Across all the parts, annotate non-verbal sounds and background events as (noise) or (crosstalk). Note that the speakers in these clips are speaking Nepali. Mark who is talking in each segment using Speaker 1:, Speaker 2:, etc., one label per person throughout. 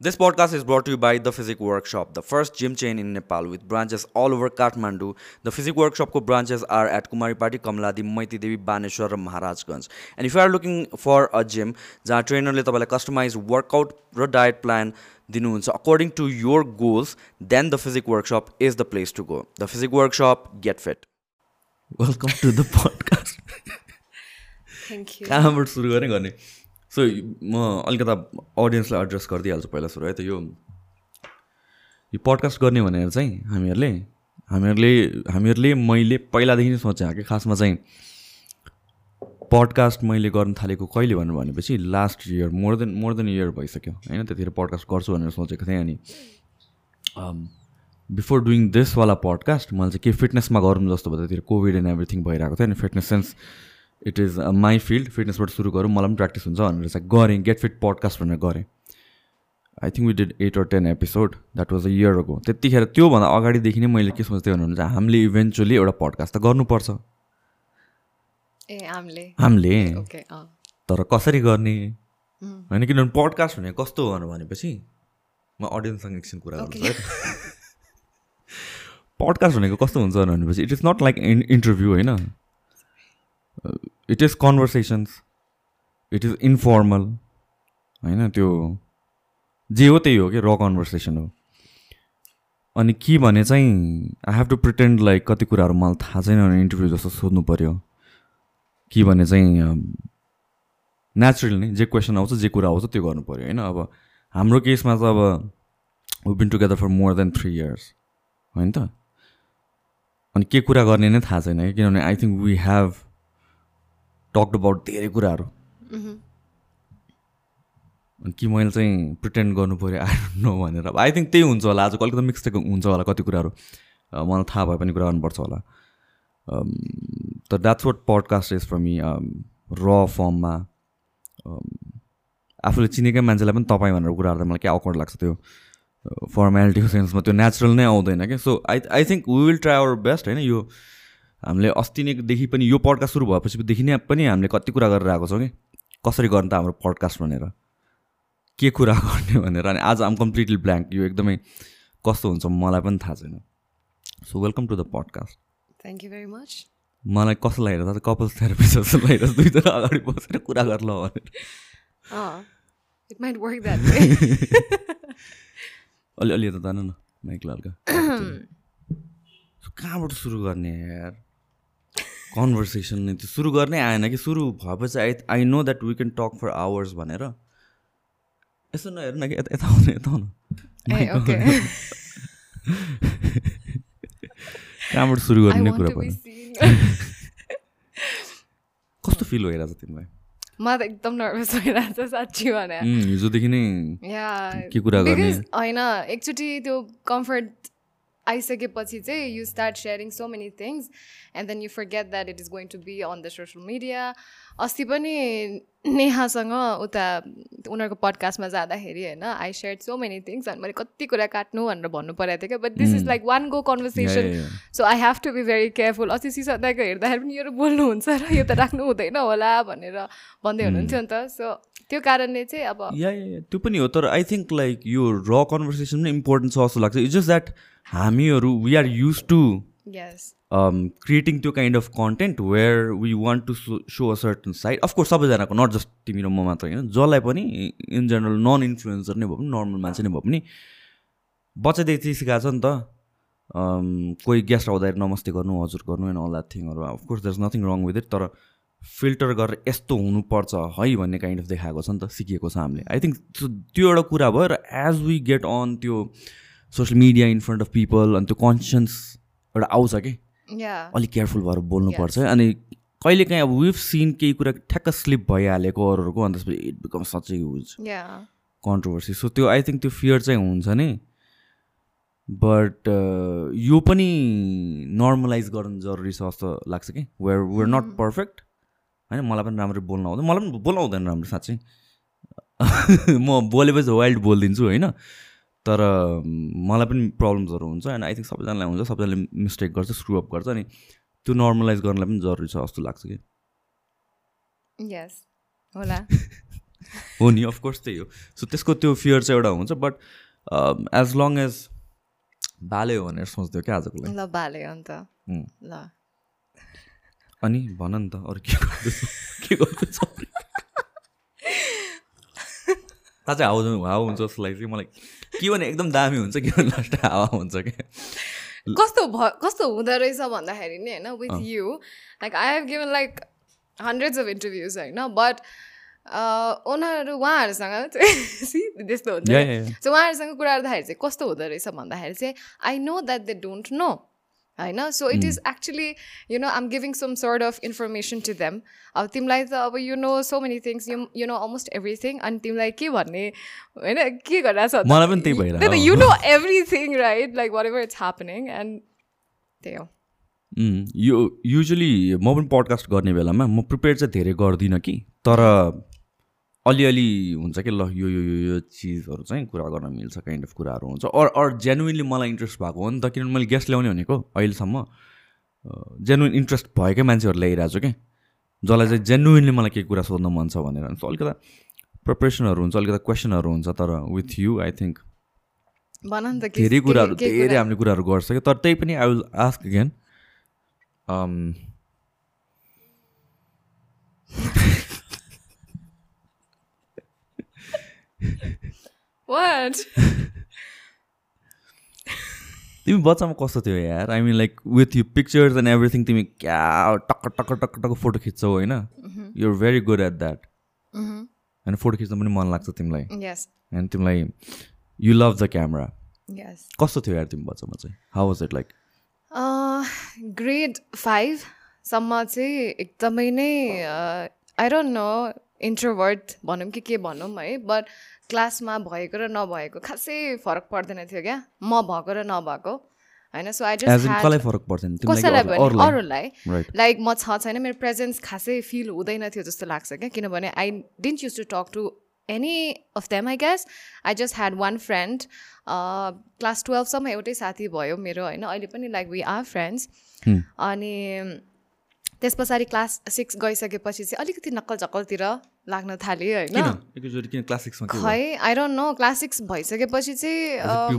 Speaker 1: This podcast is brought to you by The Physic Workshop, the first gym chain in Nepal with branches all over Kathmandu. The Physic Workshop ko branches are at Kumaripati, Kamaladi, Maiti Devi, Baneshwar, and Maharajganj. And if you are looking for a gym जहाँ ट्रेनरले तपाईँलाई कस्टमाइज वर्कआउट र डायट प्लान दिनुहुन्छ according to your goals then the physique workshop is the place to go the physique workshop get fit welcome to the podcast
Speaker 2: thank you
Speaker 1: कहाँबाट सुरु गर्ने गर्ने सो म अलिकता अडियन्सलाई एड्रेस गरिदिइहाल्छु पहिला सुरु है त यो यो पडकास्ट गर्ने भनेर चाहिँ हामीहरूले हामीहरूले हामीहरूले मैले पहिलादेखि नै सोचेँ कि खासमा चाहिँ पडकास्ट मैले गर्न थालेको कहिले भनेर भनेपछि last year more than more than year भइसक्यो होइन? त्यतिखेर पडकास्ट गर्छु भनेर सोचेको थिएँ अनि बिफोर डुइङ दिसवाला पडकास्ट मैले चाहिँ के फिटनेसमा गरौँ जस्तो भयो त्यतिर कोभिड एन्ड एभ्रिथिङ भइरहेको थियो अनि fitness sense it is my field फिटनेसबाट सुरु गरौँ मलाई पनि प्र्याक्टिस हुन्छ भनेर चाहिँ गरेँ गेट फिट पडकास्ट भनेर गरेँ I think we did eight or ten episode that was a year ago त्यतिखेर त्योभन्दा अगाडिदेखि नै मैले के सोच्थेँ भन्नुहुन्छ हामीले इभेन्चुली एउटा पडकास्ट त गर्नुपर्छ
Speaker 2: ए हामीले
Speaker 1: तर कसरी गर्ने होइन किनभने पडकास्ट भने कस्तो हो भनेपछि म अडियन्ससँग एकछिन कुरा गर्छु है पडकास्ट भनेको कस्तो हुन्छ भनेपछि it is not like in interview होइन it is conversations it is informal होइन त्यो जे हो त्यही हो कि र कन्भर्सेसन हो। अनि के भने चाहिँ I have to pretend like कति कुराहरू मलाई थाहा छैन भने इन्टरभ्यू जस्तो सोध्नु पऱ्यो के भने चाहिँ नेचुरल नै जे क्वेसन आउँछ जे कुरा आउँछ त्यो गर्नु पऱ्यो होइन अब हाम्रो केसमा त अब we been together for more than three years होइन त? अनि के कुरा गर्ने नै थाहा छैन कि किनभने I think we have talked about धेरै कुराहरू। अनि कि मैले चाहिँ प्रिटेन्ड गर्नु पऱ्यो आई डोन्ट नो भनेर। अब आई थिङ्क त्यही हुन्छ होला आज अलिकति मिक्सटेक हुन्छ होला कति कुराहरू। मलाई थाहा भए पनि कुरा गर्नुपर्छ होला। त that's what podcast is for me र फर्ममा आफूले चिनेकै मान्छेलाई पनि तपाईँ भनेर कुराहरू त मलाई क्या अकवर्ड लाग्छ त्यो फर्मेलिटीको सेन्समा त्यो नेचुरल नै आउँदैन क्या। So I I think we will try our best होइन यो हामीले अस्ति नैदेखि पनि यो पडकास्ट सुरु भएपछि नै पनि हामीले कति कुरा गरेर आएको छौँ कि? कसरी गर्ने त हाम्रो पडकास्ट भनेर? के कुरा गर्ने भनेर? अनि आज आम कम्प्लिटली ब्ल्याङ्क यो एकदमै कस्तो हुन्छ मलाई पनि थाहा छैन। So welcome to the podcast
Speaker 2: thank you very much
Speaker 1: मलाई कस्तो लागिरहेको छ कपल्स थेरापी जस्तो लागिरहेको छ दुईजना अगाडि बसेर कुरा गर्ल भनेर।
Speaker 2: It might work that way
Speaker 1: अलि अलि यता जानु न माइक हल्का (clears throat) कहाँबाट सुरु गर्ने यार? कन्भर्सेसन नै त्यो सुरु गर्नै आएन कि? सुरु भएपछि I I know that we can talk for hours भनेर। यसो नहेर न कि? यता यता आउनु यता आउनु। कहाँबाट सुरु गर्ने कुरा
Speaker 2: सीन
Speaker 1: कस्तो फिल भइरहेको छ तिमीलाई?
Speaker 2: म त एकदम नर्भस भइरहेको छ साँच्ची भने।
Speaker 1: हिजोदेखि नै के कुरा गर्ने?
Speaker 2: होइन एकचोटि त्यो कम्फर्ट आइसकेपछि चाहिँ you start sharing so many things and then you forget that it is going to be on the social media अस्ति पनि नेहासँग उता उनीहरूको पडकास्टमा जाँदाखेरि होइन I share so many things अनि मैले कति कुरा काट्नु भनेर भन्नु परेको थियो क्या but this is like one
Speaker 1: go conversation
Speaker 2: so I have to be very careful अस्ति सिसदाको हेर्दाखेरि पनि यो बोल्नुहुन्छ र यो त राख्नु हुँदैन होला भनेर भन्दै हुनुहुन्थ्यो नि त। सो त्यो कारणले चाहिँ अब
Speaker 1: या त्यो पनि हो तर आई थिङ्क लाइक यो र कन्भर्सेसन पनि इम्पोर्टेन्ट छ जस्तो लाग्छ। इट्स जस्ट द्याट हामीहरू we are use
Speaker 2: to
Speaker 1: creating त्यो kind of content where we want to show a certain side of course सबैजनाको नट जस्ट तिमी र म मात्र होइन। जसलाई पनि इन जेनरल नन इन्फ्लुएन्सर नै भए पनि नर्मल मान्छे नै भए पनि बच्चादेखि सिकाएको छ नि त। Um, कोही गेस्ट आउँदाखेरि नमस्ते गर्नु हजुर गर्नु and all that थिङहरू of course is nothing wrong with it तर फिल्टर गरेर यस्तो हुनुपर्छ है भन्ने काइन्ड अफ देखाएको छ नि त सिकिएको छ हामीले। आई थिङ्क त्यो एउटा कुरा भयो र एज वी गेट अन त्यो social media in front of people अनि त्यो कन्सियन्स एउटा आउँछ कि? अलिक केयरफुल भएर बोल्नुपर्छ है। अनि कहिले काहीँ अब विभ सिन केही कुरा ठ्याक्क स्लिप भइहालेको अरूहरूको अनि त्यसपछि it become such
Speaker 2: use
Speaker 1: controversy so त्यो आई थिङ्क त्यो फियर चाहिँ हुन्छ नि। बट यो पनि नर्मलाइज गर्नु जरुरी छ जस्तो लाग्छ कि? वेयर वेयर नट पर्फेक्ट होइन? मलाई पनि राम्ररी बोल्न आउँदैन। मलाई पनि बोल्न आउँदैन राम्रो साँच्चै। (laughs) म बोलेपछि वाइल्ड बोलिदिन्छु होइन? तर मलाई पनि प्रब्लम्सहरू हुन्छ एन्ड आई थिङ्क सबैजनालाई हुन्छ सबैजनाले मिस्टेक गर्छ स्क्रु अप गर्छ अनि त्यो नर्मलाइज गर्नलाई पनि जरुरी छ जस्तो लाग्छ कि।
Speaker 2: यस होला। (laughs)
Speaker 1: हो नि अफकोर्स त्यही हो। सो त्यसको त्यो फियर चाहिँ एउटा हुन्छ बट एज लङ एज बाले हो भनेर सोच्थ्यो क्या आजको लागि?
Speaker 2: ल बाले अन्त. ल।
Speaker 1: अनि भन नि त अरू के गर्दैछ? के गर्दैछ? चाहिँ हावा हावा हुन्छ जस्तो लाग्छ मलाई। के भने एकदम दामी हुन्छ के भने लास्ट हावा हुन्छ क्या।
Speaker 2: कस्तो भ कस्तो हुँदो रहेछ भन्दाखेरि नि होइन with you like I have given like hundreds of interviews होइन बट उनीहरू उहाँहरूसँग चाहिँ (laughs) त्यस्तो हुन्छ. सो उहाँहरूसँग कुरा गर्दाखेरि चाहिँ कस्तो हुँदो रहेछ भन्दाखेरि चाहिँ I know that they don't know होइन so it is actually you know um giving some sort of information to them अब तिमीलाई त अब you know so many things you you know almost everything अनि तिमीलाई के भन्ने होइन के गरिरहेको छ you know everything right like whatever it's happening and त्यही हो
Speaker 1: यो युजली म पनि पडकास्ट गर्ने बेलामा म प्रिपेयर चाहिँ धेरै गर्दिनँ कि तर अलिअलि हुन्छ कि ल यो यो यो चिजहरू चाहिँ कुरा गर्न मिल्छ काइन्ड अफ कुराहरू हुन्छ। अर अर जेन्युनली मलाई इन्ट्रेस्ट भएको हो नि त किनभने मैले गेस्ट ल्याउने भनेको अहिलेसम्म। जेन्युन इन्ट्रेस्ट भएकै मान्छेहरू ल्याइरहेको छु क्या जसलाई चाहिँ जेन्युनली मलाई केही कुरा सोध्न मन छ भनेर। सो अलिकता प्रिपरेसनहरू हुन्छ अलिकता क्वेसनहरू हुन्छ तर विथ यु आई थिङ्क
Speaker 2: भन नि त के-
Speaker 1: धेरै
Speaker 2: के-
Speaker 1: कुराहरू
Speaker 2: के
Speaker 1: धेरै? हामीले कुराहरू गर्छ कि। तर त्यही पनि I will ask again (laughs)
Speaker 2: What?
Speaker 1: तिमी बच्चामा कस्तो थियो यार I mean like with you pictures and everything तिमी क्या टक्क टक्क टक्क टक्क फोटो खिच्छौ होइन you're very good at
Speaker 2: that.
Speaker 1: होइन फोटो खिच्न पनि मन लाग्छ तिमीलाई
Speaker 2: Yes.
Speaker 1: अनि तिमीलाई यु लभ द क्यामरा. कस्तो थियो यार तिमी बच्चामा चाहिँ how was it like
Speaker 2: grade फाइभसम्म चाहिँ एकदमै नै आई डोन्ट नो इन्ट्रोभर्ट भनौँ कि के भनौँ है बट क्लासमा भएको र नभएको खासै फरक पर्दैन थियो क्या। म भएको र नभएको होइन? सो आई जस्ट
Speaker 1: फरक पर्दैन?
Speaker 2: कसैलाई
Speaker 1: अरूलाई।
Speaker 2: लाइक म छ छैन मेरो प्रेजेन्स खासै फिल हुँदैन थियो जस्तो लाग्छ क्या। किनभने I didn't use to talk to any of them I guess I just had one friend class टुवेल्भसम्म एउटै साथी भयो मेरो होइन? अहिले पनि लाइक वी आर फ्रेन्ड्स. अनि त्यस पछाडि क्लास सिक्स गइसकेपछि चाहिँ अलिकति नक्कल झक्कलतिर लाग्न थालेँ होइन? खै I don't know class six भइसकेपछि चाहिँ
Speaker 1: त्यो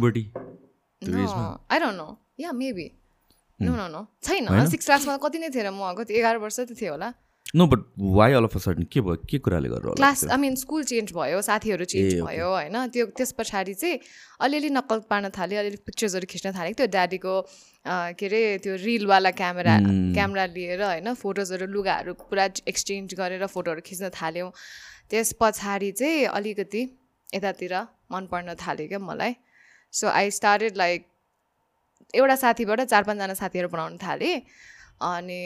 Speaker 2: don't know. Yeah, maybe. No, no, no. छैन? सिक्स क्लासमा कति नै थिएन म कति एघार वर्ष त थियो होला।
Speaker 1: No but why all of a sudden के भयो? के कुराले होला
Speaker 2: क्लास
Speaker 1: त्यो?
Speaker 2: आई मिन स्कुल चेन्ज भयो साथीहरू चेन्ज. भयो होइन? त्यो त्यस पछाडि चाहिँ अलिअलि नक्कल पार्न थालेँ अलिअलि पिक्चर्सहरू खिच्न थालेको थियो। ड्याडीको के अरे त्यो रिलवाला क्यामेरा क्यामेरा लिएर होइन? फोटोजहरू लुगाहरू पुरा एक्सचेन्ज गरेर फोटोहरू खिच्न थाल्यौँ। त्यस पछाडि चाहिँ अलिकति यतातिर मन पर्न थाल्यो क्या मलाई। सो आई स्टार्टेड लाइक एउटा साथीबाट चार पाँचजना साथीहरू बनाउन थालेँ। अनि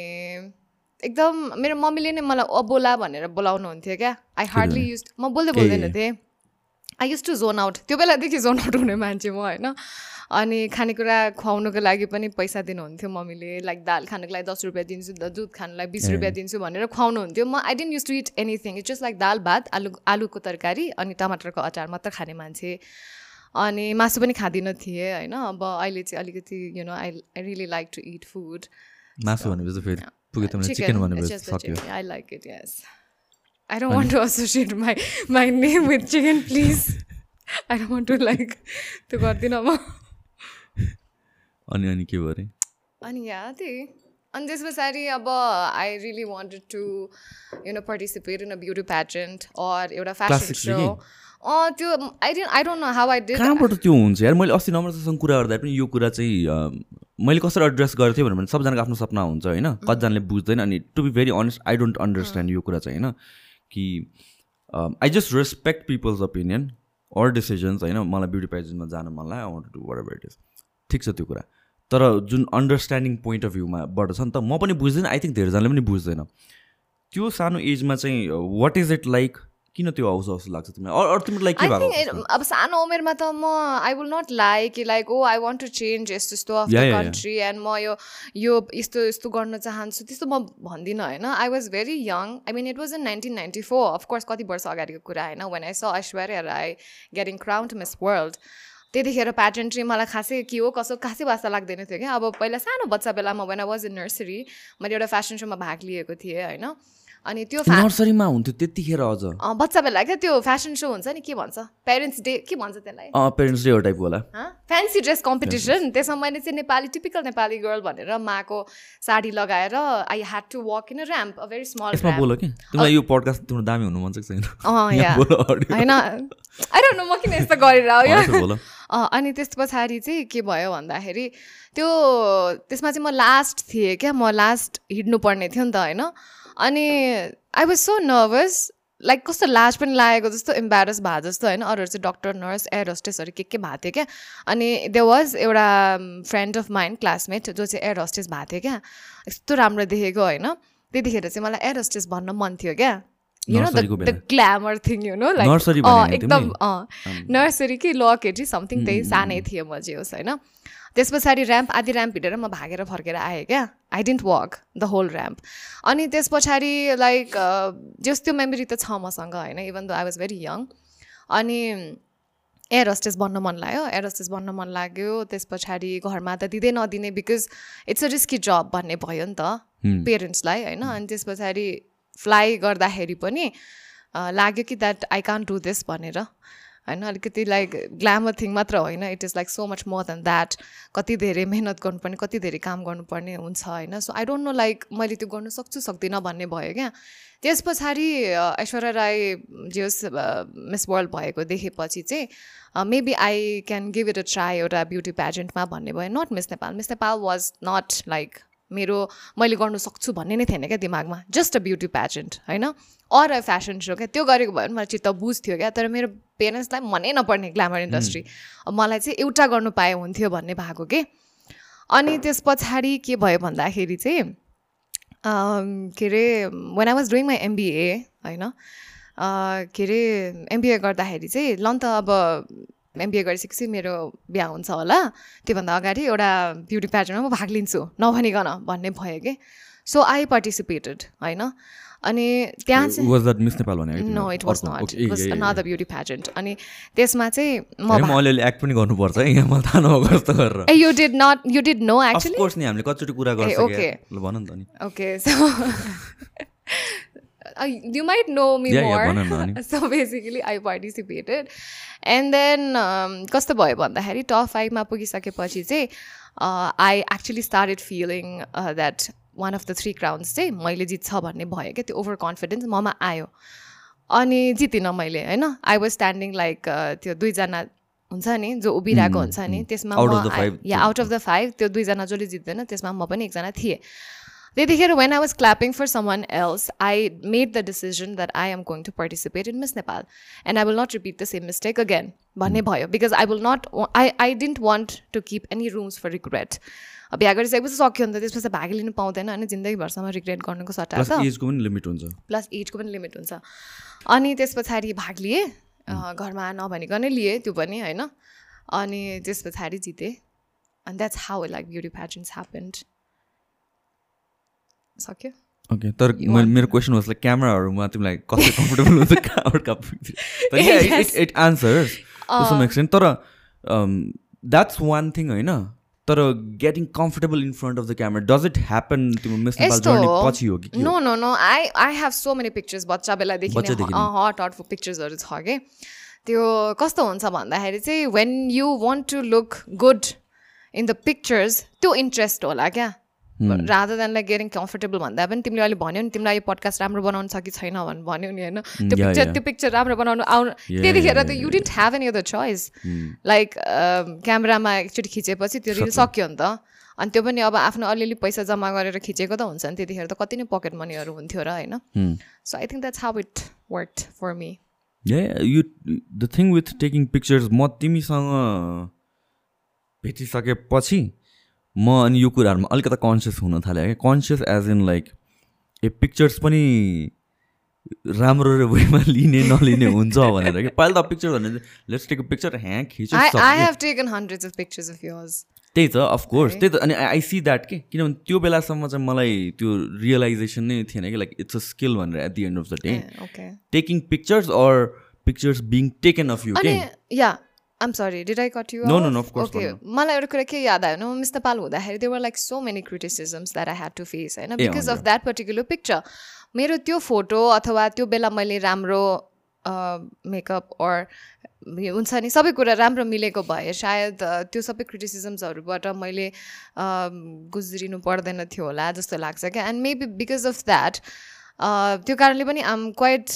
Speaker 2: एकदम मेरो मम्मीले नै मलाई अबोला भनेर बोलाउनुहुन्थ्यो क्या। आई हार्डली युज म बोल्दै बोल्दैन थिएँ। I use to zone out त्यो बेलादेखि जोन आउट हुने मान्छे म होइन। अनि खानेकुरा खुवाउनुको लागि पनि पैसा दिनुहुन्थ्यो मम्मीले। लाइक दाल खानुको लागि दस रुपियाँ दिन्छु दुध खानुलाई बिस रुपियाँ दिन्छु भनेर खुवाउनुहुन्थ्यो। म I didn't use to eat anything it's just like dal bhat aloo आलुको तरकारी अनि टमाटरको अचार मात्र खाने मान्छे। अनि मासु पनि खाँदिनँ थिएँ होइन। अब अहिले चाहिँ अलिकति you know I I really like to eat food
Speaker 1: मासु भनेपछि फेरि पुग्यो त चिकन भनेपछि सक्यो
Speaker 2: I like it, yes. I don't want to associate my my name with chicken, please. (laughs) I don't want to like त्यो गर्दिनँ म
Speaker 1: अनि अनि के भयो अरे
Speaker 2: अनि या त्यही अनि त्यस पछाडि अब I really wanted to you know participate in a beauty pageant or एउटा फ्यासन सो? अँ त्यो I didn't I don't know how I did
Speaker 1: कहाँबाट त्यो हुन्छ? यार मैले अस्ति नम्रतासँग कुरा गर्दा पनि यो कुरा चाहिँ मैले कसरी एड्रेस गरेको थिएँ भने सबजनाको आफ्नो सपना हुन्छ होइन? कतिजनाले बुझ्दैन अनि to be very honest I don't understand यो कुरा चाहिँ होइन? कि I just respect people's opinion or decisions होइन? मलाई ब्युटी पेजेन्टमा जानु मन लाग्यो I want to whatever it is ठिक छ त्यो कुरा। तर जुन अन्डरस्ट्यान्डिङ पोइन्ट अफ भ्यूमाबाट छ नि त म पनि बुझ्दैन आई थिङ्क धेरैजनाले पनि बुझ्दैन। त्यो सानो एजमा चाहिँ वाट इज इट लाइक किन त्यो आउँछ जस्तो लाग्छ तिमीलाई? अरू तिमीलाई के
Speaker 2: आई
Speaker 1: भएको?
Speaker 2: अब सानो उमेरमा त म आई विल नट लाइक कि like oh I want to change यस्तो यस्तो अफ द. कन्ट्री एन्ड म यो यो यस्तो यस्तो गर्न चाहन्छु। त्यस्तो म भन्दिनँ होइन? I was very young I mean it was in nineteen ninety four of course कति वर्ष अगाडिको कुरा होइन? When I saw Aishwarya Rai getting crowned Miss World त्यतिखेर प्याजेन्ट्री मलाई खासै के हो कसो खासै वास्ता लाग्दैन थियो क्या। अब पहिला सानो बच्चा बेलामा when I was in nursery मैले एउटा फेसन सोमा भाग लिएको थिएँ होइन? अनि त्यो
Speaker 1: नर्सरीमा हुन्थ्यो त्यतिखेर अझ।
Speaker 2: बच्चा बेला क्या त्यो फेसन सो हुन्छ नि के भन्छ? पेरेन्ट्स डे के भन्छ त्यसलाई?
Speaker 1: पेरेन्ट्स डे टाइपको होला।
Speaker 2: फ्यान्सी ड्रेस कम्पिटिसन त्यसमा मैले चाहिँ नेपाली टिपिकल नेपाली गर्ल भनेर माको साडी लगाएर I had to walk in ramp a very
Speaker 1: small बोल कि? तिमीलाई यो पडकास्ट तिम्रो दामी हुनु मन छ छैन।
Speaker 2: होइन। आई डोन्ट नो म किन यस्तो गरेर हो अनि त्यस पछाडि चाहिँ के भयो भन्दाखेरि त्यो त्यसमा चाहिँ म लास्ट थिएँ क्या। म लास्ट हिँड्नु पर्ने थियो नि त होइन? अनि I was so nervous like कस्तो लाज पनि लागेको जस्तो इम्बारस भए जस्तो होइन? अरूहरू चाहिँ डक्टर नर्स एयर होस्टेसहरू के के भएको थियो क्या? अनि दे वाज एउटा फ्रेन्ड अफ माइन्ड क्लासमेट जो चाहिँ एयर होस्टेस भएको थियो क्या? यस्तो राम्रो देखेको होइन? त्यतिखेर चाहिँ मलाई एयर होस्टेस भन्न मन थियो क्या? You know the. Glamour thing
Speaker 1: you
Speaker 2: know
Speaker 1: like
Speaker 2: एकदम नर्सरी कि ल केटी समथिङ त्यही सानै थिएँ म जे होस् होइन? त्यस पछाडि ऱ्याम्प आधी ऱ्याम्प हिँडेर म भागेर फर्केर आएँ क्या। I didn't walk the whole ramp अनि त्यस पछाडि लाइक जस त्यो मेमोरी त छ मसँग होइन even the I was very young अनि एयर होस्टेस बन्न मन लाग्यो। एयर होस्टेस बन्न मन लाग्यो। त्यस पछाडि घरमा त दिँदै नदिने because it's a risky job भन्ने भयो नि त पेरेन्ट्सलाई होइन। अनि त्यस पछाडि फ्लाइ गर्दाखेरि पनि लाग्यो कि that I can do this भनेर। होइन? अलिकति लाइक ग्ल्यामर थिङ मात्र होइन। It is like so much more than that कति धेरै मेहनत गर्नुपर्ने कति धेरै काम गर्नुपर्ने हुन्छ होइन? So I don't know like मैले त्यो गर्नु सक्छु सक्दिनँ भन्ने भयो क्या। त्यस पछाडि ऐश्वर्या राई जे होस् मिस वर्ल्ड भएको देखेपछि चाहिँ maybe I can give it a try एउटा ब्युटी प्याजेन्टमा भन्ने भयो। Not miss Nepal miss Nepal was not like मेरो मैले गर्नु सक्छु भन्ने नै थिएन क्या दिमागमा. जस्ट अ ब्युटी प्याजेन्ट होइन? अर अ फेसन सो क्या? त्यो गरेको भयो भने मलाई चित्त बुझ्थ्यो क्या तर मेरो पेरेन्ट्सलाई मनै नपर्ने ग्ल्यामर इन्डस्ट्री मलाई चाहिँ एउटा गर्नु पाए हुन्थ्यो भन्ने भएको के? अनि त्यस पछाडि के भयो भन्दाखेरि चाहिँ के अरे when I was doing my MBA होइन? के अरे एमबिए गर्दाखेरि चाहिँ ल त अब एमबिए गरिसकेपछि मेरो बिहा हुन्छ होला। त्योभन्दा अगाडि एउटा ब्युटी प्याजनमा म भाग लिन्छु। नभनिकन भन्ने भयो कि। सो आई पार्टिसिपेटेड होइन। अनि त्यहाँ चाहिँ no it was not was another beauty pageant अनि त्यसमा चाहिँ म
Speaker 1: अलिअलि एक्ट पनि गर्नुपर्छ है। यहाँ मलाई थाहा नभएको जस्तो (laughs) गरेर।
Speaker 2: ए you did not you did no actually
Speaker 1: of course नि हामीले कतिचोटि कुरा गर्छ। ल भन नि त नि।
Speaker 2: Okay, (laughs) so you might know me
Speaker 1: Yeah, yeah,
Speaker 2: more.
Speaker 1: भन न अनि।
Speaker 2: so basically, I participated. And then um, कस्तो भयो भन्दाखेरि टप फाइभमा पुगिसकेपछि चाहिँ I actually started feeling that one of the three crowns चाहिँ मैले जित्छ भन्ने भयो क्या त्यो ओभर कन्फिडेन्स ममा आयो अनि जितिनँ मैले होइन आई वाज स्ट्यान्डिङ लाइक त्यो दुईजना हुन्छ नि जो उभिरहेको हुन्छ नि त्यसमा म yeah out
Speaker 1: of the five
Speaker 2: त्यो दुईजना जसले जित्दैन त्यसमा म पनि एकजना थिएँ त्यतिखेर when I was clapping for someone else I made the decision that I am going to participate in Miss Nepal and I will not repeat the same mistake again भन्ने भयो because I will not I I didn't want to keep any rooms for regret बिहा गरिसकेपछि सक्यो नि त त्यसपछि भाग लिनु पाउँदैन अनि जिन्दगीभरसम्म रिग्रेट गर्नुको सट्टा त
Speaker 1: एजको पनि लिमिट हुन्छ
Speaker 2: प्लस एजको पनि लिमिट हुन्छ अनि त्यस पछाडि भाग लिएँ घरमा नभनिकनै लिएँ त्यो पनि होइन अनि त्यस पछाडि जितेँ अनि that's how like beauty pageants happened सक्यो?
Speaker 1: ओके तर मेरो क्वेसन वाज लाइक क्यामराहरूमा तिमीलाई कस्तो कम्फर्टेबल हुन्छ? कहाँबाट
Speaker 2: Yes.
Speaker 1: It answers some extent तर द्याट्स वान थिङ होइन? तर getting comfortable in front of the camera does it happen तिम्रो मिस पछि हो कि?
Speaker 2: No no no I I have so many pictures बच्चा बेलादेखि। हट हट पिक्चर्सहरू छ कि? त्यो कस्तो हुन्छ भन्दाखेरि चाहिँ when you want to look good in the pictures त्यो इन्ट्रेस्ट होला क्या? Rather than like getting comfortable भन्दा पनि तिमीले अहिले भन्यो नि तिमीलाई यो पडकास्ट राम्रो बनाउनु छ कि छैन भनेर भन्यो नि होइन? त्यो
Speaker 1: yeah,
Speaker 2: पिक्चर. त्यो पिक्चर राम्रो बनाउनु आउनु त्यतिखेर त you didn't have any other choice like क्यामेरामा एकचोटि खिचेपछि त्यो रिल सक्यो। नि त। अनि त्यो पनि अब आफ्नो अलिअलि पैसा जम्मा गरेर खिचेको त हुन्छ नि त्यतिखेर त कति नै पकेट मनीहरू हुन्थ्यो र होइन?
Speaker 1: Hmm.
Speaker 2: So I think that's how it work for
Speaker 1: me you the thing with taking pictures म तिमीसँग भेटिसकेपछि म अनि यो कुराहरूमा अलिकता कन्सियस हुन थालेँ क्या conscious as in like a pictures पनि राम्रो वेमा लिने नलिने हुन्छ भनेर कि? पहिला त पिक्चर भने लेट्स टेक पिक्चर ह्याँ खिच्यो त्यही त अफकोर्स त्यही त अनि आई सी द्याट के? किनभने त्यो बेलासम्म चाहिँ मलाई त्यो रियलाइजेसन नै थिएन कि? लाइक इट्स अ स्किल भनेर at the end of
Speaker 2: the
Speaker 1: day taking pictures or pictures being taken of
Speaker 2: you
Speaker 1: के
Speaker 2: yeah I'm sorry did I cut you
Speaker 1: No, no, no, of course okay
Speaker 2: मलाई एउटा कुरा के याद आयो? न मिस नेपाल हुँदाखेरि there were like so many criticisms that I had to face होइन? Because of that particular picture मेरो त्यो फोटो अथवा त्यो बेला मैले राम्रो मेकअप अर हुन्छ नि सबै कुरा राम्रो मिलेको भए सायद त्यो सबै क्रिटिसिजम्सहरूबाट मैले गुज्रिनु पर्दैन थियो होला जस्तो लाग्छ क्या. And maybe because of that त्यो कारणले पनि आम क्वाइट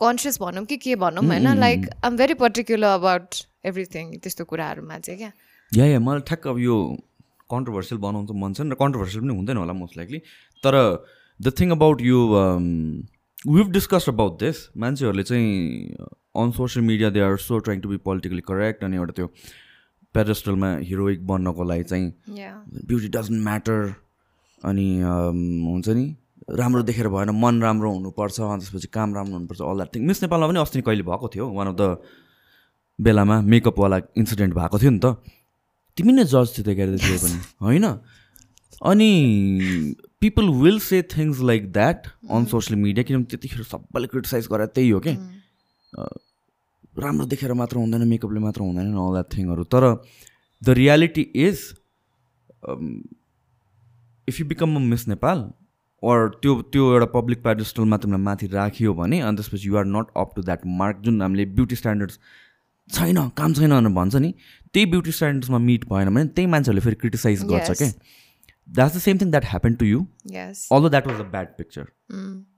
Speaker 2: कन्सियस भनौँ कि के भनौँ होइन? Like I'm very particular about everything त्यस्तो कुराहरूमा चाहिँ क्या?
Speaker 1: या या मलाई ठ्याक्क अब यो कन्ट्रोभर्सियल बनाउनु चाहिँ मन छ र कन्ट्रोभर्सियल पनि हुँदैन होला मोस्ट लाइकली तर द थिङ अबाउट यो विभ डिस्कस अबाउट दिस मान्छेहरूले चाहिँ on social media they are so trying to be politically correct अनि एउटा त्यो पेरेस्टलमा हिरोइक बन्नको लागि चाहिँ ब्युटी डजन्ट म्याटर अनि um, हुन्छ नि? राम्रो देखेर भएन मन राम्रो हुनुपर्छ अनि त्यसपछि काम राम्रो हुनुपर्छ अल द्याट थिङ मिस नेपालमा पनि अस्ति कहिले भएको थियो वान अफ द बेलामा मेकअपवाला इन्सिडेन्ट भएको थियो नि त। तिमी नै जज थियो त्यो त्यो पनि (laughs) होइन? अनि people will say things like that on social media किनभने त्यतिखेर सबैले क्रिटिसाइज गरेर त्यही हो क्या राम्रो देखेर मात्र हुँदैन मेकअपले मात्र हुँदैन अल द्याट थिङहरू तर the reality is if you become a Miss Nepal or त्यो त्यो एउटा पब्लिक पेडेस्टलमा तिमीलाई माथि राखियो भने अनि त्यसपछि you're not up to that mark जुन हामीले ब्युटी स्ट्यान्डर्ड्स छैन काम छैन भनेर भन्छ नि त्यही ब्युटी स्ट्यान्डर्ड्समा मिट भएन भने त्यही मान्छेहरूले फेरि क्रिटिसाइज गर्छ. क्या that's the same thing that happen to
Speaker 2: you
Speaker 1: although that was a bad picture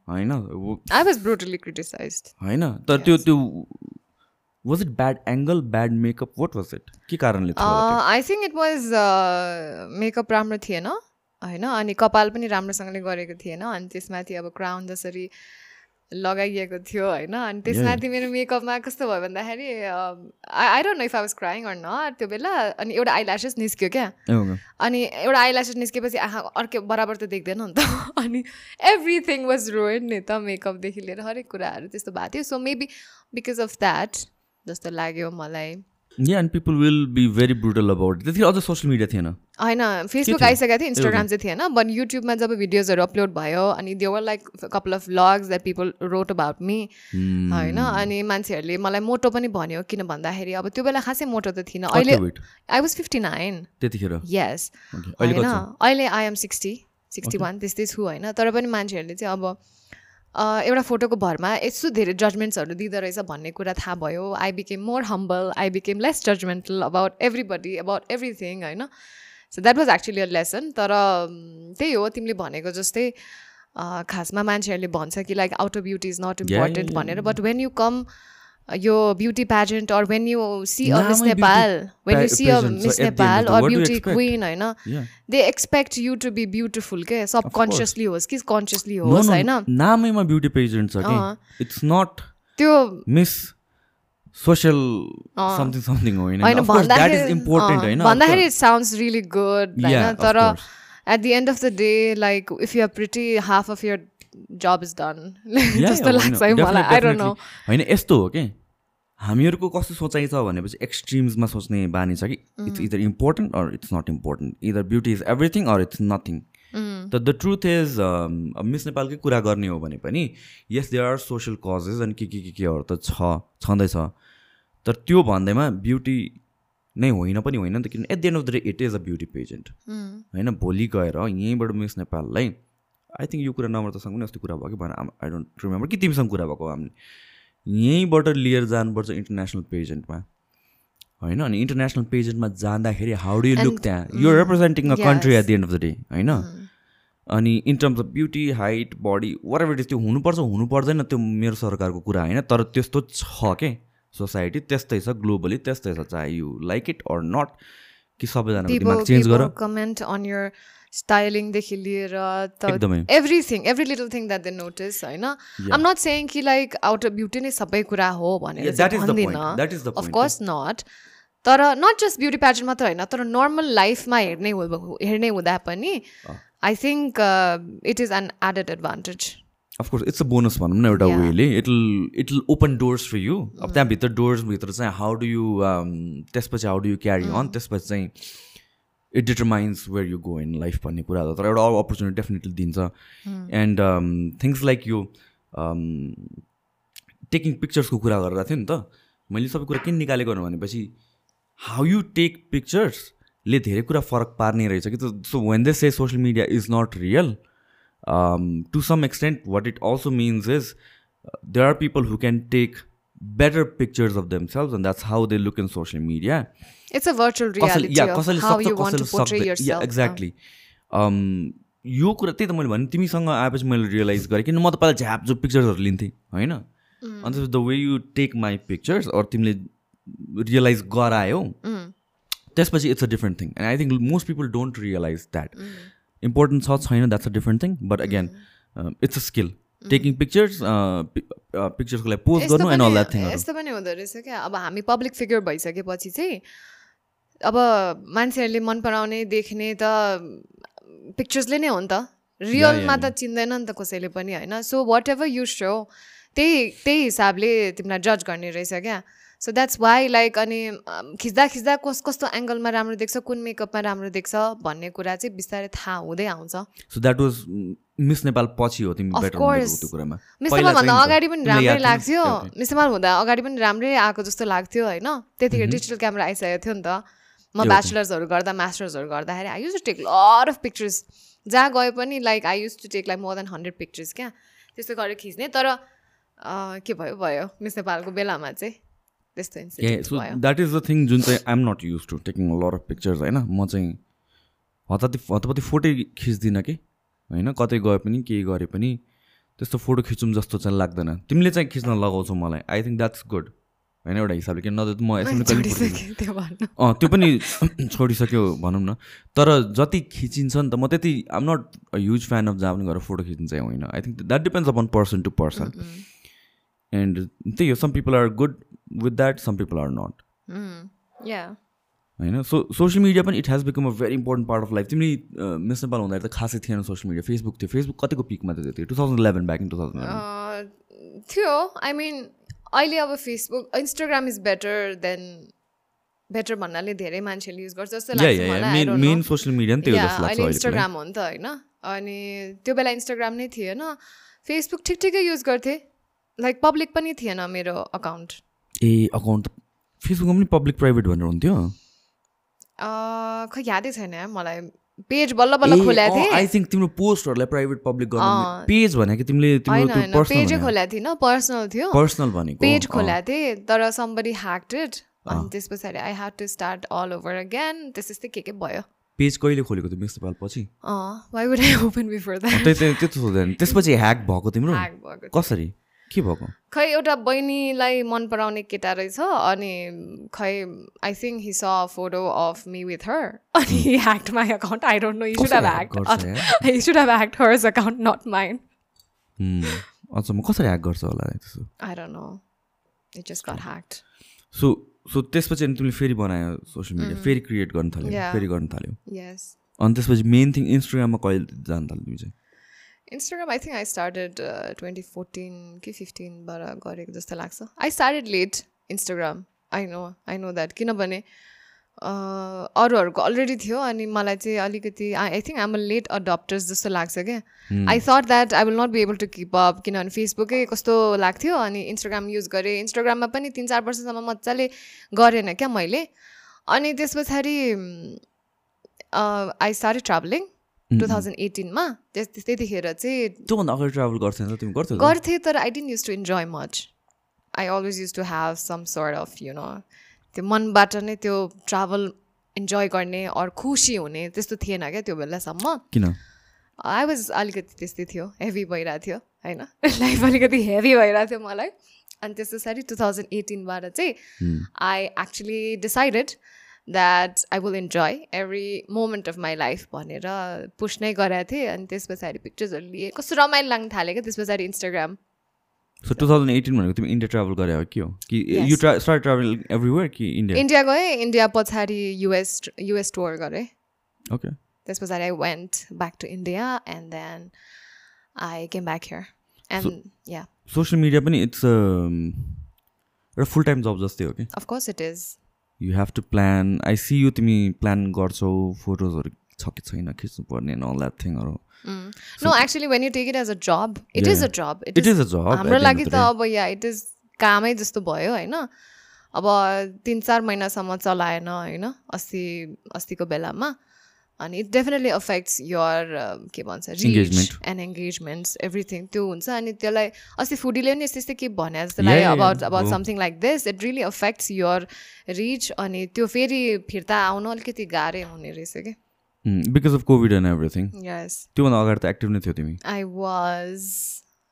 Speaker 1: होइन? वो-
Speaker 2: आई वाज ब्रुटली क्रिटिसाइज
Speaker 1: होइन? तर त्यो त्यो was it bad angle bad makeup what was it के कारणले?
Speaker 2: I think it was makeup राम्रो थिएन होइन? अनि कपाल पनि राम्रोसँगले गरेको थिएन अनि त्यसमाथि अब क्राउन जसरी लगाइएको थियो होइन? अनि त्यसमाथि मेरो मेकअपमा कस्तो भयो भन्दाखेरि I don't know if I was crying or not त्यो बेला अनि एउटा आइल्यासेस निस्क्यो क्या।
Speaker 1: हो
Speaker 2: अनि एउटा आइल्यासेस निस्केपछि आँखा अर्कै बराबर त देख्दैन नि त। (laughs) अनि एभ्रिथिङ वाज रोइन नि त मेकअपदेखि लिएर हरेक कुराहरू त्यस्तो भएको थियो। So maybe because of that जस्तो लाग्यो मलाई।
Speaker 1: Yeah and people will be very brutal about त्यतिखेर अझ सोसियल मिडिया थिएन
Speaker 2: होइन फेसबुक? आइसकेको थियो इन्स्टाग्राम चाहिँ थिएन बट युट्युबमा जब भिडियोजहरू अपलोड भयो अनि there were like couple of vlogs that people wrote about
Speaker 1: me.
Speaker 2: होइन अनि मान्छेहरूले मलाई मोटो पनि भन्यो किन भन्दाखेरि अब त्यो बेला खासै मोटो त थिइनँ अहिले? आई वाज फिफ्टी नाइन
Speaker 1: त्यतिखेर
Speaker 2: यस होइन? अहिले I am sixty sixty one त्यस्तै छु होइन तर पनि मान्छेहरूले चाहिँ अब एउटा फोटोको भरमा यस्तो धेरै जजमेन्ट्सहरू दिँदो रहेछ भन्ने कुरा थाहा भयो। I became more humble I became less judgemental about everybody about everything होइन? So that was actually a lesson तर त्यही हो तिमीले भनेको जस्तै खासमा मान्छेहरूले भन्छ कि like out of beauty is not
Speaker 1: important
Speaker 2: भनेर। बट वेन यु कम यो
Speaker 1: beauty pageant or
Speaker 2: when
Speaker 1: you see a miss
Speaker 2: Nepal
Speaker 1: when
Speaker 2: you
Speaker 1: see a miss
Speaker 2: Nepal
Speaker 1: or
Speaker 2: beauty? Queen
Speaker 1: होइन.
Speaker 2: They expect you to be beautiful के सब कन्सियसली होस् कि कन्सियसली होस् होइन
Speaker 1: नामैमा ब्युटी पेजेन्ट छ इट्स नट
Speaker 2: त्यो
Speaker 1: मिस सोसियल समथिङ समथिङ होइन
Speaker 2: भन्दाखेरि इट साउन्ड्स रियली गुड होइन तर. At the end of the day like if you are pretty half of your job is
Speaker 1: done
Speaker 2: जस्तो लाग्छ है मलाई आई डोन्ट नो.
Speaker 1: होइन यस्तो हो कि? हामीहरूको कस्तो सोचाइ छ भनेपछि एक्सट्रिम्समा सोच्ने बानी छ कि. It's either important or it's not important either beauty is everything or it's
Speaker 2: nothing.
Speaker 1: त द ट्रुथ इज मिस नेपालकै कुरा गर्ने हो भने पनि yes there are social causes अनि के के के केहरू त छ छँदैछ। तर त्यो भन्दैमा ब्युटी नै होइन पनि होइन नि त किन at the end of the day it is a beauty
Speaker 2: pageant.
Speaker 1: होइन भोलि गएर यहीँबाट मिस नेपाललाई आई थिङ्क यो कुरा नम्रतासँग पनि अस्ति कुरा भयो कि भएन आई डोन्ट रिमेम्बर कि तिमीसँग कुरा भएको हामीले। यहीँबाट लिएर जानुपर्छ इन्टरनेसनल पेजेन्टमा होइन? अनि इन्टरनेसनल पेजेन्टमा जाँदाखेरि हाउ डु यु लुक त्यहाँ? You representing a
Speaker 2: country.
Speaker 1: At the end of the day होइन? अनि in terms of beauty height body whatever it is त्यो हुनुपर्छ हुनु पर्दैन त्यो मेरो सरकारको कुरा होइन? तर त्यस्तो छ के? सोसाइटी त्यस्तै छ ग्लोबली त्यस्तै छ चाहे you like it or not कि
Speaker 2: people
Speaker 1: दिमाग चेन्ज गर।
Speaker 2: comment on your स्टाइलिङदेखि लिएर everything every little thing that they notice होइन? आम नट सेङ कि लाइक आउट अफ ब्युटी नै सबै कुरा हो भनेर
Speaker 1: Yeah, that
Speaker 2: चाहिँ
Speaker 1: is the point.
Speaker 2: भन्दिनँ
Speaker 1: That is the
Speaker 2: of
Speaker 1: point.
Speaker 2: Course not तर नट जस्ट ब्युटी प्याटर्न मात्र होइन तर नर्मल लाइफमा हेर्ने हेर्ने हुँदा पनि I think it is an added advantage
Speaker 1: of course it's a bonus भनौँ न एउटा. Well it it will open doors for you अब त्यहाँभित्र डोर्सभित्र चाहिँ हाउ डु यु त्यसपछि how do you carry on त्यसपछि चाहिँ it determines where you go in life भन्ने कुरा हो तर एउटा अपर्च्युनिटी डेफिनेटली दिन्छ। एन्ड थिङ्स लाइक यो टेकिङ पिक्चर्सको कुरा गरेर थियो नि त मैले सबै कुरा किन निकालेको भनेपछि हाउ यु टेक पिक्चर्सले धेरै कुरा फरक पार्ने रहेछ कि so when they say social media is not real to some extent what it also means is there are people who can take better pictures of themselves and that's how they look in social media
Speaker 2: It's a virtual reality
Speaker 1: या
Speaker 2: of how
Speaker 1: सक्छ
Speaker 2: you want to portray uh.
Speaker 1: Exactly यो कुरा त्यही त मैले भने तिमीसँग आएपछि मैले रियलाइज गरेँ किन म त पहिला झ्याप जो पिक्चर्सहरू लिन्थेँ होइन. And the way you take my pictures or तिमीले रियलाइज गरायौ. त्यसपछि it's a different thing and I think most people don't realise
Speaker 2: that.
Speaker 1: Important छ छैन that's a different thing but again it's a skill taking pictures पिक्चर्सको लागि पोस्ट
Speaker 2: यस्तो
Speaker 1: गर्नु एन्ड अल द्याट थिङहरू
Speaker 2: यस्तो पनि हुँदो रहेछ क्या। अब हामी पब्लिक फिगर भइसकेपछि चाहिँ अब मान्छेहरूले मन पराउने देख्ने त पिक्चर्सले नै हो नि त। रियलमा त चिन्दैन नि त कसैले पनि होइन। So what ever you so त्यही त्यही हिसाबले तिमीलाई जज गर्ने रहेछ क्या। सो द्याट्स वाइ लाइक अनि खिच्दा खिच्दा कस कस्तो एङ्गलमा राम्रो देख्छ कुन मेकअपमा राम्रो देख्छ भन्ने कुरा चाहिँ बिस्तारै थाहा हुँदै आउँछ।
Speaker 1: So that was Miss Nepal पछि हो तिमी बेटर. त्यो कुरामा।
Speaker 2: मिसमा भन्दा
Speaker 1: चाहिँ
Speaker 2: अगाडि पनि राम्रै? लाग्थ्यो।
Speaker 1: Okay.
Speaker 2: मिसमा हुँदा अगाडि पनि राम्रै आएको जस्तो लाग्थ्यो होइन? त्यतिखेर डिजिटल क्यामेरा आइसकेको थियो नि त। म ब्याचलर्सहरू गर्दा मास्टर्सहरू गर्दाखेरि I use to take lot of pictures जहाँ गए पनि like I use to take like more than hundred pictures क्या। त्यस्तो गरेर खिच्ने। तर के भयो भयो? मिस नेपालको बेलामा चाहिँ त्यस्तो
Speaker 1: द्याट इज द थिङ जुन चाहिँ I'm not use to taking lot of pictures होइन? म चाहिँ हताती हतपति फोटो खिच्दिनँ कि? होइन? कतै गए पनि केही गरे पनि त्यस्तो फोटो खिचौँ जस्तो चाहिँ लाग्दैन। तिमीले चाहिँ खिच्न लगाउँछौ मलाई। आई थिङ्क द्याट्स गुड होइन एउटा हिसाबले किन नत्र म अँ त्यो पनि (coughs) छोडिसक्यो भनौँ न। तर जति खिचिन्छ नि त म त्यति I'm not a huge fan of जहाँ पनि गएर फोटो खिच्नु चाहिँ होइन। I think that depends upon person to person and त्यही हो some people are good with that some people are not
Speaker 2: yeah
Speaker 1: होइन? सो सोसियल मिडिया पनि it has become a very important part of life तिमी मिस नेपाल हुँदाखेरि त खासै थिएन सोसियल मिडिया फेसबुक थियो। फेसबुक कतिको पिकमा थियो? त्यो two thousand eleven back in two thousand
Speaker 2: थियो। आई मिन अहिले अब Facebook Instagram is better than better भन्नाले धेरै मान्छेले युज गर्छ। जस्तो लाग्छ
Speaker 1: मेन. सोसियल मिडिया नि त्यही हो
Speaker 2: Yeah,
Speaker 1: जस्तो लाग्छ
Speaker 2: अहिले। इन्स्टाग्राम हो? नि त होइन? अनि त्यो बेला इन्स्टाग्राम नै थिएन। फेसबुक ठिक ठिकै युज गर्थेँ। लाइक पब्लिक पनि थिएन मेरो अकाउन्ट
Speaker 1: ए अकाउन्ट फेसबुकमा पनि पब्लिक प्राइभेट भनेर हुन्थ्यो?
Speaker 2: खै यादै छैन मलाई। पेज बल्ल बल्ल खोलेको थिएँ।
Speaker 1: आई थिङ्क तिम्रो पोस्टहरूलाई प्राइभेट पब्लिक गर्नु
Speaker 2: अँ।
Speaker 1: पेज भनेको तिमीले तिम्रो
Speaker 2: पेजै खोलेको थिइनँ पर्सनल थियो।
Speaker 1: पर्सनल भनेको
Speaker 2: पेज
Speaker 1: अँ।
Speaker 2: खोलेको थिएँ तर समबडी ह्याक्टेड अनि त्यस पछाडि I have to start all over again त्यस त्यस्तै के के भयो।
Speaker 1: पेज कहिले खोलेको थियो मिस नेपाल पछि
Speaker 2: why would I open before that
Speaker 1: त्यही त्यस्तो सोध्दैन त्यसपछि ह्याक भएको तिम्रो? कसरी? के भएको?
Speaker 2: खै एउटा बहिनीलाई मन पराउने केटा रहेछ अनि खै I think he saw photo of me with her अनि he hacked my account I don't
Speaker 1: know you should
Speaker 2: have hacked he should have hacked hers account not
Speaker 1: mine. अच्छा म कसरी ह्याक गर्छ होला त्यसो?
Speaker 2: I don't know it just got hacked
Speaker 1: so so त्यसपछि अनि तिमीले फेरि बनायो सोसियल मिडिया फेरि क्रिएट गर्न थाल्यो. फेरि गर्न थाल्यो।
Speaker 2: यस
Speaker 1: अनि त्यसपछि मेन थिङ इन्स्टाग्राममा कहिले जान थाल्यो तिमी चाहिँ?
Speaker 2: Instagram I think I started twenty fourteen कि फिफ्टिनबाट गरेको जस्तो लाग्छ I started late Instagram I know I know that किनभने uh, अरूहरूको अलरेडी थियो अनि मलाई चाहिँ अलिकति I think um a late adopters जस्तो लाग्छ क्या। I thought that I will not be able to keep up किनभने फेसबुकै कस्तो लाग्थ्यो अनि इन्स्टाग्राम युज गरेँ। इन्स्टाग्राममा पनि तिन चार वर्षसम्म मजाले गरेन क्या मैले। अनि त्यस पछाडि I started travelling two thousand एटिनमा त्यस त्यतिखेर चाहिँ
Speaker 1: त्योभन्दा अगाडि ट्राभल गर्थेन त तिमी गर्थ्यौ त?
Speaker 2: गर्थेँ तर I didn't use to enjoy much I always use to have some sort of you know त्यो मनबाट नै त्यो ट्राभल इन्जोय गर्ने अरू खुसी हुने त्यस्तो थिएन क्या त्यो बेलासम्म।
Speaker 1: किन?
Speaker 2: आई वाज अलिकति त्यस्तै थियो हेभी भइरहेको थियो होइन? (laughs) लाइफ अलिकति हेभी भइरहेको थियो मलाई। अनि त्यस पछाडि टु थाउजन्ड एटिनबाट चाहिँ I actually decided that I will enjoy every moment of my life भनेर पुस नै गराएको थिएँ। अनि त्यस पछाडि पिक्चर्सहरू लिएँ। कस्तो रमाइलो लाग्न थाल्यो क्या त्यस पछाडि Instagram
Speaker 1: so two thousand eighteen भनेको तिमी इन्डिया ट्राभल गरे हो के हो? कि. यु ट्रा स्टार्ट ट्राभल एभ्रिवेयर कि इन्डिया
Speaker 2: इन्डिया गएँ इन्डिया पछाडि युएस युएस टुर गरेँ।
Speaker 1: ओके
Speaker 2: त्यस पछाडि I went back to India and then I came back here and yeah
Speaker 1: social media पनि इट्स एउटा फुल टाइम जब जस्तै हो कि?
Speaker 2: Of course it
Speaker 1: is you have to plan I see you तिमी प्लान गर्छौ फोटोजहरू छ कि छैन खिच्नु पर्ने all that थिङहरू
Speaker 2: no actually when you take it as a job it is a job
Speaker 1: It is a job at
Speaker 2: हाम्रो लागि त. अब या इट इज कामै जस्तो भयो होइन? अब तिन चार महिनासम्म चलाएन होइन अस्ति अस्तिको बेलामा। अनि इट डेफिनेटली अफेक्ट्स यर के भन्छ reach
Speaker 1: Engagement.
Speaker 2: And engagements everything त्यो हुन्छ अनि त्यसलाई अस्ति फुडीले पनि यस्तै यस्तै के भने जस्तो लाग्यो about.
Speaker 1: About.
Speaker 2: Something like this it really affects your reach अनि त्यो फेरि फिर्ता आउनु अलिकति गाह्रै हुने रहेछ कि?
Speaker 1: Because of COVID and
Speaker 2: everything
Speaker 1: त्योभन्दा अगाडि त एक्टिभ नै थियो तिमी।
Speaker 2: आई वाज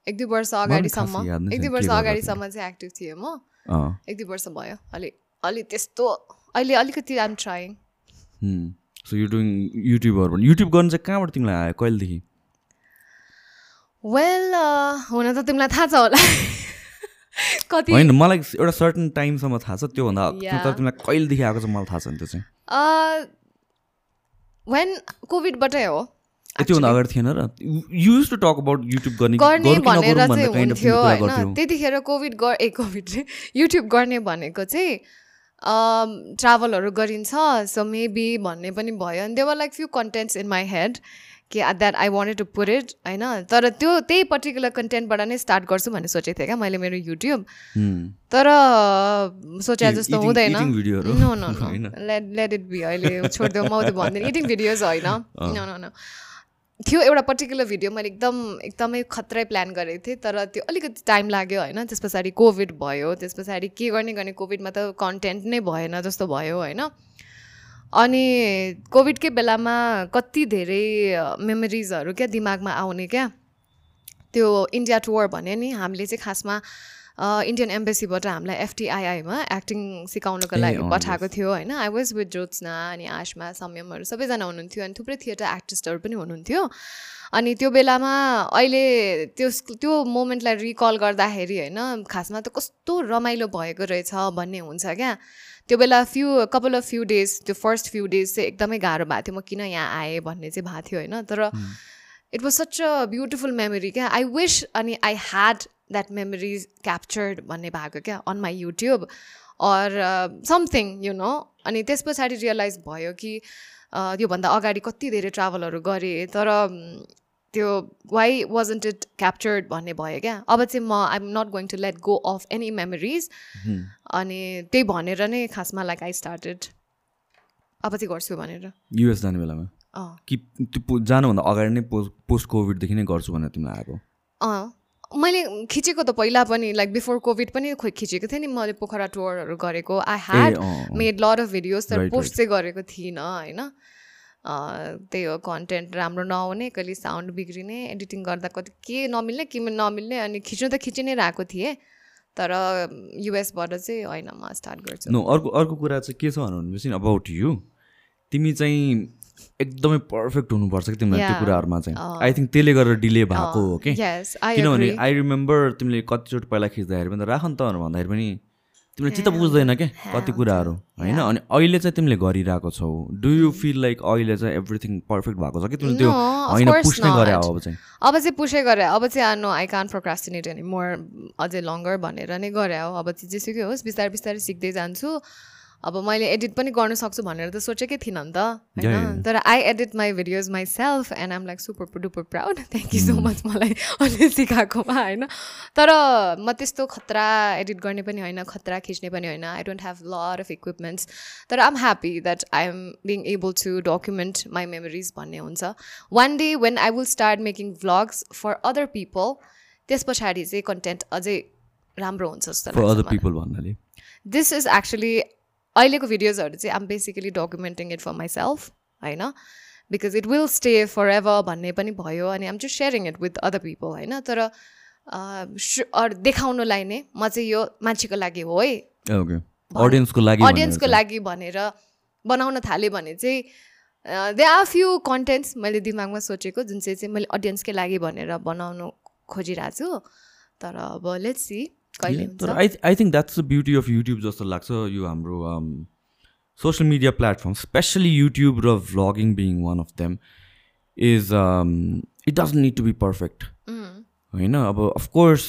Speaker 2: एक दुई वर्ष अगाडिसम्म एक दुई वर्ष अगाडिसम्म चाहिँ एक्टिभ थिएँ म। एक दुई वर्ष भयो। अलि अलि त्यस्तो अहिले अलिकति I'm trying
Speaker 1: so you doing युट्युबहरू पनि. युट्युब गर्नु चाहिँ कहाँबाट तिमीलाई आयो कहिलेदेखि?
Speaker 2: वेल हुन त तिमीलाई थाहा छ होला। कति
Speaker 1: होइन मलाई एउटा सर्टन टाइमसम्म थाहा छ त्योभन्दा. तर तिमीलाई कहिलेदेखि आएको चाहिँ मलाई थाहा छैन त्यो चाहिँ।
Speaker 2: वेन कोभिडबाटै हो
Speaker 1: त्योभन्दा अगाडि थिएन र? Use to talk about YouTube गर्ने
Speaker 2: गर्ने भनेर चाहिँ हुन्थ्यो
Speaker 1: कुरा
Speaker 2: होइन। त्यतिखेर कोभिड गर ए कोभिड युट्युब गर्ने भनेको चाहिँ ट्राभलहरू गरिन्छ. सो मेबी भन्ने पनि भयो. अनि there were like few contents in my head कि that I wanted to put it होइन? तर त्यो त्यही पर्टिकुलर कन्टेन्टबाट नै स्टार्ट गर्छु भन्ने सोचेको थिएँ क्या मैले मेरो युट्युब
Speaker 1: Hmm.
Speaker 2: तर सोचे
Speaker 1: के,
Speaker 2: जस्तो हुँदैन? No
Speaker 1: no?
Speaker 2: No let let it be अहिले छोडिदेऊ। म त भन्दिनँ इटिङ भिडियोज होइन। (laughs) थियो एउटा पर्टिकुलर भिडियो मैले एकदम एकदमै खत्रै प्लान गरेको थिएँ तर त्यो अलिकति टाइम लाग्यो होइन। त्यस पछाडि कोभिड भयो त्यस पछाडि के गर्ने गर्ने कोभिडमा त कन्टेन्ट नै भएन जस्तो भयो होइन। अनि कोभिडकै बेलामा कति धेरै मेमोरिजहरू क्या दिमागमा आउने क्या? त्यो इन्डिया टुर भन्यो नि हामीले चाहिँ खासमा इन्डियन एम्बेसीबाट हामीलाई एफटिआइआईमा एक्टिङ सिकाउनको लागि पठाएको थियो होइन? आई वाज विथ ज्योत्सना अनि आशमा संयमहरू सबैजना हुनुहुन्थ्यो अनि थुप्रै थिएटर आर्टिस्टहरू पनि हुनुहुन्थ्यो। अनि त्यो बेलामा अहिले त्यो त्यो मोमेन्टलाई रिकल गर्दाखेरि होइन खासमा त कस्तो रमाइलो भएको रहेछ भन्ने हुन्छ क्या। त्यो बेला few couple of few days त्यो फर्स्ट फ्यु डेज चाहिँ एकदमै गाह्रो भएको थियो। म किन यहाँ आएँ भन्ने चाहिँ भएको थियो होइन? तर it was such a beautiful memory क्या। आई विस अनि I had that memories captured भन्ने भएको क्या on my YouTube or something you know अनि त्यस पछाडि रियलाइज भयो कि uh, योभन्दा अगाडि कति धेरै ट्राभलहरू गरेँ तर um, त्यो वाइ वाजन्ट इट क्याप्चर्ड भन्ने भयो क्या? अब चाहिँ म I'm not going to let go of any memories अनि त्यही भनेर नै खासमा लाइक आई स्टार्टेड अब चाहिँ गर्छु भनेर।
Speaker 1: युएस जाने बेलामा? कि त्यो जानुभन्दा अगाडि नै पोस्ट पोस्ट कोभिडदेखि नै गर्छु भनेर तिमीलाई आएको?
Speaker 2: अँ। मैले खिचेको त पहिला पनि लाइक बिफोर कोभिड पनि खोइ खिचेको थिएँ नि। मैले पोखरा टुरहरू गरेको।
Speaker 1: I had.
Speaker 2: Made lot of videos तर पोस्ट चाहिँ गरेको थिइनँ होइन। त्यही हो कन्टेन्ट राम्रो नआउने कहिले साउन्ड बिग्रिने एडिटिङ गर्दा कति के नमिल्ने के नमिल्ने अनि खिच्नु त खिचि नै रहेको थिएँ। तर युएसबाट चाहिँ होइन म स्टार्ट गर्छु।
Speaker 1: अर्को अर्को कुरा चाहिँ के छ भनेपछि अबाउट यु तिमी चाहिँ एकदमै पर्फेक्ट हुनुपर्छ कि तिमीलाई त्यो. कुराहरूमा चाहिँ। आई थिङ्क त्यसले गर्दा डिले भएको हो कि किनभने आई रिमेम्बर तिमीले कतिचोटि पहिला खिच्दाखेरि पनि राख नि त भन्दाखेरि पनि तिमीले चित्त बुझ्दैन क्या कति कुराहरू होइन? अनि अहिले चाहिँ तिमीले गरिरहेको छौ। डु यु फिल लाइक अहिले चाहिँ एभ्रिथिङ पर्फेक्ट भएको छ कि तिमीले त्यो होइन पुस्नै गरे अब चाहिँ?
Speaker 2: अब चाहिँ पुसै गरे अब चाहिँ no I can't procrastinate any more अझै लङ्गर भनेर नै गरे हो। अब चाहिँ जेसुकै होस् बिस्तारै बिस्तारै सिक्दै जान्छु। अब मैले एडिट पनि गर्न सक्छु भनेर त सोचेकै थिइनँ नि त होइन. तर I edit my videos myself and I'm like super duper proud thank you so much मलाई अहिले सिकाएकोमा होइन? तर म त्यस्तो खतरा एडिट गर्ने पनि होइन खतरा खिच्ने पनि होइन। I don't have lot of equipments तर I am happy that I am being able to document my memories भन्ने हुन्छ। One day when I will start making vlogs for other people त्यस पछाडि चाहिँ कन्टेन्ट अझै राम्रो हुन्छ जस्तो दिस इज एक्चुली अहिलेको भिडियोजहरू चाहिँ आम basically documenting it for myself होइन? Because it will stay forever भन्ने पनि भयो अनि आम just sharing it with other people होइन? तर देखाउनुलाई नै म चाहिँ यो मान्छेको लागि हो है?
Speaker 1: ओके अडियन्सको लागि
Speaker 2: अडियन्सको
Speaker 1: चाहिँ।
Speaker 2: लागि भनेर बनाउन थालेँ भने चाहिँ दे आर फ्यु कन्टेन्ट्स मैले दिमागमा सोचेको जुन चाहिँ चाहिँ मैले अडियन्सकै लागि भनेर बनाउनु खोजिरहेको छु तर अब लेट्स सी
Speaker 1: तर I I think that's the beauty of YouTube जस्तो लाग्छ यो हाम्रो social media platform especially YouTube र vlogging being one of them is it doesn't need to be
Speaker 2: perfect
Speaker 1: होइन? अब of course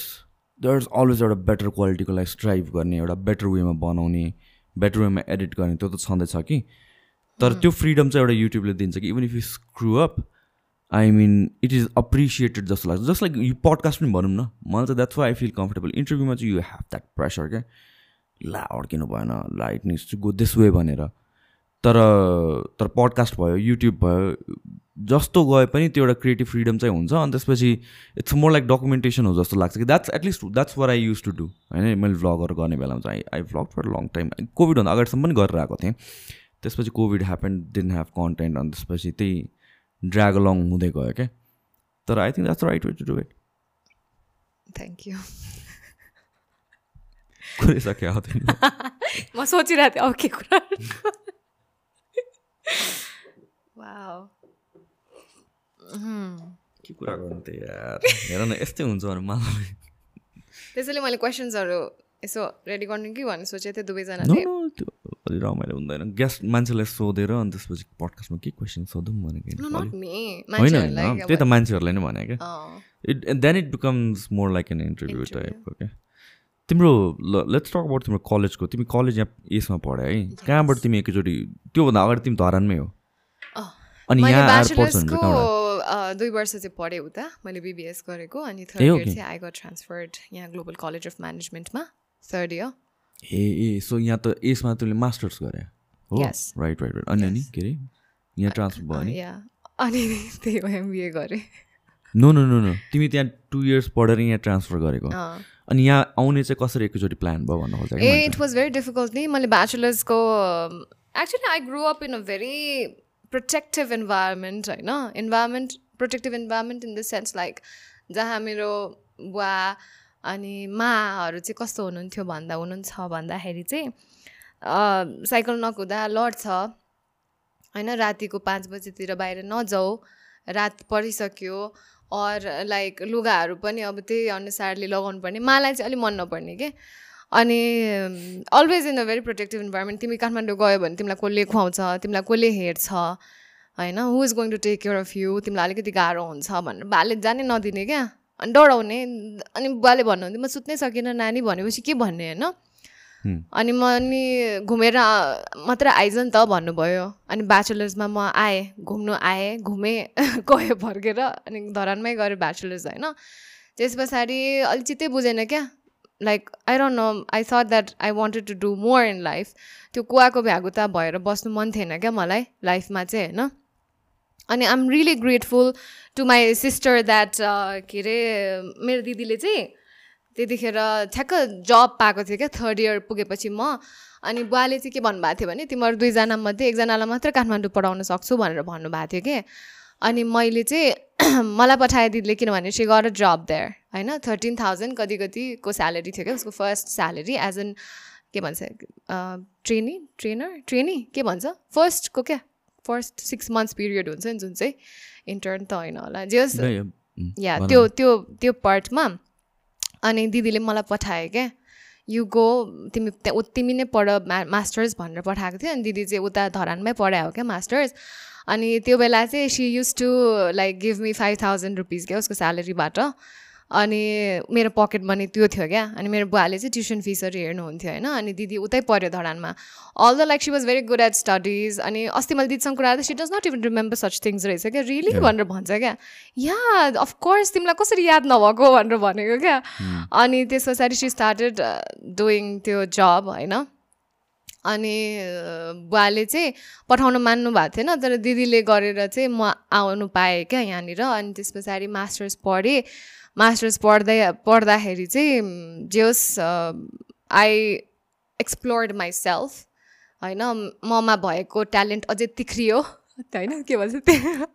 Speaker 1: there is always एउटा बेटर क्वालिटीको लागि स्ट्राइभ गर्ने एउटा बेटर वेमा बनाउने बेटर वेमा एडिट गर्ने त्यो त छँदैछ कि? तर त्यो फ्रिडम चाहिँ एउटा युट्युबले दिन्छ कि even if you screw up I mean it is appreciated जस्तो लाग्छ जस्ट लाइक यो पडकास्ट पनि भनौँ न। मलाई चाहिँ that's why I feel comfortable इन्टरभ्यूमा चाहिँ यु हेभ द्याट प्रेसर क्या ला अड्किनु भएन? ला it to go this way भनेर। तर तर पडकास्ट भयो युट्युब भयो जस्तो गए पनि त्यो एउटा क्रिएटिभ फ्रिडम चाहिँ हुन्छ। अनि त्यसपछि इट्स मोर लाइक डकुमेन्टेसन हो जस्तो लाग्छ कि। That's at least that's what I use to do होइन? मैले भ्लगहरू गर्ने बेलामा चाहिँ I I vlog for long time कोभिडभन्दा अगाडिसम्म पनि गरेर आएको थिएँ। त्यसपछि COVID happen didn't have content अनि त्यसपछि त्यही ड्राग अलङ हुँदै गयो क्या तर I think that's right way to do it
Speaker 2: thank you
Speaker 1: कुरिसक्यो (laughs)
Speaker 2: म सोचिरहेको थिएँ अब के कुरा वाउ
Speaker 1: के कुरा गर्नु त यार? हेर न यस्तै हुन्छ भने मलाई।
Speaker 2: त्यसैले मैले क्वेसन्सहरू यसो रेडी गर्नु कि भन्ने सोचेको थिएँ दुवैजना
Speaker 1: त्यो अलि रमाइलो हुँदैन। गेस्ट मान्छेलाई सोधेर अनि त्यसपछि पडकास्टमा के क्वेसन सोधौँ भनेको होइन होइन त्यही त मान्छेहरूलाई नै भने क्या it then it becomes more like an interview टाइपको क्या तिम्रो लेट्स टक अबाउट तिम्रो कलेजको तिमी कलेज यहाँ यसमा पढ्यो है। कहाँबाट तिमी एकैचोटि त्योभन्दा अगाडि तिमी धरानमै हो। अनि यहाँ
Speaker 2: दुई वर्ष चाहिँ पढेँ उता। मैले बिबिएस गरेको अनि थर्ड इयर. चाहिँ आई गट ट्रान्सफर्ड यहाँ ग्लोबल कलेज अफ म्यानेजमेन्टमा थर्ड इयर
Speaker 1: ए ए सो यहाँ त यसमा तैँले मास्टर्स गरे? हो. राइट राइट राइट अनि अनि के अरे? यहाँ ट्रान्सफर भयो
Speaker 2: या अनि त्यही हो एमबिए गरेँ।
Speaker 1: नो नो नो नो तिमी त्यहाँ टु इयर्स पढेर यहाँ ट्रान्सफर गरेको। अनि यहाँ आउने चाहिँ कसरी एकैचोटि प्लान भयो भन्नु खोज्छ
Speaker 2: ए इट वाज भेरी डिफिकल्ट नि। मैले ब्याचलर्सको actually I grow up in a very protective environment होइन? Environment protective environment in the sense like जहाँ मेरो बुवा अनि माहरू चाहिँ कस्तो हुनुहुन्थ्यो भन्दा हुनुहुन्छ भन्दाखेरि चाहिँ साइकल नकुदा लड्छ। होइन रातिको पाँच बजीतिर बाहिर नजाऊ। रात परिसक्यो। अर लाइक लुगाहरू पनि अब त्यही अनुसारले लगाउनु पर्ने मलाई चाहिँ अलिक मन नपर्ने के। अनि always in a very protective environment तिमी काठमाडौँ गयो भने तिमीलाई कसले खुवाउँछ? तिमीलाई कसले हेर्छ? होइन who is going to take care of you तिमीलाई अलिकति गाह्रो हुन्छ भनेर। बाले जानै नदिने क्या। अनि डराउने अनि बुवाले भन्नुहुन्थ्यो म सुत्नै सकिनँ नानी भनेपछि के भन्ने होइन। अनि म अनि घुमेर मात्र आइज नि त भन्नुभयो। अनि ब्याचलर्समा म आएँ घुम्नु आएँ घुमेँ (laughs) गएँ फर्केर अनि धरानमै गरेँ ब्याचलर्स होइन। त्यस पछाडि अलिक चित्तै बुझेन क्या। Like I don't know I thought that I wanted to do more in life त्यो कुवाको भ्यागुता भएर बस्नु मन थिएन क्या मलाई लाइफमा चाहिँ होइन। अनि I'm really grateful to my sister that के अरे मेरो दिदीले चाहिँ त्यतिखेर ठ्याक्क जब पाएको थियो क्या थर्ड इयर पुगेपछि म। अनि बुवाले चाहिँ के भन्नुभएको थियो भने तिमीहरू दुईजना मध्ये एकजनालाई मात्र काठमाडौँ पढाउन सक्छु भनेर भन्नुभएको थियो कि। अनि मैले चाहिँ (clears throat) मलाई पठाएँ दिदीले किनभने सी गर जब देयर होइन। थर्टिन थाउजन्ड कति कतिको स्यालेरी थियो क्या उसको फर्स्ट स्यालेरी एज एन के भन्छ ट्रेनी ट्रेनर ट्रेनी के भन्छ? फर्स्टको क्या? फर्स्ट सिक्स मन्थ्स पिरियड हुन्छ नि जुन चाहिँ इन्टर्न त होइन होला। जे होस् या त्यो त्यो त्यो पार्टमा अनि दिदीले मलाई पठायो क्या। यु गो तिमी तिमी नै पढ मा मास्टर्स भनेर पठाएको थियो। अनि दिदी चाहिँ उता धरानमै पढायो क्या मास्टर्स अनि त्यो बेला चाहिँ she use to like give me five thousand rupees क्या उसको स्यालेरीबाट अनि मेरो पकेट मनी त्यो थियो क्या? अनि मेरो बुवाले चाहिँ ट्युसन फिसहरू हेर्नुहुन्थ्यो होइन? अनि दिदी उतै पढ्यो धरानमा all the like she was very good at studies अनि अस्ति मैले दिदीसँग कुरा गर्दा she does not even remember such things रहेछ क्या? रियली भनेर भन्छ क्या? या अफकोर्स तिमीलाई कसरी याद नभएको भनेर भनेको क्या? अनि त्यस पछाडि सी स्टार्टेड डुइङ त्यो जब होइन? अनि अ, बुवाले चाहिँ पठाउन मान्नु भएको थिएन तर दिदीले गरेर चाहिँ म आउनु पाएँ क्या यहाँनिर। अनि त्यस पछाडि मास्टर्स पढेँ। मास्टर्स पढ्दै पढ्दाखेरि चाहिँ जे होस् आई एक्सप्लोर्ड माइ सेल्फ होइन? ममा भएको ट्यालेन्ट अझै तिख्रियो (laughs) होइन? के भन्छ त्यो?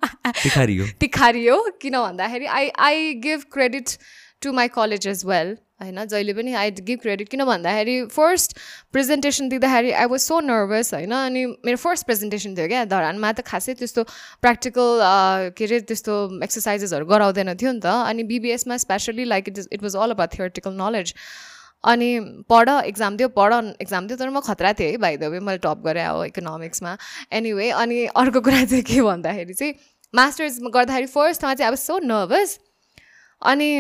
Speaker 1: तिखारी हो (laughs)
Speaker 2: तिखारियो। किन भन्दाखेरि I I give credit to my college as well होइन जहिले पनि आई गिभ क्रेडिट किन भन्दाखेरि फर्स्ट प्रेजेन्टेसन दिँदाखेरि आई वाज सो नर्भस होइन अनि मेरो फर्स्ट प्रेजेन्टेसन थियो क्या धरानमा त खासै त्यस्तो प्र्याक्टिकल के अरे त्यस्तो एक्सर्साइजेसहरू गराउँदैन थियो नि त अनि बिबिएसमा especially like it it was all about theoretical knowledge अनि पढ एक्जाम दियो पढ एक्जाम दियो तर म खतरा थिएँ है भाइ द मैले टप गरेँ अब इकोनोमिक्समा एनिवे अनि अर्को कुरा चाहिँ के भन्दाखेरि चाहिँ मास्टर्स गर्दाखेरि फर्स्टमा चाहिँ अब सो नर्भस अनि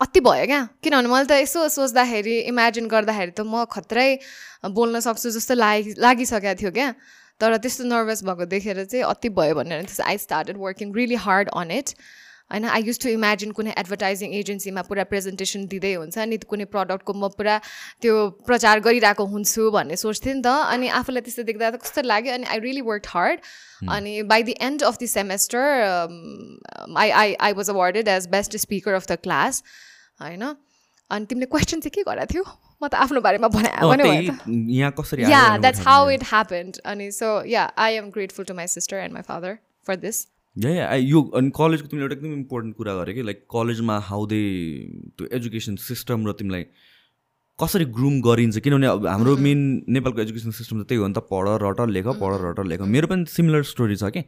Speaker 2: अति भयो क्या? किनभने मैले त यसो सोच्दाखेरि इमेजिन गर्दाखेरि त म खत्रै बोल्न सक्छु जस्तो लागि लागिसकेको थियो क्या। तर त्यस्तो नर्भस भएको देखेर चाहिँ अति भयो भनेर I started working really hard on it होइन आई युज टु इमेजिन कुनै एडभर्टाइजिङ एजेन्सीमा पुरा प्रेजेन्टेसन दिँदै हुन्छ अनि कुनै प्रडक्टको म पुरा त्यो प्रचार गरिरहेको हुन्छु भन्ने सोच्थेँ नि त। अनि आफूलाई त्यस्तो देख्दा त कस्तो लाग्यो अनि आई रियली वर्क हार्ड अनि by the end of the semester I I I was awarded as best speaker of the class होइन। अनि तिमीले क्वेसन चाहिँ के गरेको थियो? म त आफ्नो बारेमा
Speaker 1: yeah
Speaker 2: that's
Speaker 1: how.
Speaker 2: It happened अनि so yeah I am grateful to my sister and my father for this
Speaker 1: yeah yeah I- यो अनि कलेजको तिमीले एउटा एकदम इम्पोर्टेन्ट कुरा गरे कि लाइक कलेजमा हाउ दे त्यो एजुकेसन सिस्टम र तिमीलाई कसरी ग्रुम गरिन्छ? किनभने अब हाम्रो मेन नेपालको एजुकेसन सिस्टम त त्यही हो नि त पढ रट लेख पढ रट लेख। मेरो पनि सिमिलर स्टोरी छ कि।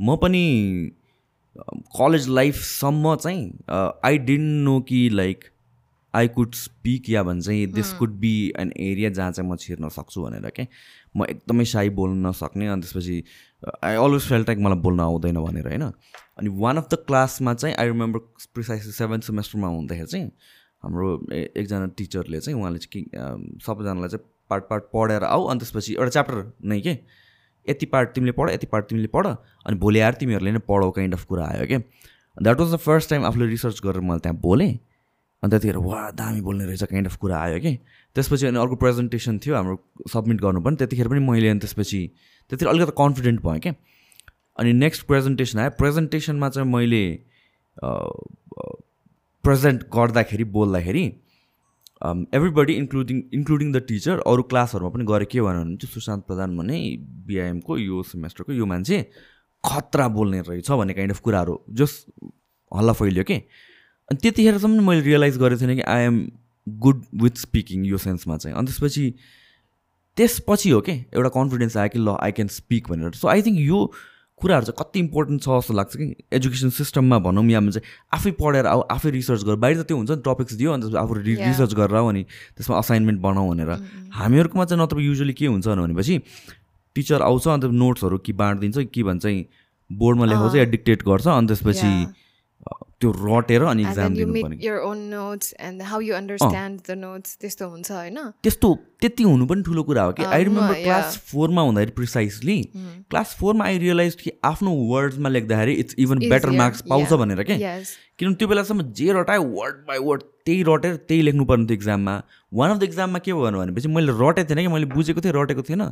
Speaker 1: म पनि कलेज लाइफसम्म चाहिँ आई डिन्ट नो कि like I could speak yeah भन्छ this could be an area जहाँ चाहिँ म छिर्न सक्छु भनेर क्या म एकदमै साई बोल्न नसक्ने अनि त्यसपछि आई अलवेज फेल टाइक मलाई बोल्न आउँदैन भनेर होइन? अनि वान अफ द क्लासमा चाहिँ आई रिमेम्बर प्रिसाइसली सेभेन्थ सेमेस्टरमा हुँदाखेरि चाहिँ हाम्रो एकजना टिचरले चाहिँ उहाँले चाहिँ के सबैजनालाई चाहिँ पार्ट पार्ट पढेर आऊ अनि त्यसपछि एउटा च्याप्टर नै के? यति पार्ट तिमीले पढ यति पार्ट तिमीले पढ अनि भोलि आएर तिमीहरूले नै पढौ काइन्ड अफ कुरा आयो क्या that was the first time आफूले रिसर्च गरेर मैले त्यहाँ बोलेँ। अनि त्यतिखेर वा दामी बोल्ने रहेछ काइन्ड अफ कुरा आयो कि। त्यसपछि अनि अर्को प्रेजेन्टेसन थियो हाम्रो सब्मिट गर्नु पनि। त्यतिखेर पनि मैले अनि त्यसपछि त्यतिखेर अलिकति कन्फिडेन्ट भएँ क्या। अनि नेक्स्ट प्रेजेन्टेसन आयो। प्रेजेन्टेसनमा चाहिँ मैले प्रेजेन्ट गर्दाखेरि बोल्दाखेरि everybody including including the teacher अरू क्लासहरूमा पनि गएर के भने चाहिँ सुशान्त प्रधान भने बिआइएमको यो सेमेस्टरको यो मान्छे खतरा बोल्ने रहेछ भन्ने काइन्ड अफ कुराहरू जस हल्ला फैलियो कि। अनि त्यतिखेरसम्म मैले रियलाइज गरेको थिएन कि I am good with speaking यो सेन्समा चाहिँ। अनि त्यसपछि त्यसपछि हो कि? एउटा कन्फिडेन्स आयो कि ल आई क्यान स्पिक भनेर। सो आई थिङ्क यो कुराहरू चाहिँ कति इम्पोर्टेन्ट छ जस्तो लाग्छ कि एजुकेसन सिस्टममा भनौँ या चाहिँ आफै पढेर आऊ आफै रिसर्च गर। बाहिर त त्यो हुन्छ नि टपिक्स दियो अनि त्यसपछि आफू. रिसर्च गरेर आऊ अनि त्यसमा असाइनमेन्ट बनाऊ भनेर। हामीहरूकोमा चाहिँ नत्र युजली के हुन्छ भनेपछि टिचर आउँछ अन्त नोट्सहरू कि बाँडिदिन्छ कि भन्छ बोर्डमा लेखाउँछ या डिक्टेट गर्छ अनि त्यसपछि त्यो रटेर अनि इक्जाम
Speaker 2: notes त्यस्तो हुन्छ होइन?
Speaker 1: त्यस्तो त्यति हुनु पनि ठुलो कुरा हो कि। I remember. क्लास फोरमा हुँदाखेरि प्रिसाइसली क्लास फोरमा आई रियलाइज कि आफ्नो वर्ड्समा लेख्दाखेरि इट्स इभन बेटर मार्क्स पाउँछ. भनेर के।
Speaker 2: Yes.
Speaker 1: किनभने त्यो बेलासम्म जे रटायो वर्ड बाई वर्ड त्यही रटेर त्यही लेख्नुपर्ने थियो इक्जाममा वान अफ द इक्जाममा के भयो भनेपछि मैले रटेको थिएन कि मैले बुझेको थिएँ रटेको थिएन।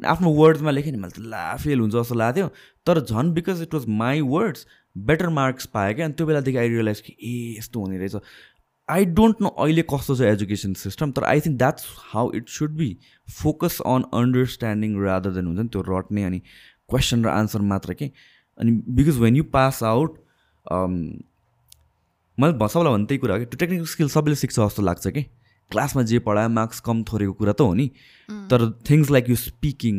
Speaker 1: आफ्नो वर्ड्समा लेखेँ नि मैले त ला फेल हुन्छ जस्तो लाग्थ्यो तर झन् because it was my words better marks पाएँ क्या? अनि त्यो बेलादेखि आई रियलाइज कि ए यस्तो हुने रहेछ। आई डोन्ट नो अहिले कस्तो छ एजुकेसन सिस्टम तर I think that's how it should be focus on understanding rather than हुन्छ नि त्यो रट्ने अनि क्वेसन र आन्सर मात्र के। अनि because when you pass out मैले सबैलाई भन्ने त्यही कुरा हो कि त्यो टेक्निकल स्किल सबैले सिक्छ जस्तो लाग्छ कि। क्लासमा जे पढायो मार्क्स कम थोरेको कुरा त हो नि। तर things like you speaking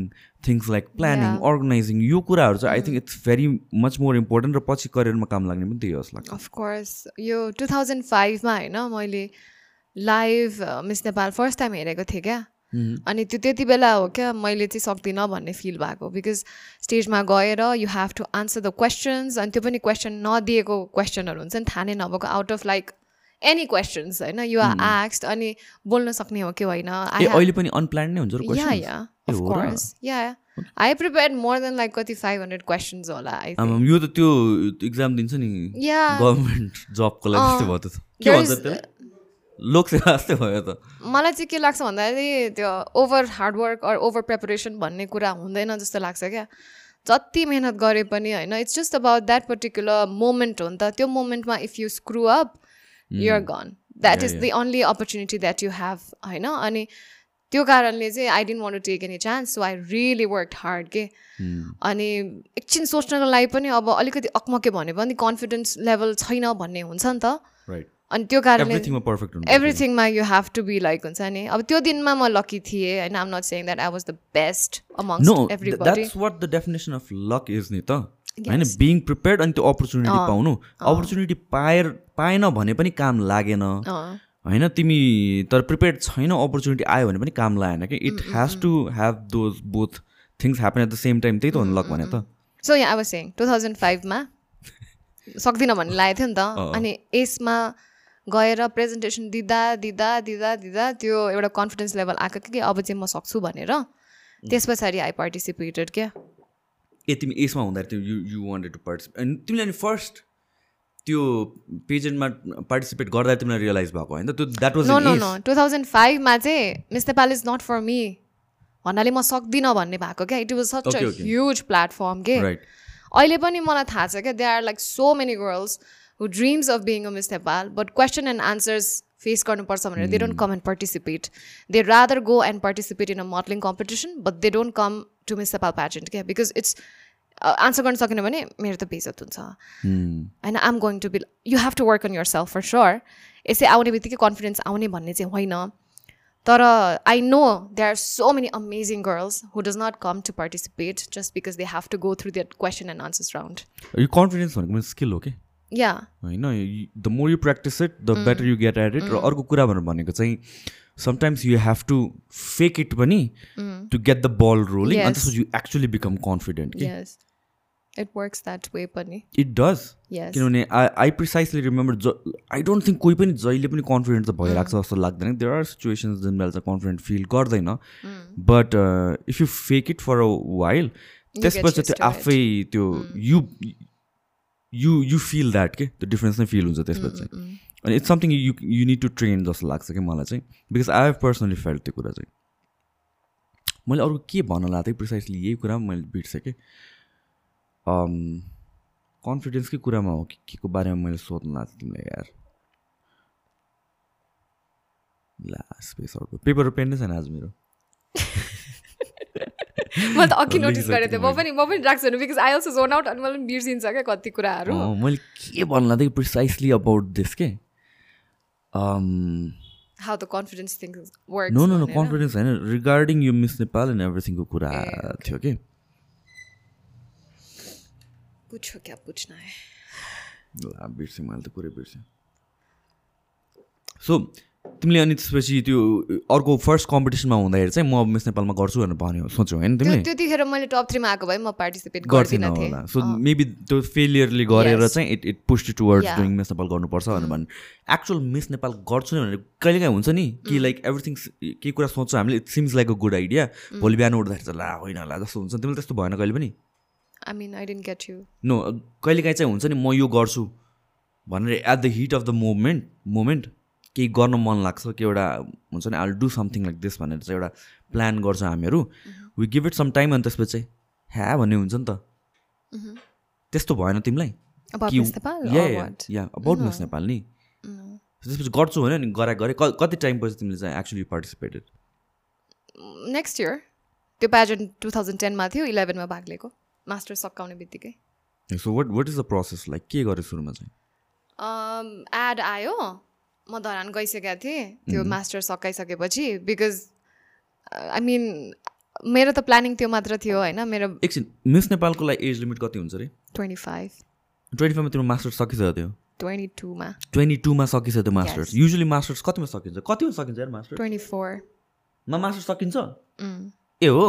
Speaker 1: things like
Speaker 2: planning.
Speaker 1: Organizing यो कुराहरू चाहिँ I think it's very much more important र पछि करियरमा काम लाग्ने पनि त्यही हो जस्तो लाग्छ।
Speaker 2: अफकोर्स यो टु थाउजन्ड फाइभमा होइन मैले live Miss Nepal first time हेरेको थिएँ क्या। अनि त्यो त्यति बेला हो क्या मैले चाहिँ सक्दिनँ भन्ने फिल भएको बिकज स्टेजमा गएर you have to answer the questions अनि त्यो पनि क्वेसन नदिएको क्वेसनहरू हुन्छ नि थाहा नै नभएको out of like any questions होइन? यु आर आक्स्ड अनि बोल्न सक्ने हो कि होइन?
Speaker 1: अहिले पनि अनप्लान नै हुन्छ yeah?
Speaker 2: Yeah yeah I prepare more than like कति फाइभ हन्ड्रेड क्वेसन्स होला
Speaker 1: यो त त्यो इक्जाम दिन्छ नि।
Speaker 2: या
Speaker 1: गभर्मेन्ट जबको लागि
Speaker 2: अँ,
Speaker 1: त्यस्तो भयो त। के
Speaker 2: there
Speaker 1: भन्छ
Speaker 2: is-
Speaker 1: त्यसलाई लोकसेवा जस्तै भयो त।
Speaker 2: मलाई चाहिँ के लाग्छ भन्दाखेरि त्यो over hard work or over preparation भन्ने कुरा हुँदैन जस्तो लाग्छ क्या। जति मेहनत गरे पनि होइन it's just about that particular moment हो नि त। त्यो मोमेन्टमा if you screw up your gun
Speaker 1: that
Speaker 2: is the only opportunity that you have होइन अनि त्यो कारणले चाहिँ I didn't want to take any chance so I really work hard के अनि एकछिन सोच्नको लागि पनि अब अलिकति अक्मके भने पनि कन्फिडेन्स लेभल छैन भन्ने हुन्छ नि त अनि त्यो कारणले
Speaker 1: एभ्रिथिङमा पर्फेक्ट हुन्छ
Speaker 2: एभ्रिथिङमा you have to be like हुन्छ नि अब त्यो दिनमा म लकी थिएँ होइन I'm not saying that I
Speaker 1: was
Speaker 2: the best
Speaker 1: that's what the definition of luck is नि त होइन बिङ प्रिपेयर्ड अनि त्यो अपर्च्युनिटी पाउनु। अपर्च्युनिटी पाएर पाएन भने पनि काम लागेन। होइन तिमी तर प्रिपेयर्ड छैन अपर्च्युनिटी आयो भने पनि काम लागेन कि? It has to have those both things happen at the same time त्यही त हो नि लक भने त।
Speaker 2: सो यहाँ अब सेङ टु थाउजन्ड फाइभमा सक्दिनँ भन्ने लागेको थियो नि त। अनि यसमा गएर प्रेजेन्टेसन दिँदा दिँदा दिँदा दिँदा त्यो एउटा कन्फिडेन्स लेभल आएको कि अब चाहिँ म सक्छु भनेर। त्यस पछाडि आई पार्टिसिपेटेड क्या।
Speaker 1: ए तिमी यसमा हुँदाखेरि तिमी you you wanted to participate अनि तिमीले अनि फर्स्ट त्यो पेजेन्टमा पार्टिसिपेट गर्दा तिमीलाई रियलाइज भएको होइन? त्यो द्याट वाज
Speaker 2: टु थाउजन्ड फाइभमा चाहिँ miss Nepal is not for me भन्नाले म सक्दिनँ भन्ने भएको क्या? It
Speaker 1: was
Speaker 2: such
Speaker 1: a.
Speaker 2: Huge platform के? अहिले पनि मलाई थाहा छ क्या? They are like so many girls who dreams of being a miss Nepal but question and answers face गर्नुपर्छ भनेर they don't come and participate they rather go and participate in a modelling competition but they don't come to miss Nepal pageant क्या बिकज इट्स आन्सर गर्न सकेन भने मेरो त बेजत हुन्छ। होइन I'm going to be you have to work on yourself for sure यसै आउने बित्तिकै कन्फिडेन्स आउने भन्ने चाहिँ होइन। तर I know they are so many amazing girls who does not come to participate just because they have to go through that question and answers round
Speaker 1: यो कन्फिडेन्स भनेको पनि स्किल हो कि
Speaker 2: या
Speaker 1: होइन the more you practise it the better you get at it र अर्को कुरा भनेर भनेको चाहिँ sometimes you have to fake it पनि to get the ball rolling अनि. त्यसपछि यु एक्चुली बिकम कन्फिडेन्ट कि
Speaker 2: इट वर्क्स द्याट वे पनि
Speaker 1: इट डज किनभने आई आई प्रिसाइसली रिमेम्बर ज आई डोन्ट थिङ्क कोही पनि जहिले पनि कन्फिडेन्ट त भइरहेको छ जस्तो लाग्दैन देयर आर सिचुएसन्स जुन बेला चाहिँ कन्फिडेन्ट फिल गर्दैन but if you fake it for a while त्यसपछि त्यो. आफै त्यो you you you feel that के त्यो डिफ्रेन्स नै फिल हुन्छ त्यसपछि अनि it's something you you need to train जस्तो लाग्छ कि मलाई चाहिँ। Because I have personally felt त्यो कुरा चाहिँ। मैले अरू के भन्न लाग्थेँ प्रिसाइसली यही कुरा मैले बिर्सेँ कि। कन्फिडेन्सकै कुरामा हो कि के को बारेमा मैले सोध्नु लाग्थेँ तिमीलाई यार। ला स्पेस अर्को पेपर पेन नै छैन आज मेरो। (laughs)
Speaker 2: मैले त अघि (laughs) नोटिस गरेको थिएँ। म पनि म पनि राख्छु because I also zone out अनि मलाई बिर्सिन्छ क्या कति कुराहरू।
Speaker 1: मैले के भन्नु लाग्थेँ प्रिसाइसली अबाउट दिस के?
Speaker 2: How the confidence thing work
Speaker 1: no no no confidence होइन रिगार्डिङ यो मिस नेपाल एन्ड एभ्रिथिङको कुरा थियो कि
Speaker 2: पुछो क्या पुछ्न है
Speaker 1: ला बिर्सेँ मैले त कुरै बिर्सेँ सो तिमीले अनि त्यसपछि त्यो अर्को फर्स्ट कम्पिटिसनमा हुँदाखेरि चाहिँ म मिस नेपालमा गर्छु भनेर भन्यो। सोच्यौ होइन तिमीले?
Speaker 2: त्यतिखेर मैले टप थ्रीमा आएको भए म पार्टिसिपेट गर्दिनँ
Speaker 1: होला। सो मेबी त्यो फेलियरले गरेर. चाहिँ it it pushed
Speaker 2: towards.
Speaker 1: Doing Miss Nepal गर्नुपर्छ भनेर भन्नु एक्चुअल मिस नेपाल गर्छु नै भनेर कहिलेकाहीँ हुन्छ नि कि लाइक एभ्रिथिङ केही कुरा सोध्छ हामीले it seems like a good idea भोलि बिहान उठ्दाखेरि चाहिँ ला होइन ला जस्तो हुन्छ। तिमीले त्यस्तो भएन कहिले पनि?
Speaker 2: I mean I didn't get you
Speaker 1: know कहिलेकाहीँ चाहिँ हुन्छ नि म यो गर्छु। भनेर at the heat of the moment moment केही गर्न मन लाग्छ कि एउटा हुन्छ नि I do something like this भनेर चाहिँ एउटा प्लान गर्छ हामीहरू। We give it some time अनि त्यसपछि चाहिँ ह्या भन्ने हुन्छ नि त। त्यस्तो भएन तिमीलाई।
Speaker 2: अबाउट
Speaker 1: कि-
Speaker 2: मिस नेपाल
Speaker 1: या अबाउट मिस नेपाल नि। त्यसपछि गर्छु भने नि गरा गरे। कति टाइम पछि तिमीले चाहिँ एक्चुली पार्टिसिपेटेड
Speaker 2: नेक्स्ट इयर त्यो प्याजेन्ट टु थाउजन्ड टेनमा थियो इलेभेनमा भाग लिएको। मास्टर सकाउने बित्तिकै।
Speaker 1: So what what is the process like के गरेँ सुरुमा चाहिँ?
Speaker 2: एड आयो। म धरान गइसकेको थिएँ। त्यो मास्टर सकाइसकेपछि बिकज आई मिन मेरो त प्लानिङ त्यो मात्र थियो होइन? मेरो
Speaker 1: एकछिन मिस नेपालको लागि एज लिमिट कति हुन्छ अरे
Speaker 2: ट्वेन्टी फाइभ
Speaker 1: ट्वेन्टी फाइभमा तिम्रो मास्टर्स सकिसक्यो थियो?
Speaker 2: ट्वेन्टी टूमा
Speaker 1: ट्वेन्टी टूमा सकिसक्यो त्यो मास्टर्स युजली मास्टर्स कतिमा सकिन्छ? कतिमा सकिन्छ यार मास्टर्स
Speaker 2: ट्वेन्टी फोरमा
Speaker 1: मास्टर्स सकिन्छ? ए हो?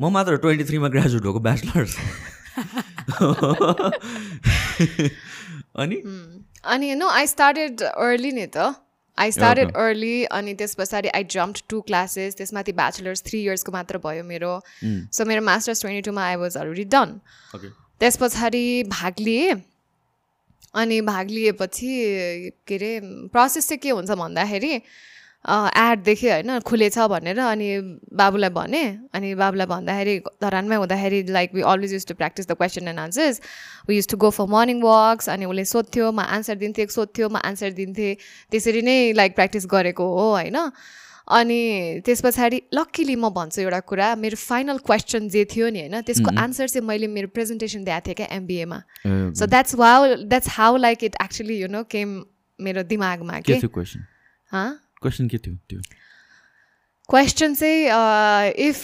Speaker 1: म मात्र ट्वेन्टी थ्रीमा ग्रेजुएट भएको ब्याचलर्स (laughs) (laughs) अनि?
Speaker 2: अनि नो आई स्टार्टेड अर्ली नि त। आई स्टार्टेड अर्ली अनि त्यस पछाडि आई जम्प टु क्लासेस त्यसमाथि ब्याचलर्स थ्री इयर्सको मात्र भयो मेरो। सो मेरो मास्टर्स ट्वेन्टी टूमा आई वाज अलरेडी डन त्यस पछाडि भाग लिएँ। अनि भाग लिएपछि के अरे प्रोसेस चाहिँ के हुन्छ भन्दाखेरि एड देखेँ होइन खुलेछ भनेर अनि बाबुलाई भने। अनि बाबुलाई भन्दाखेरि धरानमै हुँदाखेरि like we always used to practise the question and answers we used to go for morning walks अनि उसले सोध्थ्यो म आन्सर दिन्थेँ सोध्थ्यो म आन्सर दिन्थेँ। त्यसरी नै लाइक प्र्याक्टिस गरेको हो होइन। अनि त्यस पछाडि लक्किली म भन्छु एउटा कुरा मेरो फाइनल क्वेसन जे थियो नि होइन त्यसको आन्सर चाहिँ मैले मेरो प्रेजेन्टेसन दिएको थिएँ क्या एमबिएमा so that's wow that's how like it actually you know came मेरो दिमागमा
Speaker 1: के क्वेसन
Speaker 2: हाँ
Speaker 1: क्वेसन के थियो त्यो?
Speaker 2: क्वेसन चाहिँ if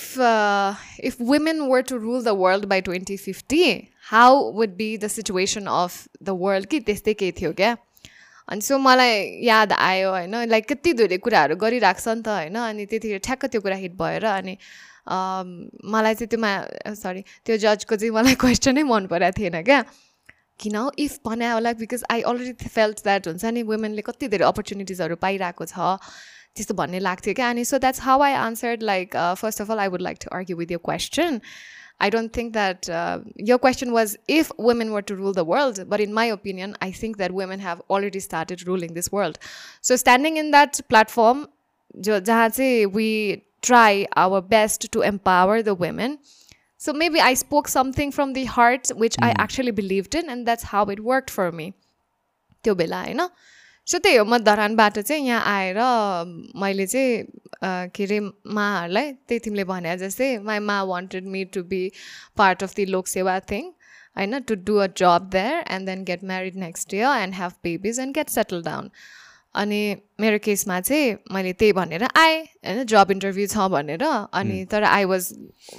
Speaker 2: if women were to rule the world by twenty fifty how would be the situation of the world कि त्यस्तै केही थियो क्या? अनि सो मलाई याद आयो होइन? लाइक कति धेरै कुराहरू गरिरहेको छ नि त होइन? अनि त्यतिखेर ठ्याक्क त्यो कुरा हिट भएर अनि अम, मलाई चाहिँ त्योमा सरी त्यो जजको चाहिँ मलाई (laughs) क्वेसनै मन परेको थिएन क्या? किन हौ इफ बनायो होला because I already felt that हुन्छ नि वुमेनले कति धेरै अपर्च्युनिटिजहरू पाइरहेको छ त्यस्तो भन्ने लाग्थ्यो क्या अनि so that's how I answered like first of all I would like to argue with your question I don't think that uh, your question was if women were to rule the world, but in my opinion, I think that women have already started ruling this world. So standing in that platform, जो जहाँ चाहिँ we try our best to empower the women. So maybe I spoke something from the heart which I actually believed in, and that's how it worked for me. त्यो बेला होइन? सो त्यही हो म धरानबाट चाहिँ यहाँ आएर मैले चाहिँ के अरे माहरूलाई त्यही तिमीले भने जस्तै my ma wanted me to be part of the Lok Sewa thing होइन? To do a job there and then get married next year and have babies and get settle down अनि मेरो केसमा चाहिँ मैले त्यही भनेर आएँ होइन? जब इन्टरभ्यू छ भनेर। अनि तर I was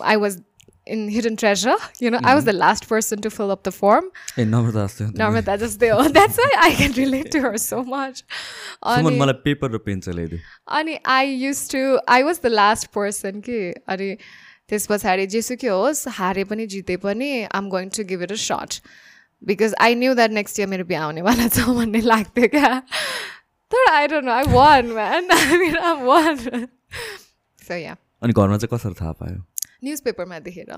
Speaker 2: I was in hidden treasure you know I was the last person to fill up the form
Speaker 1: ए नम्रता जस्तै हो
Speaker 2: जस्तै that's why I can relate to her so
Speaker 1: much
Speaker 2: अनि
Speaker 1: मलाई पेपर र पेन चाहिँ ल्याइदियो
Speaker 2: अनि I used to I was the last person कि अनि त्यस पछाडि जेसुकै होस् हारे पनि जिते पनि I'm going to give it a shot because I knew that next year मेरो बिहा आउनेवाला छ भन्ने लाग्थ्यो क्या? तर I don't know I won man I mean I won so yeah
Speaker 1: अनि घरमा चाहिँ कसरी थाहा पायो?
Speaker 2: न्युज पेपरमा देखेर।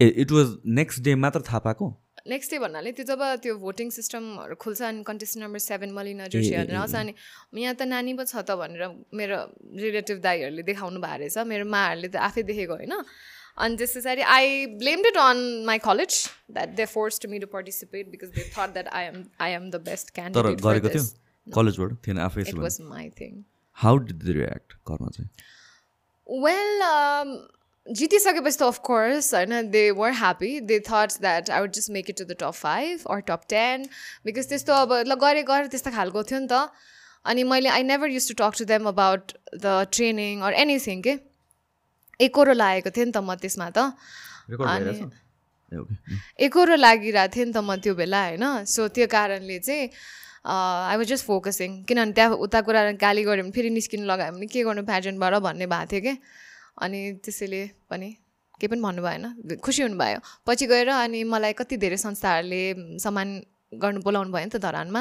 Speaker 1: ए इट वाज नेक्स्ट डे मात्र थाहा पाएको?
Speaker 2: नेक्स्ट डे भन्नाले त्यो जब त्यो भोटिङ सिस्टमहरू खुल्छ अनि contest number seven Malina Joshi भनेर आउँछ अनि यहाँ त नानी पो छ त भनेर मेरो रिलेटिभ दाईहरूले देखाउनु भएको रहेछ। मेरो माहरूले त आफै देखेको होइन। अनि त्यस पछाडि I blamed it on my college that they force to me to participate because they thought that I am I am
Speaker 1: the
Speaker 2: best candidate
Speaker 1: गरेको थियो? कलेजबाट थिएन आफै
Speaker 2: it was my thing
Speaker 1: how did the react घरमा चाहिँ?
Speaker 2: वेल um, जितिसकेपछि त अफकोर्स होइन they were happy they thoughts that I would just make it to the top five or top ten because त्यस्तो अब ल गरे गरे त्यस्तो खालको थियो नि त अनि मैले I never used to talk to them about the training or anything के एकरो लागेको थियो नि त म त्यसमा त अनि- एकरो लागिरहेको थियो नि त म त्यो बेला होइन सो त्यो कारणले चाहिँ आई वाज जस्ट फोकसिङ किनभने त्यहाँ उता कुरा गाली गऱ्यो भने फेरि निस्किनु लगायो भने के गर्नु प्याजेन्टबाट भन्ने भएको थियो कि अनि त्यसैले पनि केही पनि भन्नु भएन खुसी हुनुभयो। पछि गएर अनि मलाई कति धेरै संस्थाहरूले सम्मान गर्नु बोलाउनु भयो नि त धरानमा।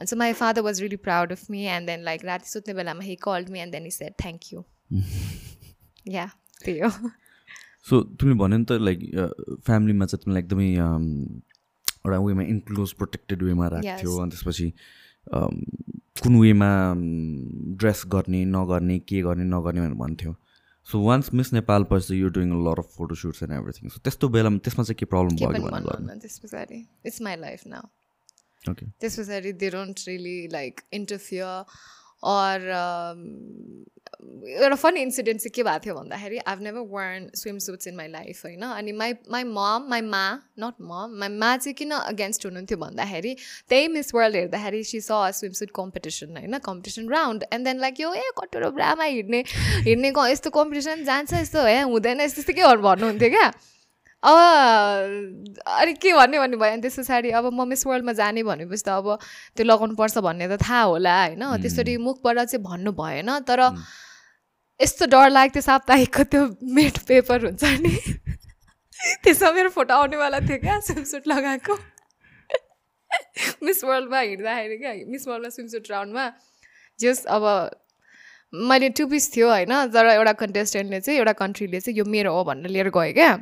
Speaker 2: अनि so my father was really proud of me and then like राति सुत्ने बेलामा he called me and then he said thank you yeah त्यही हो।
Speaker 1: सो तिमीले भन्यो नि त लाइक फ्यामिलीमा चाहिँ तिमीलाई एकदमै एउटा वेमा इन्क्लोज प्रोटेक्टेड वेमा राख्थ्यो. अनि त्यसपछि कुन वेमा ड्रेस गर्ने नगर्ने के गर्ने नगर्ने भनेर भन्थ्यो। सो वान्स मिस नेपाल पछि you doing lot of photoshoots and everything so त्यस्तो बेलामा त्यसमा चाहिँ के प्रब्लम भयो
Speaker 2: त्यस पछाडि इट्स माई लाइफ नाउ त्यस पछाडि they don't really like interfere or एउटा फन इन्सिडेन्ट चाहिँ के भएको थियो भन्दाखेरि I've never worn swimsuits in my life होइन अनि my my mom my ma not mom my ma चाहिँ किन अगेन्स्ट हुनुहुन्थ्यो भन्दाखेरि त्यही मिस वर्ल्ड हेर्दाखेरि सी स स्विम सुट कम्पिटिसन होइन competition round and then like यो ए कटोरो ब्रामा हिँड्ने हिँड्ने यस्तो कम्पिटिसन जान्छ यस्तो ए हुँदैन यस्तो यस्तो के भन्नुहुन्थ्यो क्या अब अनि के भन्ने भन्ने भयो? अनि त्यस पछाडि अब म मिस वर्ल्डमा जाने भनेपछि त अब त्यो लगाउनु पर्छ भन्ने त थाहा होला होइन? त्यसरी मुखबाट चाहिँ भन्नु भएन तर यस्तो डर लाग्थ्यो साप्ताहिकको त्यो मेट पेपर हुन्छ नि। त्यसमा मेरो फोटो आउनेवाला थियो क्या स्विमसुट लगाएको। मिस वर्ल्डमा हिँड्दाखेरि क्या मिस वर्ल्डमा स्विमसुट राउन्डमा जस अब मैले टु पिस थियो होइन? तर एउटा कन्टेस्टेन्टले चाहिँ एउटा कन्ट्रीले चाहिँ यो मेरो हो भनेर लिएर गयो क्या।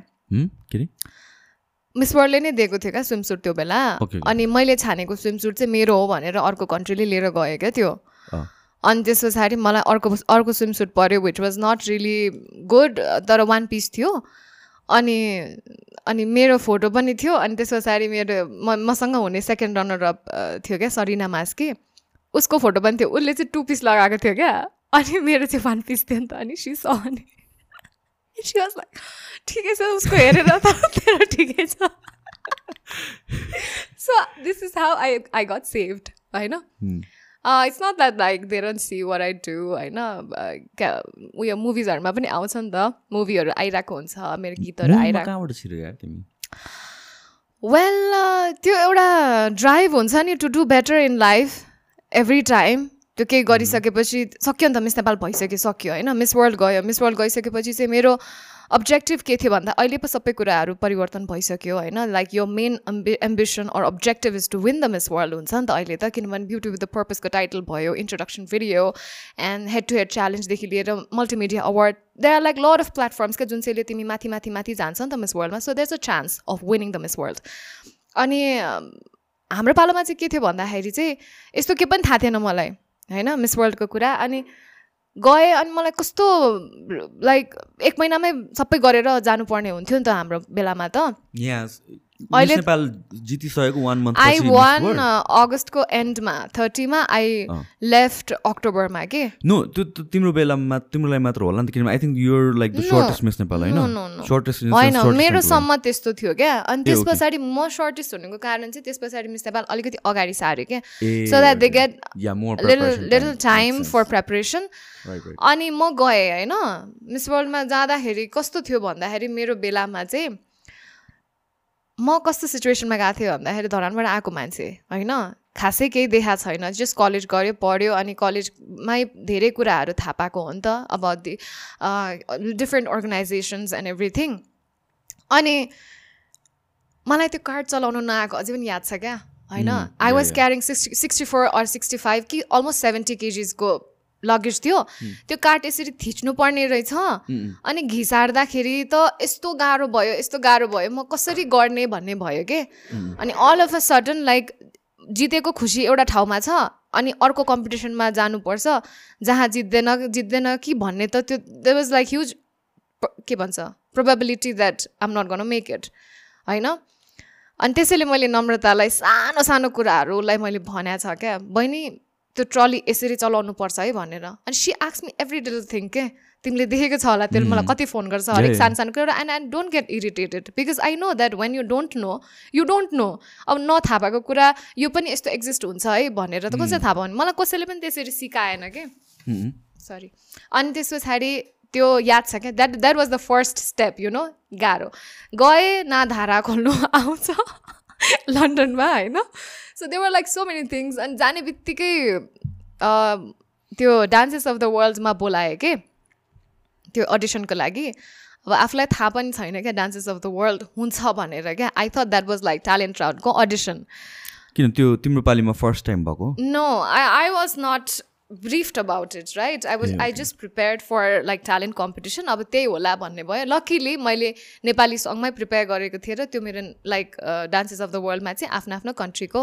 Speaker 2: मिस वर्ल्डले नै दिएको थियो क्या स्विमसुट त्यो बेला. अनि मैले छानेको स्विमसुट चाहिँ मेरो हो भनेर अर्को कन्ट्रीले लिएर गयो क्या त्यो। अनि त्यस पछाडि मलाई अर्को अर्को स्विमसुट पऱ्यो which was not really good तर वान पिस थियो। अनि अनि मेरो फोटो पनि थियो। अनि त्यस पछाडि मेरो म मसँग हुने सेकेन्ड रनर अप थियो क्या सरिना मास्की। उसको फोटो पनि थियो। उसले चाहिँ टु पिस लगाएको थियो क्या। अनि मेरो चाहिँ वान पिस थियो नि त। अनि सी स अनि (laughs) ठिकै छ उसको हेरेर त तेरो ठिकै छ so this is how I I got saved होइन। It's not that like they don't see where I do होइन uh, उयो मुभिजहरूमा पनि आउँछ नि त मुभीहरू आइरहेको हुन्छ मेरो गीतहरू
Speaker 1: मुभीमा
Speaker 2: आइरहेको वेल त्यो एउटा ड्राइभ हुन्छ नि to do better in life every time त्यो केही गरिसकेपछि सक्यो नि त मिस नेपाल भइसक्यो सक्यो होइन? मिस वर्ल्ड गयो मिस वर्ल्ड गइसकेपछि चाहिँ मेरो अब्जेक्टिभ के थियो भन्दा अहिले पो सबै कुराहरू परिवर्तन भइसक्यो होइन? लाइक यो main एम्बि ambition or objective is to win the Miss World हुन्छ नि त अहिले त किनभने ब्युटी विथ द पर्पजको टाइटल भयो introduction video and head to head च्यालेन्जदेखि लिएर multimedia award there are like lot of platforms क्या जुन चाहिँले तिमी माथि माथि माथि जान्छ नि त मिस वर्ल्डमा so there a chance of winning the Miss World अनि हाम्रो पालोमा चाहिँ के थियो भन्दाखेरि चाहिँ यस्तो के पनि थाहा थिएन मलाई। होइन मिस वर्ल्डको कुरा अनि गएँ अनि मलाई कस्तो लाइक एक महिनामै सबै गरेर जानुपर्ने हुन्थ्यो नि त हाम्रो बेलामा त।
Speaker 1: यहाँ
Speaker 2: आई वान अगस्तको एन्डमा थर्टीमा आई। लेफ्ट अक्टोबरमा के?
Speaker 1: नो त्यो तिम्रो बेलामा तिम्रो लागि मात्र होला नि त किनभने I think
Speaker 2: you're
Speaker 1: like the. Shortest
Speaker 2: Miss Nepal
Speaker 1: होइन. सर्टेस्ट
Speaker 2: होइन मेरो सम्म त्यस्तो थियो क्या। अनि त्यस. पछाडि म सर्टेस्ट हुनुको कारण चाहिँ त्यस पछाडि मिस नेपाल अलिकति अगाडि सार्यो क्या।
Speaker 1: So
Speaker 2: that they get little time
Speaker 1: for preparation
Speaker 2: अनि म गएँ होइन। मिस वर्ल्डमा जाँदाखेरि कस्तो थियो भन्दाखेरि मेरो बेलामा चाहिँ म कस्तो सिचुएसनमा गएको थिएँ भन्दाखेरि धरानबाट आएको मान्छे होइन? खासै केही देखा छैन। जस्ट कलेज गऱ्यो पढ्यो अनि कलेजमै धेरै कुराहरू थाहा पाएको हो नि त अब डिफ्रेन्ट अर्गनाइजेसन्स एन्ड एभ्रिथिङ अनि मलाई त्यो कार्ड चलाउनु नआएको अझै पनि याद छ क्या? होइन? I
Speaker 1: was.
Speaker 2: Carrying sixty sixty four or sixty five कि अलमोस्ट सेभेन्टी केजिसको लगेज थियो। त्यो कार्ड यसरी थिच्नु पर्ने रहेछ अनि घिसार्दाखेरि त यस्तो गाह्रो भयो यस्तो गाह्रो भयो। म कसरी गर्ने भन्ने भयो के? अनि all of a sudden like जितेको खुसी एउटा ठाउँमा छ अनि अर्को कम्पिटिसनमा जानुपर्छ। जहाँ जित्दैन जित्दैन कि भन्ने त त्यो दे वाज लाइक ह्युज के भन्छ? Probability that I'm not gonna make it होइन? अनि त्यसैले मैले नम्रतालाई सानो सानो कुराहरूलाई मैले भनेको छ क्या। बहिनी त्यो ट्रली यसरी चलाउनु पर्छ है भनेर। अनि she asks me every little thing के? तिमीले देखेको छ होला त्यसले मलाई कति फोन गर्छ हरेक. सानो सानो कुरा and I don't get irritated because I know that when you don't know you don't know अब नथाहा भएको कुरा यो पनि यस्तो एक्जिस्ट हुन्छ है भनेर त कसरी थाहा भयो भने मलाई कसैले पनि त्यसरी सिकाएन कि? सरी अनि त्यस पछाडि त्यो याद छ क्या that that was the first step you know गाह्रो। गएँ न धारा खोल्नु आउँछ। (laughs) लन्डनमा होइन? So there were like so many things अनि जाने बित्तिकै त्यो डान्सेस अफ द वर्ल्डमा बोलाएँ के? त्यो अडिसनको लागि। अब आफूलाई थाहा पनि छैन क्या डान्सेस अफ द वर्ल्ड हुन्छ भनेर क्या। I thought that was like talent राउन्डको audition
Speaker 1: किन? त्यो तिम्रो पालिमा फर्स्ट टाइम भएको
Speaker 2: No, I, I was not briefed about it, right? I was I just prepared for like talent competition. अब त्यही होला भन्ने भयो। लकिली मैले नेपाली सङमै प्रिपेयर गरेको थिएँ र त्यो मेरो लाइक डान्सेस अफ द वर्ल्डमा चाहिँ आफ्नो आफ्नो कन्ट्रीको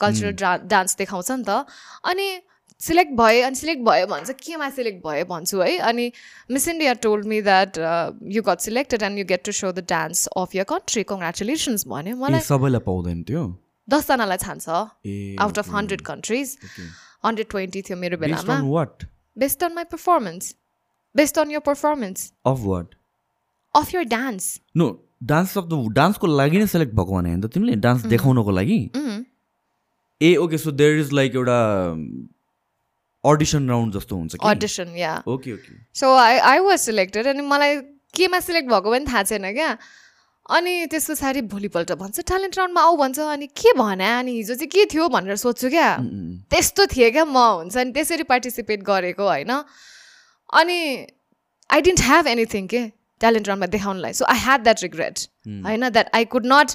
Speaker 2: कल्चरल डा डान्स देखाउँछ नि त। अनि सिलेक्ट भएँ अनि सिलेक्ट भयो भन्छ। केमा सिलेक्ट भयो भन्छु है। अनि Miss India told me that you got selected and you get to show the dance of your country congratulations भन्यो। मलाई
Speaker 1: सबैलाई पाउँदैन त्यो?
Speaker 2: दसजनालाई छान्छ। Out of hundred countries hundred twenty थियो मेरो बेलामा
Speaker 1: what
Speaker 2: based on my performance based on your performance
Speaker 1: of what
Speaker 2: of your dance
Speaker 1: no dance of the डान्सको लागि नै सेलेक्ट भएको भने त तिमीले डान्स देखाउनको लागि ए okay so there is like एउटा अडिसन राउन्ड जस्तो हुन्छ
Speaker 2: audition yeah
Speaker 1: okay okay
Speaker 2: so I I was selected अनि मलाई केमा सिलेक्ट भएको पनि थाहा छैन क्या अनि त्यस पछाडि भोलिपल्ट भन्छ ट्यालेन्ट राउन्डमा आऊ भन्छ। अनि के भने अनि हिजो चाहिँ के थियो भनेर सोध्छु क्या। त्यस्तो थिएँ क्या म हुन्छ। अनि त्यसरी पार्टिसिपेट गरेको होइन। अनि आई डिन्ट ह्याभ एनिथिङ के ट्यालेन्ट राउन्डमा देखाउनलाई। So I had that regret होइन that I could not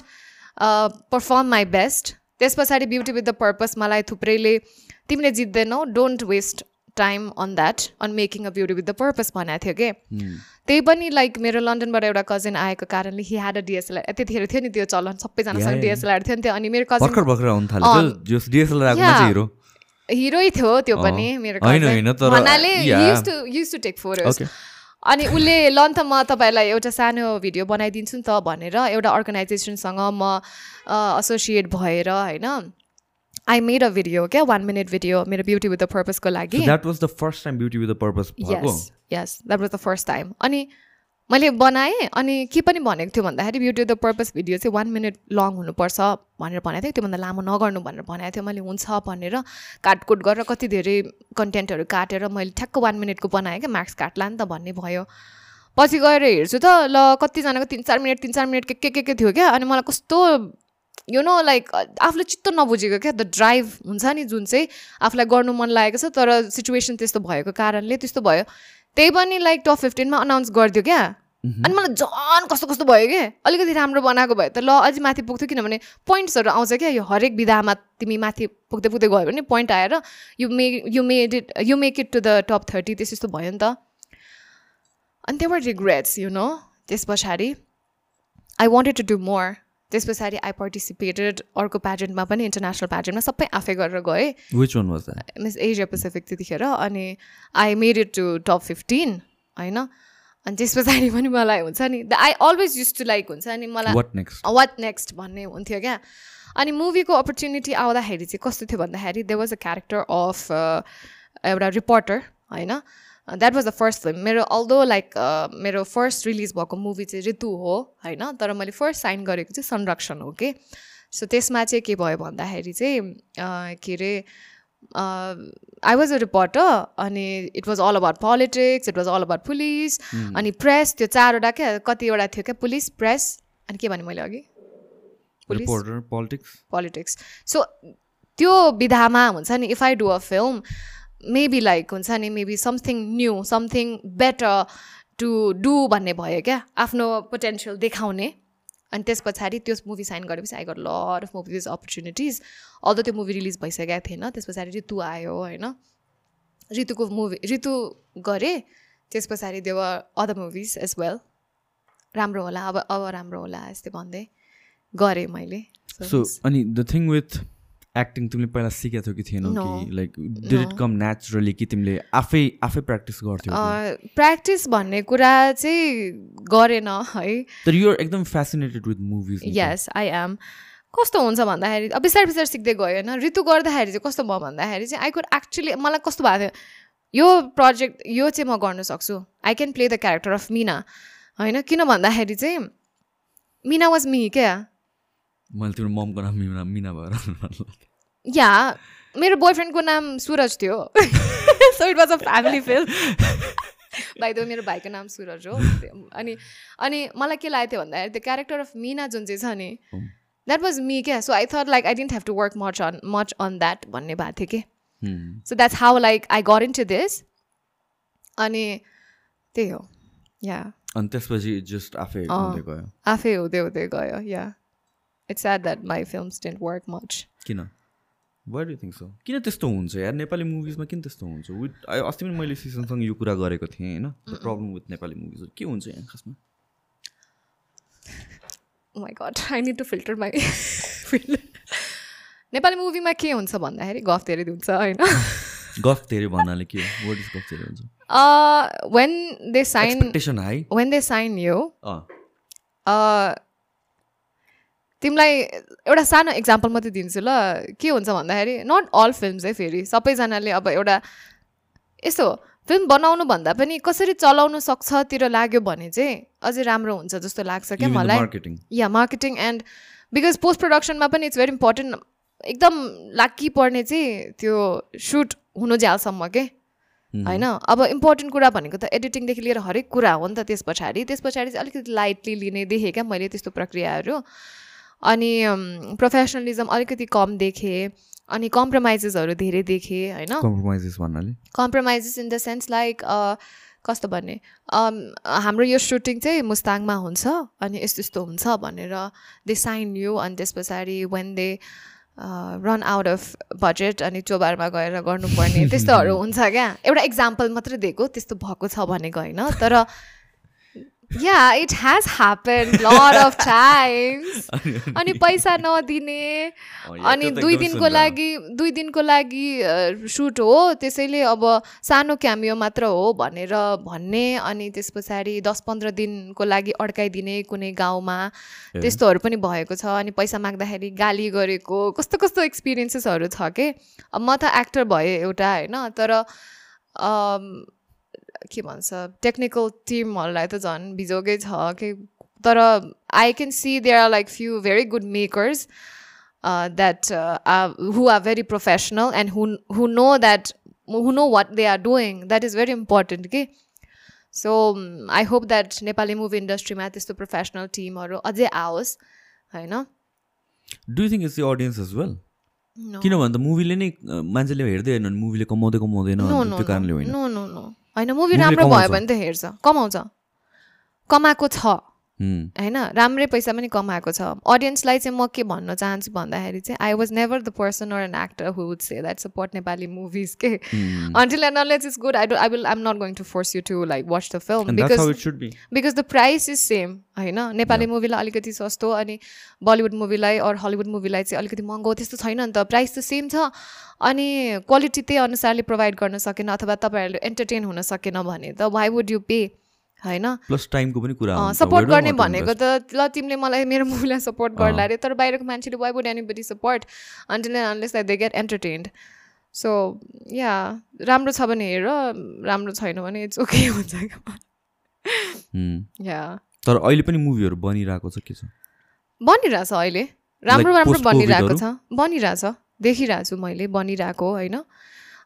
Speaker 2: perform my best त्यस पछाडि ब्युटी विथ द पर्पज मलाई थुप्रैले तिमीले जित्दैनौ don't waste time on that on making a beauty with the purpose भनेको थियो कि। त्यही पनि लाइक मेरो लन्डनबाट एउटा कजन आएको कारणले हि ह्याड अ डिएसएलआर त्यतिखेर थियो नि त्यो चलन सबैजनासँग. डिएसएलआर थियो नि त्यो अनि मेरो कजन
Speaker 1: हिरो
Speaker 2: हिरै थियो त्यो। पनि मेरो टु टेक. अनि उसले ल त म तपाईँलाई एउटा सानो भिडियो बनाइदिन्छु नि त भनेर एउटा अर्गनाइजेसनसँग म एसोसिएट भएर होइन। आई मेड अ भिडियो क्या वान मिनट भिडियो मेरो ब्युटी विथ द पर्पजको लागि
Speaker 1: that was the first time beauty with the purpose
Speaker 2: yes yes that was the first time अनि मैले बनाएँ अनि के पनि भनेको थियो भन्दाखेरि ब्युटी द पर्पज भिडियो चाहिँ वान मिनट लङ हुनुपर्छ भनेर भनेको थियो। त्योभन्दा लामो नगर्नु भनेर भनेको थियो। मैले हुन्छ भनेर काटकुट गरेर कति धेरै कन्टेन्टहरू काटेर मैले ठ्याक्क वान मिनटको बनाएँ क्या। मार्क्स काट्ला नि त भन्ने भयो। पछि गएर हेर्छु त ल कतिजनाको तिन चार मिनट तिन चार मिनट के के के के थियो क्या। अनि मलाई कस्तो यु नो लाइक आफूले चित्त नबुझेको क्या? द ड्राइभ हुन्छ नि जुन चाहिँ आफूलाई गर्नु मन लागेको छ तर सिचुएसन त्यस्तो भएको कारणले त्यस्तो भयो। त्यही पनि लाइक टप फिफ्टिनमा अनाउन्स गरिदियो क्या? अनि मलाई झन् कस्तो कस्तो भयो कि? अलिकति राम्रो बनाएको भए त ल अझै माथि पुग्थ्यो किनभने पोइन्ट्सहरू आउँछ क्या? यो हरेक विधामा तिमी माथि पुग्दै पुग्दै गयो भने पोइन्ट आएर you may you made it you make it to the top thirty त्यस्तो यस्तो भयो नि त। अनि त्यहाँ रिग्रेट्स यु नो त्यस पछाडि। I wanted to do more त्यस पछाडि आई पार्टिसिपेटेड अर्को प्याजेन्टमा पनि इन्टरनेसनल प्याजेन्टमा सबै आफै गरेर गएँ।
Speaker 1: Which one was that
Speaker 2: Miss Asia Pacific त्यतिखेर अनि I made it to top fifteen होइन? अनि त्यस पछाडि पनि मलाई हुन्छ नि the I always used to like हुन्छ नि मलाई
Speaker 1: वाट नेक्स्ट
Speaker 2: भन्ने हुन्थ्यो क्या। अनि मुभीको अपर्च्युनिटी आउँदाखेरि चाहिँ कस्तो थियो भन्दाखेरि they was a character of एउटा रिपोर्टर होइन? That was the first film मेरो अल्दो लाइक मेरो फर्स्ट रिलिज भएको मुभी चाहिँ ऋतु हो होइन? तर मैले फर्स्ट साइन गरेको चाहिँ संरक्षण हो कि सो त्यसमा चाहिँ के भयो भन्दाखेरि चाहिँ uh, के अरे आई वाज अ रिपोर्टर अनि it was all about politics it was all about police अनि प्रेस त्यो चारवटा क्या कतिवटा थियो क्या? पुलिस प्रेस अनि के भने मैले अघि?
Speaker 1: पोलिटिक्स
Speaker 2: पोलिटिक्स सो त्यो विधामा हुन्छ नि if I do a film maybe like हुन्छ नि maybe something new something better to do भन्ने भयो क्या आफ्नो पोटेन्सियल देखाउने। अनि त्यस पछाडि त्यो मुभी साइन गरेपछि I got lot of movies opportunities although त्यो मुभी रिलिज भइसकेको थिएन त्यस पछाडि ऋतु आयो होइन। ऋतुको मुभी ऋतु गरेँ त्यस पछाडि देव अदर मुभिज एज वेल राम्रो होला अब अब राम्रो होला यस्तै भन्दै गरेँ मैले।
Speaker 1: सो अनि द थिङ विथ एक्टिङ तिमीले पहिला सिकेको थियौ कि थिएनौ. कि like did it come naturally कि तिमीले आफै आफै प्र्याक्टिस गर्थ्यौ?
Speaker 2: प्र्याक्टिस भन्ने कुरा चाहिँ गरेन है।
Speaker 1: तर युआर एकदम fascinated with movies
Speaker 2: yes I am कस्तो हुन्छ भन्दाखेरि अब बिस्तारै बिस्तारै सिक्दै गयो होइन? ऋतु गर्दाखेरि चाहिँ कस्तो भयो भन्दाखेरि चाहिँ आई कुड एक्चुली मलाई कस्तो भएको थियो? यो प्रोजेक्ट यो चाहिँ म गर्न सक्छु। I can play the character of Mina होइन? किन भन्दाखेरि चाहिँ मिना वाज मी क्या?
Speaker 1: मैले तिम्रो ममको नाम मिना मिना भएर
Speaker 2: या मेरो बोयफ्रेन्डको नाम सुरज थियो। So it was a family film भाइ त मेरो भाइको नाम सुरज हो। अनि अनि मलाई के लागेको थियो भन्दाखेरि त्यो क्यारेक्टर अफ मिना जुन चाहिँ छ नि. द्याट वाज मी क्या? So I thought like I didn't have to work much on much on that भन्ने भएको थियो कि. So that's how like I got into this अनि त्यही हो। या।
Speaker 1: अनि त्यसपछि जस्ट आफै
Speaker 2: आफै हुँदै हुँदै गयो। Yeah. It's at that my films don't work much
Speaker 1: किन? वाइ डु थिङ्क सो किन त्यस्तो हुन्छ यार? नेपाली मुभिजमा किन त्यस्तो हुन्छ? विथ अस्ति पनि मैले सिसनसँग यो कुरा गरेको थिएँ होइन? प्रब्लम विथ नेपाली मुभिजहरू के हुन्छ यहाँ खासमा?
Speaker 2: My God I need to filter my Nepali मुभीमा के हुन्छ भन्दाखेरि गफ धेरै हुन्छ होइन? (laughs)
Speaker 1: गफ धेरै भन्नाले के वर्ड इज गफ धेरै हुन्छ?
Speaker 2: When
Speaker 1: they sign
Speaker 2: when they sign यो तिमीलाई एउटा सानो इक्जाम्पल मात्रै दिन्छु ल। के हुन्छ भन्दाखेरि नट अल फिल्म्स है फेरि। सबैजनाले अब एउटा यस्तो फिल्म बनाउनु भन्दा पनि कसरी चलाउनु सक्छतिर लाग्यो भने चाहिँ अझै राम्रो हुन्छ जस्तो लाग्छ क्या मलाई। Yeah marketing and because post प्रडक्सनमा पनि इट्स भेरी इम्पोर्टेन्ट एकदम लाकी पर्ने चाहिँ त्यो सुट हुनु झ्यालसम्म के? होइन? अब इम्पोर्टेन्ट कुरा भनेको त एडिटिङदेखि लिएर हरेक कुरा हो नि त त्यस पछाडि। त्यस पछाडि चाहिँ अलिकति लाइटली लिने देखेँ क्या मैले त्यस्तो प्रक्रियाहरू। अनि प्रोफेसनलिजम अलिकति कम देखेँ अनि कम्प्रोमाइजेसहरू धेरै देखेँ होइन?
Speaker 1: कम्प्रोमाइजेस भन्नाले?
Speaker 2: Compromises in the sense like कस्तो भन्ने? हाम्रो यो सुटिङ चाहिँ मुस्ताङमा हुन्छ अनि यस्तो यस्तो हुन्छ भनेर दे साइन यु अनि त्यस पछाडि when they run out of budget अनि चोबारमा गएर गर्नुपर्ने (laughs) त्यस्तोहरू हुन्छ क्या? एउटा इक्जाम्पल मात्रै दिएको त्यस्तो भएको छ भनेको होइन? तर yeah it has happen lot of times अनि पैसा नदिने। अनि दुई दिनको। लागि दुई दिनको लागि सुट हो। त्यसैले अब सानो क्यामियो मात्र हो भनेर भन्ने। अनि त्यस पछाडि दस पन्ध्र दिनको लागि अड्काइदिने कुनै गाउँमा। त्यस्तोहरू पनि भएको छ। अनि पैसा माग्दाखेरि गाली गरेको कस्तो कस्तो एक्सपिरियन्सेसहरू छ के? म त एक्टर भएँ एउटा होइन? तर के भन्छ टेक्निकल टिमहरूलाई त झन् बिजोगै छ कि तर I can see there are like few very good makers that who are very professional and who who know that who know what they are doing that is very important कि so I hope that Nepali movie इन्डस्ट्रीमा त्यस्तो प्रोफेसनल टिमहरू अझै आओस् होइन?
Speaker 1: Do think is the audience as well
Speaker 2: No.
Speaker 1: किन भन्दा मुभीले नै मान्छेले हेर्दै हेर्नु मुभीले कमाउँदै कमाउँदैन त्यो कारणले होइन।
Speaker 2: होइन मुभी राम्रो भयो। भने त हेर्छ कमाउँछ कमाएको छ. होइन राम्रै पैसा पनि कमाएको छ। अडियन्सलाई चाहिँ म के भन्न चाहन्छु भन्दाखेरि चाहिँ I was never the person or an actor who would say that support Nepali movies के. Until and unless is good I do I will I am not going to force
Speaker 1: you to like
Speaker 2: watch
Speaker 1: the film because.
Speaker 2: Because the price is same होइन नेपाली मुभीलाई अलिकति सस्तो अनि बलिउड मुभीलाई अर हलिउड मुभीलाई चाहिँ अलिकति महँगो त्यस्तो छैन नि त। प्राइस त सेम छ अनि क्वालिटी त्यही अनुसारले प्रोभाइड गर्न सकेन अथवा तपाईँहरूले एन्टरटेन हुन सकेन भने त वाइ वुड यु पे होइन?
Speaker 1: प्लस टाइमको पनि कुरा.
Speaker 2: सपोर्ट गर्ने भनेको. त ल तिमीले मलाई मेरो मुभीलाई सपोर्ट गर्ला अरे तर बाहिरको मान्छेले why would anybody support until and unless that they get entertained so yeah राम्रो छ भने हेर राम्रो छैन भने इट्स ओके (laughs) हुन्छ. या
Speaker 1: तर अहिले पनि मुभीहरू बनिरहेको छ के छ?
Speaker 2: बनिरहेछ अहिले। राम्रो राम्रो बनिरहेको? छ। बनिरहेछ। देखिरहेको छु मैले बनिरहेको होइन।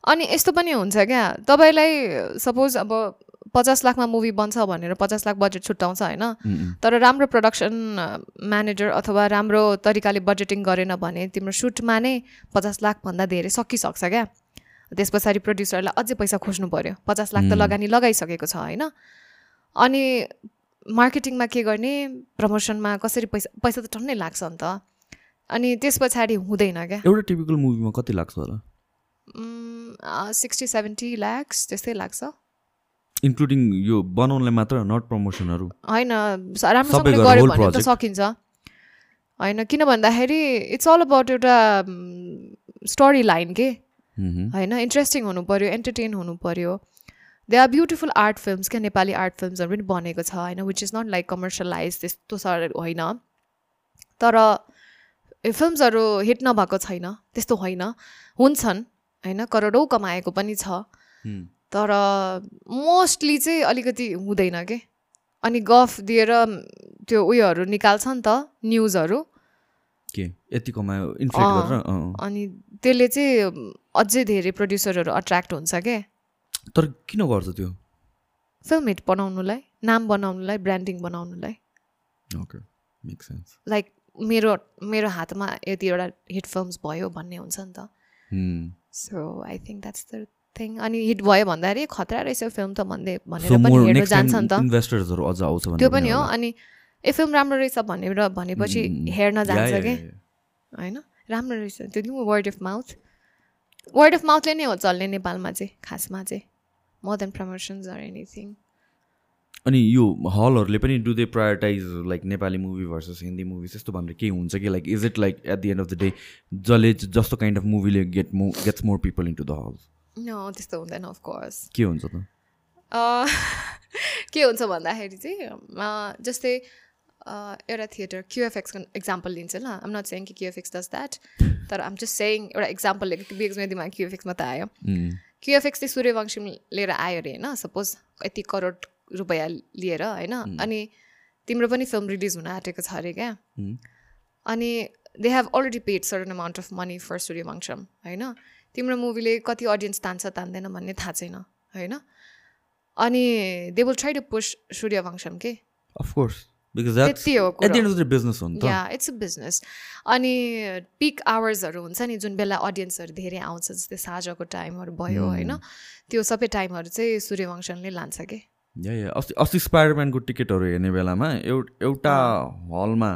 Speaker 2: अनि यस्तो पनि हुन्छ क्या। तपाईँलाई सपोज अब पचास लाखमा मुभी बन्छ भनेर पचास लाख बजेट छुट्याउँछ होइन. तर राम्रो प्रडक्सन म्यानेजर अथवा राम्रो तरिकाले बजेटिङ गरेन भने तिम्रो सुटमा नै पचास लाखभन्दा धेरै सकिसक्छ क्या। त्यस पछाडि प्रड्युसरलाई अझै पैसा खोज्नु पऱ्यो पचास लाख त लगानी लगाइसकेको छ होइन? अनि मार्केटिङमा के गर्ने? प्रमोसनमा कसरी पैसा पैसा त टन्नै लाग्छ नि त। अनि त्यस पछाडि हुँदैन क्या।
Speaker 1: एउटा टिपिकल मुभीमा कति लाग्छ होला?
Speaker 2: सिक्सटी सेभेन्टी ल्याक्स त्यस्तै लाग्छ।
Speaker 1: इन्क्लुडिङ यो बनाउनलाई मात्र नट प्रमोसनहरू
Speaker 2: होइन राम्रोसँगले गऱ्यो भने त. सकिन्छ। होइन किन भन्दाखेरि इट्स अल अबाउट एउटा स्टोरी लाइन के. होइन इन्ट्रेस्टिङ हुनु पऱ्यो एन्टरटेन हुनु पऱ्यो they are beautiful art films क्या नेपाली आर्ट फिल्म्सहरू पनि बनेको छ होइन which is not like commercialize त्यस्तो सर होइन। तर फिल्म्सहरू हिट नभएको छैन त्यस्तो होइन। हुन्छन् होइन करोडौँ कमाएको पनि छ. तर मोस्टली चाहिँ अलिकति हुँदैन के? अनि गफ दिएर त्यो उयोहरू निकाल्छ नि त न्युजहरू। अनि त्यसले चाहिँ अझै धेरै प्रड्युसरहरू अट्र्याक्ट हुन्छ के?
Speaker 1: तर किन गर्छ त्यो?
Speaker 2: फिल्म हिट बनाउनुलाई नाम बनाउनुलाई ब्रान्डिङ बनाउनुलाई। लाइक मेरो मेरो हातमा यतिवटा हिट फिल्म्स भयो भन्ने हुन्छ नि त। So I think that's the thing अनि हिट भयो भन्दाखेरि "ए, खतरा रहेछ फिल्म त भन्दै भनेर पनि हेर्न जान्छ नि त।
Speaker 1: इन्भेस्टर्सहरू अझ आउँछ
Speaker 2: त्यो पनि हो। अनि ए फिल्म राम्रो रहेछ भनेर भनेपछि
Speaker 1: Mm.
Speaker 2: हेर्न जान्छ कि. होइन? राम्रो रहेछ। त्यो नि word of mouth word of माउथले नै हो चल्ने नेपालमा चाहिँ खासमा चाहिँ। More than promotions or anything
Speaker 1: अनि यो हलहरूले पनि do they prioritize like Nepali movie versus Hindi movies यस्तो भनेर केही हुन्छ कि? Like is it like at the end of the day जसले जस्तो kind of मुभीले get more gets more people into the hall
Speaker 2: न त्यस्तो हुँदैन अफकोर्स
Speaker 1: के हुन्छ त? (laughs)
Speaker 2: के हुन्छ भन्दाखेरि चाहिँ जस्तै एउटा थिएटर क्युएफएक्सको इक्जाम्पल लिन्छ ल। आम नट सेङ कि क्युएफएक्स डज द्याट (laughs) तर आम जस्ट सेङ एउटा इक्जाम्पल लिएको मेरो दिमाग क्युएफएक्स मात्रै आयो. क्युएफएक्स चाहिँ सूर्यवंशी लिएर आयो अरे होइन? सपोज यति करोड रुपियाँ लिएर होइन? अनि तिम्रो पनि फिल्म रिलिज हुन आँटेको छ अरे क्या. अनि they have already paid certain amount of money for Sooryavansham होइन? तिम्रो मुभीले कति अडियन्स तान्छ तान्दैन भन्ने थाहा छैन होइन? अनि they will try to push Sooryavansham के?
Speaker 1: Of course business
Speaker 2: yeah it's a business अनि पिक आवर्सहरू हुन्छ नि जुन बेला अडियन्सहरू धेरै आउँछ जस्तै साँझको टाइमहरू भयो होइन? त्यो सबै टाइमहरू चाहिँ सूर्यवंशनले लान्छ कि?
Speaker 1: अस्ति अस्ति स्पाइडरम्यानको टिकटहरू हेर्ने बेलामा एउ- एउटा हलमा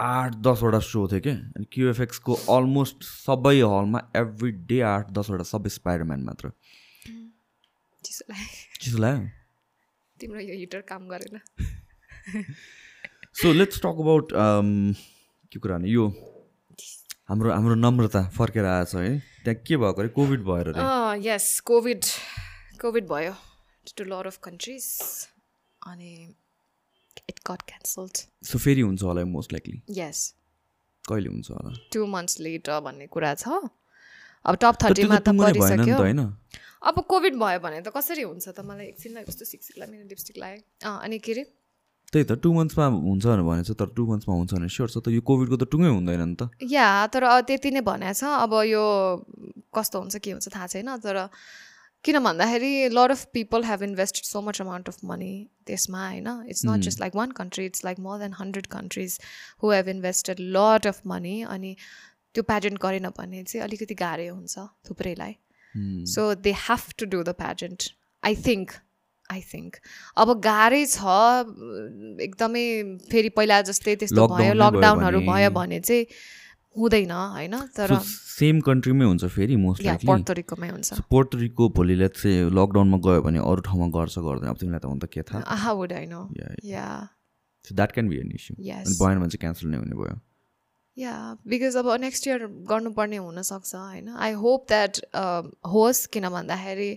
Speaker 1: आठ दसवटा सो थियो क्या अनि क्युएफएक्सको अलमोस्ट सबै हलमा एभ्री डे आठ दसवटा सबै स्पाइडरम्यान मात्र। (laughs)
Speaker 2: चिसो लाग्यो। तिम्रो यो हिटर काम गरेन।
Speaker 1: सो लेट्स टक अबाउट के कुरा भने यो हाम्रो हाम्रो नम्रता फर्केर आएछ है। त्यहाँ के भएको अरे? कोभिड भएर
Speaker 2: यस कोभिड कोभिड भयो टु लर अफ कन्ट्रिज अनि इट गट क्यान्सल्ड
Speaker 1: सो फेरि हुन्छ होला मोस्ट लाइकली
Speaker 2: यस
Speaker 1: कहिले हुन्छ होला?
Speaker 2: टु मन्थ्स लेटर भन्ने कुरा छ। अब टप थर्टीमा
Speaker 1: त होइन?
Speaker 2: अब कोभिड भयो भने त कसरी हुन्छ त? मलाई एकछिनलाई कस्तो सिक्सिक लाग्यो मेरो लिपस्टिक लाग्यो अँ अनि के अरे?
Speaker 1: त्यही त टु मन्थ्समा हुन्छ भनेर भनेको छ तर टु मन्थ्समा हुन्छ भने स्योर छ त यो कोभिडको त टुङ्गै हुँदैन नि त।
Speaker 2: या तर त्यति नै भनेको छ। अब यो कस्तो हुन्छ के हुन्छ थाहा छैन तर किन भन्दाखेरि lot of people have invested so much amount of money त्यसमा होइन? It's not just like one country it's like more than hundred countries who have invested lot of money अनि त्यो प्याजेन्ट गरेन भने चाहिँ अलिकति गाह्रो हुन्छ थुप्रैलाई. So they have to do the pageant I think I think अब गाह्रै छ एकदमै फेरि पहिला जस्तै त्यस्तो भयो लकडाउनहरू भयो भने चाहिँ हुँदैन होइन? तर
Speaker 1: सेम कन्ट्रीमै हुन्छ फेरि मोस्ट
Speaker 2: पोर्तोरिकोमै हुन्छ।
Speaker 1: पोर्टरिको भोलिले चाहिँ लकडाउनमा गयो भने अरू ठाउँमा गर्छ गर्दैन। अब तिमीलाई त हुन त के थाहा? That can be
Speaker 2: an
Speaker 1: issue भएन भने चाहिँ क्यान्सल नै हुने भयो।
Speaker 2: या। बिकज अब नेक्स्ट इयर गर्नुपर्ने हुनसक्छ होइन? आई होप द्याट होस् किन भन्दाखेरि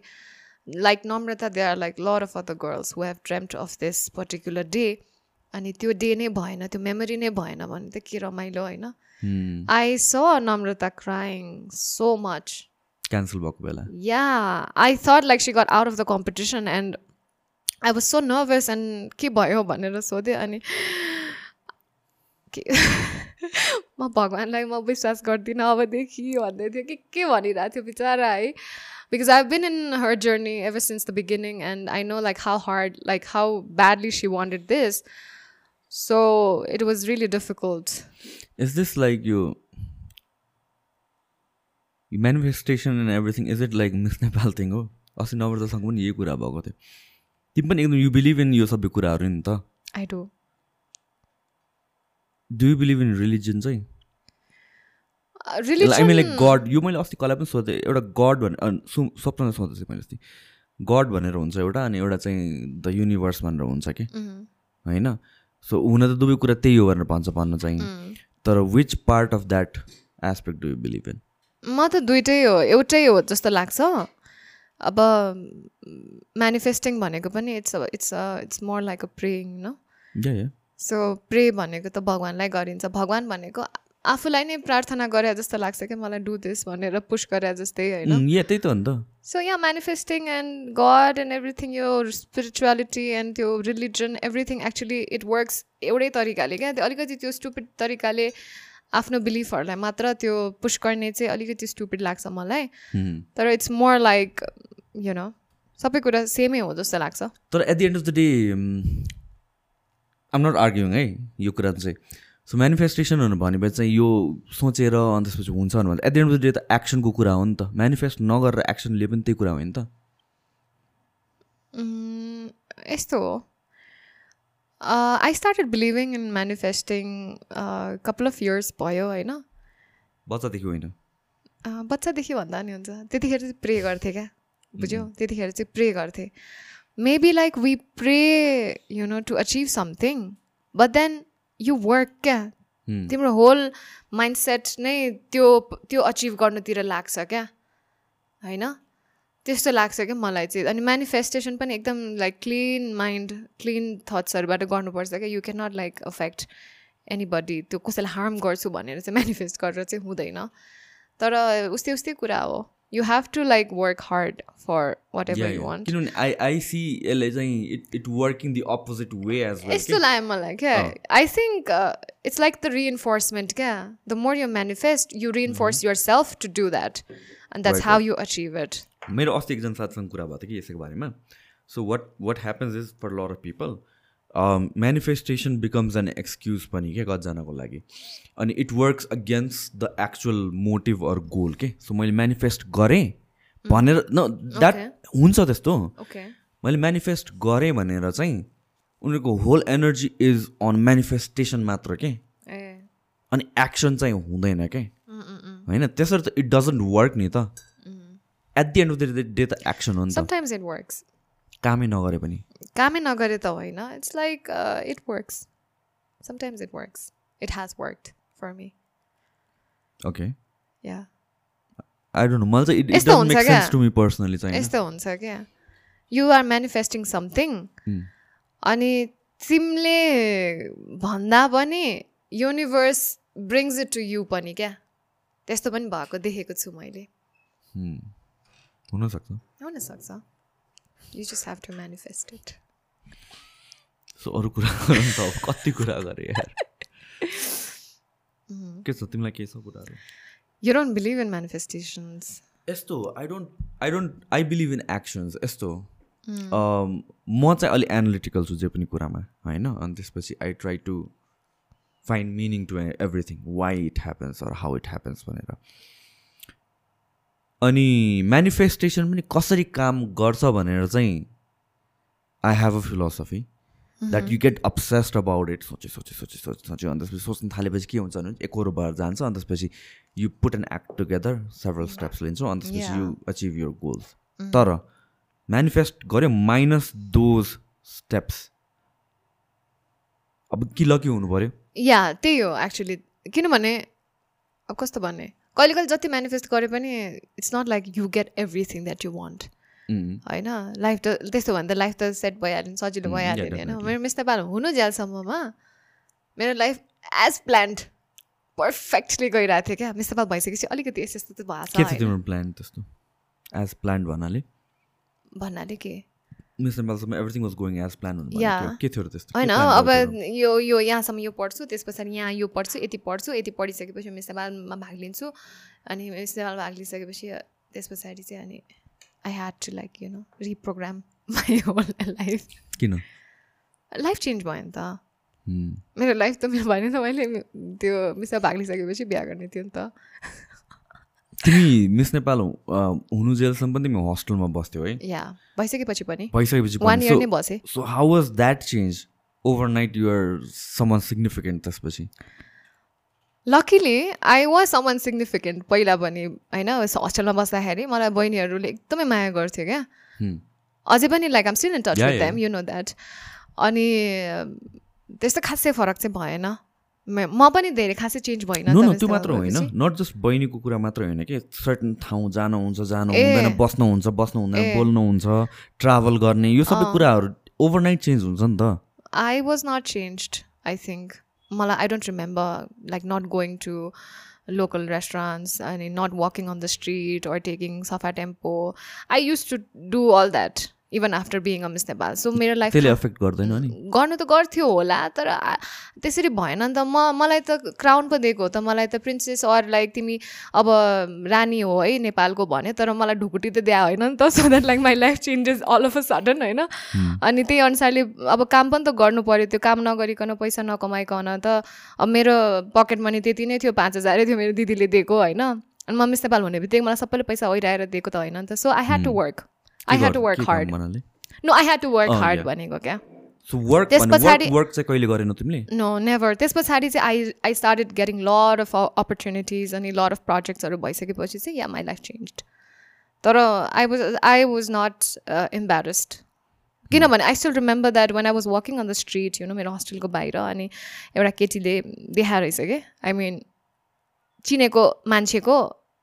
Speaker 2: like Namrata they are like lot of other girls who have dreamt of this particular day अनि त्यो डे नै भएन त्यो मेमोरी नै भएन भने त के रमाइलो होइन। I saw Namrata crying so much
Speaker 1: cancel भएको बेला।
Speaker 2: Yeah I thought like she got out of the competition and I was so nervous and के भयो भनेर सोधेँ अनि (laughs) म भगवान्लाई म विश्वास गर्दिनँ अब देखि भन्दै थियो कि के भनिरहेको थियो बिचरा है। Because I been in her journey ever since the beginning and I know like how hard like how badly she wanted this so it was really difficult.
Speaker 1: Is this like यो manifestation and everything is it like Miss Nepal thing हो अस्ति नम्रतासँग पनि यही कुरा भएको थियो। तिमी पनि एकदम यु बिलिभ इन यो सबै कुराहरू नि त?
Speaker 2: I do.
Speaker 1: Do you believe in religion चाहिँ? आई मिन लाइक गड यो मैले अस्ति कसलाई पनि सोधेँ एउटा गड भने सु स्वप्न सोधेको थिएँ मैले अस्ति। गड भनेर हुन्छ एउटा अनि एउटा चाहिँ द युनिभर्स भनेर हुन्छ कि?
Speaker 2: Mhm.
Speaker 1: होइन? सो हुन त दुवै कुरा त्यही हो भनेर भन्छ भन्न चाहिँ. तर which part of that aspect do you believe in
Speaker 2: म त दुइटै हो एउटै हो जस्तो लाग्छ। अब म्यानिफेस्टिङ भनेको पनि it's it's it's more like a praying न
Speaker 1: या या
Speaker 2: सो प्रे भनेको त भगवान्लाई गरिन्छ। भगवान् भनेको आफूलाई नै प्रार्थना गरे जस्तो लाग्छ कि मलाई डु दिस भनेर पुस गरे जस्तै होइन?
Speaker 1: त्यही त हो नि त।
Speaker 2: सो यहाँ manifesting and god and everything यो स्पिरिचुअलिटी एन्ड त्यो religion everything actually it works एउटै तरिकाले क्या? त्यो अलिकति त्यो स्टुपिड तरिकाले आफ्नो बिलिफहरूलाई मात्र त्यो पुस गर्ने चाहिँ अलिकति स्टुपिड लाग्छ मलाई. तर it's more like you know सबै कुरा सेमै हो जस्तो लाग्छ।
Speaker 1: तर at the end of the day I'm not arguing है यो कुरा चाहिँ। सो मेनिफेस्टेसनहरू भनेपछि चाहिँ यो सोचेर अनि त्यसपछि हुन्छ भने at the end of the day त एक्सनको कुरा हो नि त। मेनिफेस्ट नगरेर एक्सन लिए पनि त्यही कुरा हो नि त।
Speaker 2: यस्तो हो। I started believing in manifesting couple of years भयो होइन?
Speaker 1: बच्चादेखि होइन?
Speaker 2: बच्चादेखि भन्दा नि हुन्छ। त्यतिखेर चाहिँ प्रे गर्थेँ क्या बुझ्यौ? त्यतिखेर चाहिँ प्रे गर्थेँ। Maybe like we pray you know to achieve something but then you work क्या?
Speaker 1: उम्.
Speaker 2: तिम्रो होल माइन्डसेट नै त्यो त्यो अचिभ गर्नुतिर लाग्छ क्या? होइन? त्यस्तो लाग्छ क्या मलाई चाहिँ। अनि मेनिफेस्टेसन पनि एकदम लाइक क्लिन माइन्ड क्लिन थट्सहरूबाट गर्नुपर्छ क्या। You can not like affect anybody त्यो कसैलाई हार्म गर्छु भनेर चाहिँ (laughs) मेनिफेस्ट गरेर चाहिँ हुँदैन। तर उस्तै उस्तै कुरा हो। You have to like work
Speaker 1: hard
Speaker 2: for whatever
Speaker 1: you.
Speaker 2: Want
Speaker 1: किनभने आई आई सी यसले चाहिँ it it working the opposite way as
Speaker 2: यस्तो लाग्यो मलाई क्या I think it's like the reinforcement क्या the more you manifest you reinforce yourself to do that and
Speaker 1: that's
Speaker 2: how you achieve it
Speaker 1: मेरो अस्ति एकजना साथीसँग कुरा भएको थियो कि यसैको बारेमा so what what happens is for lot of people manifestation becomes an excuse पनि क्या कतिजनाको लागि। अनि it works against the actual motive or goal के? सो मैले मेनिफेस्ट गरेँ भनेर न द्याट हुन्छ त्यस्तो। मैले मेनिफेस्ट गरेँ भनेर चाहिँ उनीहरूको whole energy is on manifestation मात्र के? अनि एक्सन चाहिँ हुँदैन के? होइन त्यसरी त इट डजन्ट वर्क नि त। At the end of the day त एक्सन हो नि त। कामै नगरे पनि।
Speaker 2: कामै नगरे त होइन। It's like it works sometimes it works it has worked for me
Speaker 1: okay
Speaker 2: yeah
Speaker 1: I don't know मलाई चाहिँ इट
Speaker 2: यस्तो हुन्छ
Speaker 1: मेक
Speaker 2: क्या?
Speaker 1: टु मी पर्सनली चाहिँ?
Speaker 2: यस्तो हुन्छ क्या यु आर मेनिफेस्टिङ समथिङ. अनि तिमीले भन्दा पनि universe brings it to you पनि क्या त्यस्तो पनि भएको देखेको छु मैले.
Speaker 1: हुनसक्छ
Speaker 2: हुनसक्छ you just have to manifest it
Speaker 1: so अरू कुरा गरौँ त अब कति कुरा गरेँ यार के छ तिमीलाई के छ कुराहरू
Speaker 2: you don't believe in manifestations
Speaker 1: यस्तो I don't I don't I believe in actions यस्तो म चाहिँ अलिक एनालिटिकल छु जे पनि कुरामा होइन अनि त्यसपछि I try to find meaning to everything why it happens or how it happens भनेर अनि मेनिफेस्टेसन पनि कसरी काम गर्छ भनेर चाहिँ I have a philosophy that you get obsessed about it सोचे सोचे सोचे सोचे सोचे। अनि त्यसपछि सोच्नु थालेपछि के हुन्छ भने एकहोरो भएर जान्छ। अनि त्यसपछि you put an act together several steps लिन्छौ। अनि त्यसपछि. यु अचिभ युर गोल्स तर मेनिफेस्ट गऱ्यो माइनस दोज स्टेप्स अब कि लकी हुनु पऱ्यो
Speaker 2: या त्यही हो एक्चुली किनभने अब कस्तो भन्ने? कहिले कहिले जति मेनिफेस्ट गरे पनि it's not like you get everything that you
Speaker 1: want
Speaker 2: होइन? लाइफ त त्यस्तो भने त लाइफ त सेट भइहाल्यो नि सजिलो
Speaker 1: Mm,
Speaker 2: भइहाल्यो नि होइन. मेरो मिस नेपाल हुनु जेलसम्ममा मेरो लाइफ एज प्लान्ड पर्फेक्टली गइरहेको थियो क्या। मिस नेपाल भइसकेपछि अलिकति यस्तो यस्तो त भएको छ
Speaker 1: थियो तिम्रो प्लान त्यस्तो? एज प्लान भन्नाले?
Speaker 2: भन्नाले के?
Speaker 1: Miss नेपालसम्म everything was going
Speaker 2: as
Speaker 1: plan के थियो? त्यस्तो?
Speaker 2: होइन अब? यो यो यहाँसम्म यो पढ्छु त्यस पछाडि यहाँ यो पढ्छु यति पढ्छु यति पढिसकेपछि मिस नेपालमा भाग लिन्छु। अनि मिस नेपाल भाग लिइसकेपछि त्यस पछाडि चाहिँ अनि I had to like you know reprogram my whole life
Speaker 1: किन?
Speaker 2: लाइफ चेन्ज भयो नि त। मेरो लाइफ त मेरो भएन त मैले त्यो मिसमा भाग लिइसकेपछि बिहा गर्ने थियो नि त।
Speaker 1: तिमी मिस नेपाल हुनु जेलसम्म पनि तिमी हस्टेलमा बस्थ्यौ है।
Speaker 2: या भइसकेपछि पनि।
Speaker 1: भइसकेपछि
Speaker 2: वान इयर
Speaker 1: सो
Speaker 2: नै बसेँ।
Speaker 1: So how was that change overnight you're someone significant त्यसपछि।
Speaker 2: Luckily I was someone significant पहिला पनि होइन? हस्टेलमा बस्दाखेरि मलाई बहिनीहरूले एकदमै माया गर्थ्यो क्या. अझै पनि like I'm still in
Speaker 1: touch
Speaker 2: with them you know that अनि त्यस्तो खासै फरक चाहिँ भएन। म पनि धेरै खासै चेन्ज भएन
Speaker 1: त्यो मात्र होइन। नट जस्ट बहिनीको कुरा मात्र होइन कि सर्टन ठाउँ जानु
Speaker 2: हुन्छ
Speaker 1: जानु बस्नुहुन्छ बस्नु हुँदैन बोल्नुहुन्छ ट्राभल गर्ने यो सबै कुराहरू ओभरनाइट चेन्ज हुन्छ नि त।
Speaker 2: I was not change I think मलाई I don't remember like not going to local restaurants अनि not walking on the street overtaking सफा tempo I use to do all that even after being a Miss Nepal. So मेरो लाइफ
Speaker 1: एफेक्ट गर्दैन नि।
Speaker 2: गर्नु त गर्थ्यो होला तर त्यसरी भएन नि त। म मलाई त क्राउन पो दिएको हो त। मलाई त प्रिन्सेस अर लाइक तिमी अब रानी हो है नेपालको भने तर मलाई ढुकुटी त दिए होइन नि त। So that like my life changes all of a sudden होइन। अनि त्यही अनुसारले अब काम पनि त गर्नु पऱ्यो त्यो काम नगरिकन पैसा नकमाइकन त अब मेरो पकेट मनी त्यति नै थियो पाँच हजारै थियो मेरो दिदीले दिएको होइन। अनि म मिस नेपाल हुने बित्तिकै मलाई सबैले पैसा ओइराएर दिएको त होइन नि त। So I had to work I had to work hard no I had
Speaker 1: to
Speaker 2: work
Speaker 1: hard.
Speaker 2: भनेको क्या? त्यस पछाडि- नो नेभर त्यस पछाडि चाहिँ I I started getting lot of opportunities अनि लट अफ प्रोजेक्ट्सहरू भइसकेपछि चाहिँ या माई लाइफ चेन्ज तर I was I was not embarrassed किनभने I still remember that one I was walking on the street you know मेरो हस्टेलको बाहिर अनि एउटा केटीले देखाएर रहेछ कि आई मिन चिनेको मान्छेको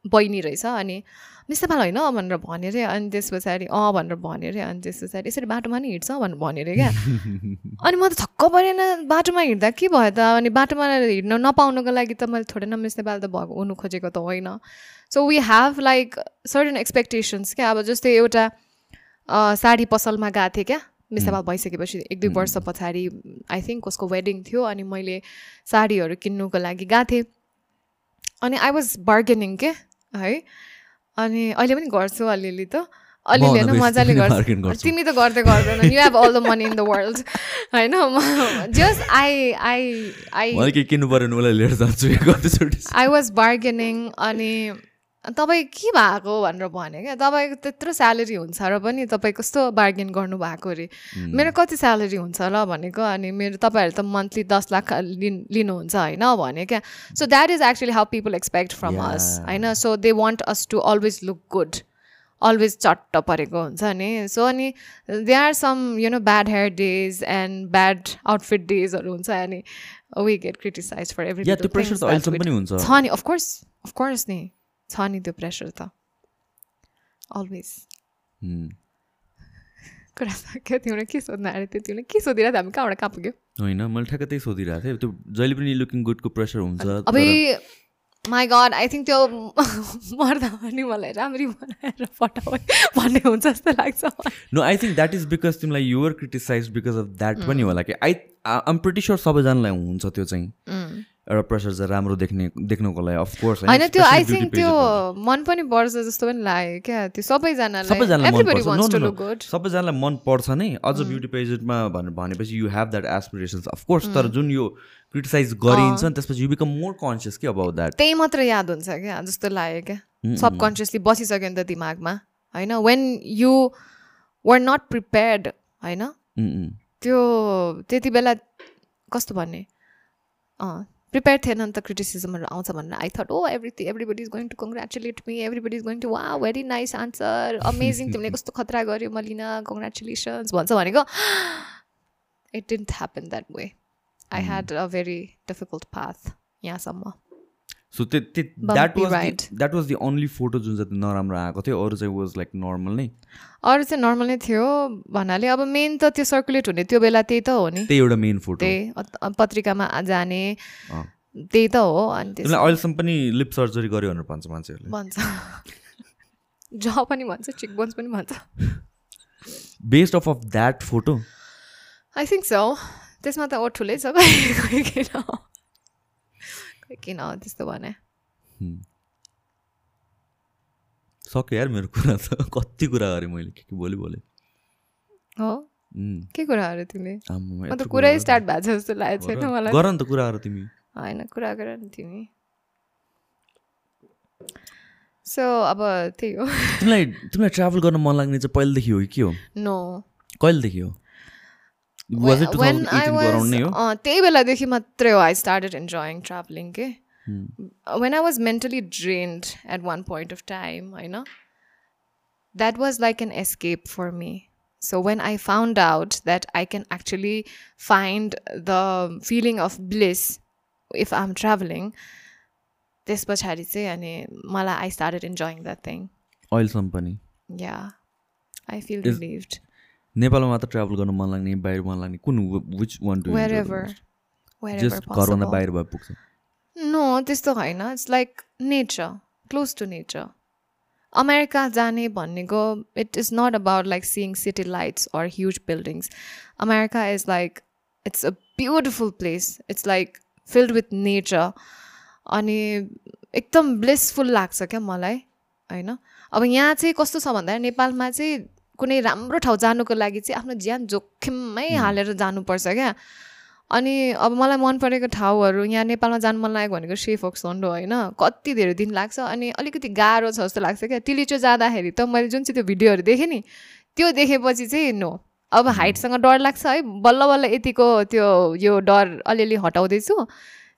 Speaker 2: बहिनी रहेछ अनि मिस नेपाल होइन भनेर भन्यो अरे अनि त्यस पछाडि अँ भनेर भन्यो अरे अनि त्यस पछाडि यसरी बाटोमा नि हिँड्छ भनेर भन्यो अरे क्या। (laughs) अनि म त छक्क परेन बाटोमा हिँड्दा के भयो त? अनि बाटोमा हिँड्न नपाउनुको लागि त मैले थोरै न मिस नेपाल त भएको हुनु खोजेको त होइन। So we have like certain expectations क्या। अब जस्तै एउटा साडी पसलमा गएको थिएँ क्या। मिस नेपाल भइसकेपछि एक दुई वर्ष पछाडि आई थिङ्क उसको वेडिङ थियो अनि मैले साडीहरू किन्नुको लागि गएको थिएँ। अनि आई वाज बार्गेनिङ के है। अनि अहिले पनि गर्छु अलिअलि त। अलिअलि होइन मजाले गर्छु। तिमी त गर्दै गर्दैन। You have all the money in the world होइन?
Speaker 1: Just I I I
Speaker 2: I was bargaining अनि तपाईँ के भएको भनेर भने क्या? तपाईँको त्यत्रो स्यालेरी हुन्छ र पनि तपाईँ कस्तो बार्गेन गर्नुभएको अरे? मेरो कति स्यालेरी हुन्छ ल भनेको अनि मेरो तपाईँहरू त मन्थली दस लाख लिन् लिनुहुन्छ होइन भने क्या? So that is actually how people expect from
Speaker 1: us.
Speaker 2: होइन? So they want us to always look good always चट्ट परेको हुन्छ नि? सो अनि they are some you know bad hair days and bad outfit डेजहरू हुन्छ अनि
Speaker 1: we get criticize for every
Speaker 2: छ नि अफकोर्स अफकोर्स नि। छ नि त्यो प्रेसर त अलवेज. कुरा सक्यो तिमीले के सोध्न आएर थियो तिमीले के सोधिरहेको हामी कहाँबाट कहाँ पुग्यो
Speaker 1: होइन मैले ठ्याक्क त्यही सोधिरहेको थिएँ त्यो जहिले पनि लुकिङ गुडको प्रेसर हुन्छ
Speaker 2: अब माई गड आई थिङ्क त्यो मर्दा पनि मलाई राम्ररी बनाएर भन्ने हुन्छ जस्तो लाग्छ
Speaker 1: no I think that is because तिमीलाई क्रिटिसाइज बिकज अफ द्याट पनि होला कि आई आम प्रिटी स्योर सबैजनालाई हुन्छ त्यो चाहिँ एउटा प्रेसर चाहिँ राम्रो देख्ने देख्नुको लागि अफकोर्स
Speaker 2: होइन त्यो आई थिङ्क त्यो मन पनि पर्छ जस्तो पनि लाग्यो क्या। त्यो सबैजनालाई
Speaker 1: सबैजनालाई मन पर्छ। नै। अझ ब्युटी पेजेन्टमा भनेर भनेपछि you have that aspirations of course तर जुन यो क्रिटिसाइज गरिन्छ नि त्यसपछि यु बिकम मोर कन्सियस कि अबाउट द्याट
Speaker 2: त्यही मात्र याद हुन्छ क्या जस्तो लाग्यो क्या। सबकन्सियसली बसिसक्यो नि त दिमागमा होइन? When you were not prepared होइन. त्यो त्यति बेला कस्तो भन्ने? अँ। प्रिपेयर थिएन नि त क्रिटिसिजमहरू आउँछ भनेर I thought oh everything everybody is going to congratulate me everybody is going to wow very nice answer amazing तिमीले कस्तो खतरा गर्यो मलिना कङ्ग्रेचुलेसन्स भन्छ भनेको it didn't happen that way I had a very difficult path यहाँसम्म
Speaker 1: सो त्यो that
Speaker 2: was.
Speaker 1: That was the only photo जुन चाहिँ नराम्रो आएको थियो अरू चाहिँ वाज लाइक नर्मल नै।
Speaker 2: अरू चाहिँ नर्मल नै थियो भन्नाले अब मेन त त्यो सर्कुलेट हुने त्यो बेला त्यही त हो नि।
Speaker 1: त्यही एउटा मेन फोटो
Speaker 2: त्यही पत्रिकामा जाने। त्यही त हो अनि
Speaker 1: अहिलेसम्म पनि लिप सर्जरी गर्यो भनेर भन्छ मान्छेहरूले।
Speaker 2: भन्छ। (laughs) ज पनि भन्छ चिक बोन्स पनि भन्छ।
Speaker 1: Based of of that photo
Speaker 2: I think so त्यसमा त ओ ठुलै छ (laughs) किन त्यस्तो भने
Speaker 1: सक्यो यार मेरो कुरा त कति कुरा गरेँ मैले के के बोले बोले
Speaker 2: हो के कुराहरू तिमीले म त कुरै स्टार्ट भएको छ जस्तो लागेको। छैन मलाई
Speaker 1: गर नि त कुराहरू तिमी
Speaker 2: होइन कुरा गर नि तिमी सो अब त्यही हो
Speaker 1: तिमीलाई तिमीलाई ट्राभल गर्न मन लाग्ने चाहिँ पहिलेदेखि हो कि के हो
Speaker 2: नो
Speaker 1: कहिलेदेखि हो was it 2018
Speaker 2: when I, was, uh, I started enjoying traveling hmm. uh, when i was mentally drained at one point of time I know that was like an escape for me. So when i found out that i can actually find the feeling of bliss if i'm traveling this was mala i started enjoying that
Speaker 1: thing. Oil
Speaker 2: company. Yeah. I
Speaker 1: feel
Speaker 2: relieved.
Speaker 1: नेपालमा मात्र ट्राभल गर्न मन लाग्ने बाहिर मन लाग्ने कुन विच वान टु जस्ट घरभन्दा. बाहिर भए पुग्छ।
Speaker 2: नो त्यस्तो होइन। It's like nature close to nature America जाने भनेको it is not about like seeing city lights or huge buildings America is like it's a beautiful place it's like filled with nature अनि एकदम ब्लिसफुल लाग्छ क्या मलाई होइन? अब यहाँ चाहिँ कस्तो छ भन्दा नेपालमा चाहिँ कुनै राम्रो ठाउँ जानुको लागि चाहिँ आफ्नो ज्यान जोखिममै हालेर जानुपर्छ क्या। अनि अब मलाई मन परेको ठाउँहरू यहाँ नेपालमा जानु मन लागेको भनेको सेफ ओक्सोन्डो होइन? कति धेरै दिन लाग्छ अनि अलिकति गाह्रो छ जस्तो लाग्छ क्या। तिलिचो जाँदाखेरि त मैले जुन चाहिँ त्यो भिडियोहरू देखेँ नि त्यो देखेपछि चाहिँ नो। अब हाइटसँग डर लाग्छ है। बल्ल बल्ल यतिको त्यो यो डर अलिअलि हटाउँदैछु।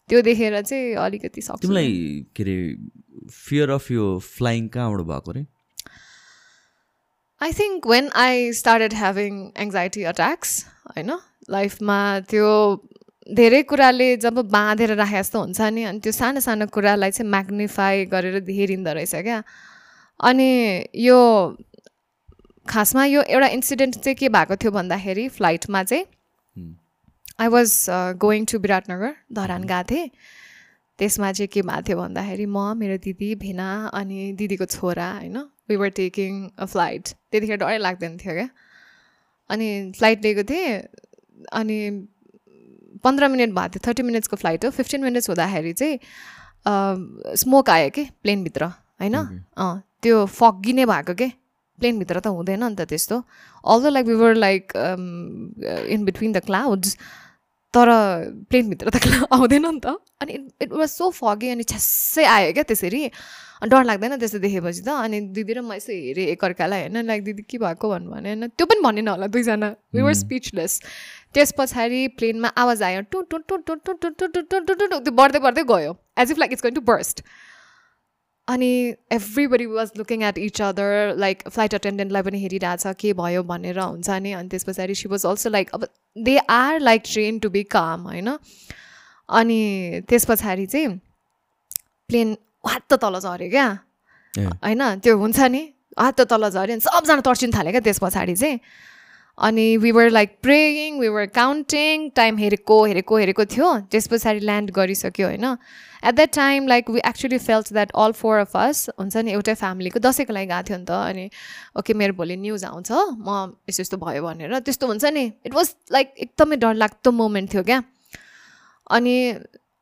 Speaker 2: त्यो देखेर चाहिँ अलिकति सक्छु।
Speaker 1: तिमीलाई के अरे फियर अफ यो फ्लाइङ कहाँबाट भएको अरे
Speaker 2: I think when I started having anxiety attacks होइन लाइफमा त्यो धेरै कुराले जब बाँधेर राखे जस्तो हुन्छ नि अनि त्यो सानो सानो कुरालाई चाहिँ म्याग्निफाई गरेर हेरिँदो रहेछ क्या। अनि यो खासमा यो एउटा इन्सिडेन्ट चाहिँ के भएको थियो भन्दाखेरि फ्लाइटमा चाहिँ I was going to Biratnagar Dharan गएको थिएँ। त्यसमा चाहिँ के भएको थियो भन्दाखेरि म मेरो दिदी भेना अनि दिदीको छोरा होइन we were taking a flight त्यतिखेर डरै लाग्दैन थियो क्या। अनि फ्लाइट लिएको थिएँ। अनि पन्ध्र मिनट भएको थियो। थर्टी मिनट्सको फ्लाइट हो। फिफ्टिन मिनट्स हुँदाखेरि चाहिँ स्मोक आयो कि प्लेनभित्र होइन? अँ त्यो फग्गी नै भएको के? प्लेनभित्र त हुँदैन नि त त्यस्तो। Although like we were like in between the clouds तर प्लेनभित्र त आउँदैन नि त अनि इट वाज सो फगी अनि छ्यासै आयो क्या त्यसरी डर लाग्दैन त्यस्तो देखेपछि त अनि दिदी र म यसो हेरेँ एकअर्कालाई होइन लाइक दिदी के भएको भन्नु भने होइन त्यो पनि भनेन होला दुईजना वी वर स्पिचलेस त्यस पछाडि प्लेनमा आवाज आयो टु टु टु टु टु टु टु टु टु टु टु त्यो बढ्दै बढ्दै गयो as if like it's going to burst अनि everybody was looking at each other like flight अटेन्डेन्टलाई पनि हेरिरहेछ के भयो? भनेर हुन्छ नि। अनि त्यस पछाडि सी वाज अल्सो लाइक अब they are like train to be काम होइन? अनि त्यस पछाडि चाहिँ प्लेन हात तल झऱ्यो क्या। होइन? त्यो हुन्छ नि। हात तल झऱ्यो अनि सबजना तर्सिनु थाल्यो क्या त्यस पछाडि चाहिँ। अनि we were like praying we were counting time हेरेको हेरेको हेरेको थियो त्यस पछाडि ल्यान्ड गरिसक्यो होइन? At that time like we actually felt that all four of us हुन्छ नि एउटै फ्यामिलीको दसैँको लागि गएको थियो नि त अनि ओके मेरो भोलि न्युज आउँछ म यस्तो यस्तो भयो भनेर त्यस्तो हुन्छ नि इट वाज लाइक एकदमै डरलाग्दो मोमेन्ट थियो क्या? अनि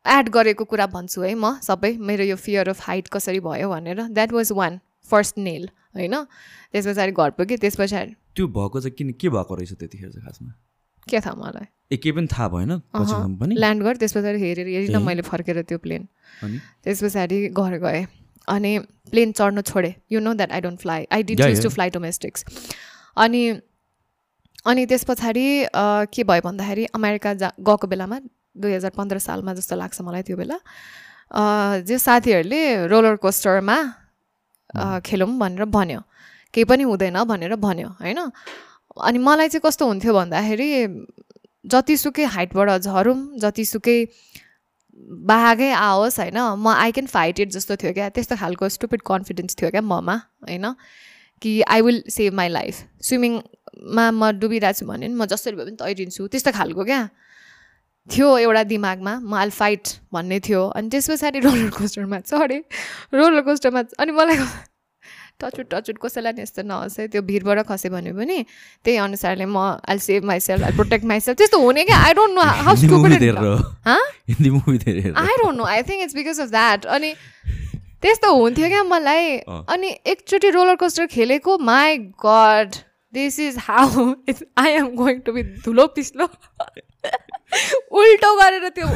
Speaker 2: एड गरेको कुरा भन्छु है म सबै मेरो यो फियर अफ हाइट कसरी भयो भनेर that was one first nail होइन? त्यस पछाडि घर पुगेँ त्यस पछाडि?
Speaker 1: त्यो भएको चाहिँ किन के भएको रहेछ त्यतिखेर चाहिँ खासमा?
Speaker 2: के थाहा मलाई?
Speaker 1: ए केही पनि थाहा भएन? पनि?
Speaker 2: ल्यान्ड गरेँ त्यस पछाडि हेरेर हेरिनँ। मैले फर्केर त्यो प्लेन त्यस पछाडि घर गएँ। अनि प्लेन चढ्नु छोडेँ। You know that I don't fly
Speaker 1: I
Speaker 2: did choose
Speaker 1: to.
Speaker 2: Fly domestics अनि अनि त्यस पछाडि के भयो भन्दाखेरि अमेरिका जा गएको बेलामा दुई हजार पन्ध्र सालमा जस्तो लाग्छ मलाई त्यो बेला। जो साथीहरूले रोलर कोस्टरमा खेलौँ भनेर भन्यो। केही पनि हुँदैन भनेर भन्यो होइन? अनि मलाई चाहिँ कस्तो हुन्थ्यो भन्दाखेरि जतिसुकै हाइटबाट झरौँ जतिसुकै बाघै आओस् होइन? म आई क्यान फाइट इट जस्तो थियो क्या। त्यस्तो खालको स्टुपिड कन्फिडेन्स थियो क्या ममा होइन? कि I will save my life स्विमिङमा म डुबिरहेको छु भने म जसरी भए पनि तैरिन्छु त्यस्तो खालको क्या। थियो एउटा दिमागमा म आल फाइट भन्ने थियो अनि त्यस पछाडि रोलर कोस्टरमा चढेँ रोलर कोस्टरमा अनि मलाई टचुट टचुट कसैलाई नि यस्तो नहोस् है त्यो भिडबाट खस्यो भने पनि त्यही अनुसारले म I'll save myself I protect myself त्यस्तो हुने क्या? I
Speaker 1: don't know how
Speaker 2: I don't know I think it's because of that अनि त्यस्तो हुन्थ्यो क्या मलाई। अनि एकचोटि रोलर कोस्टर खेलेको my god this is how it's I am going to be धुलो पिस्लो। उल्टो गरेर त्यो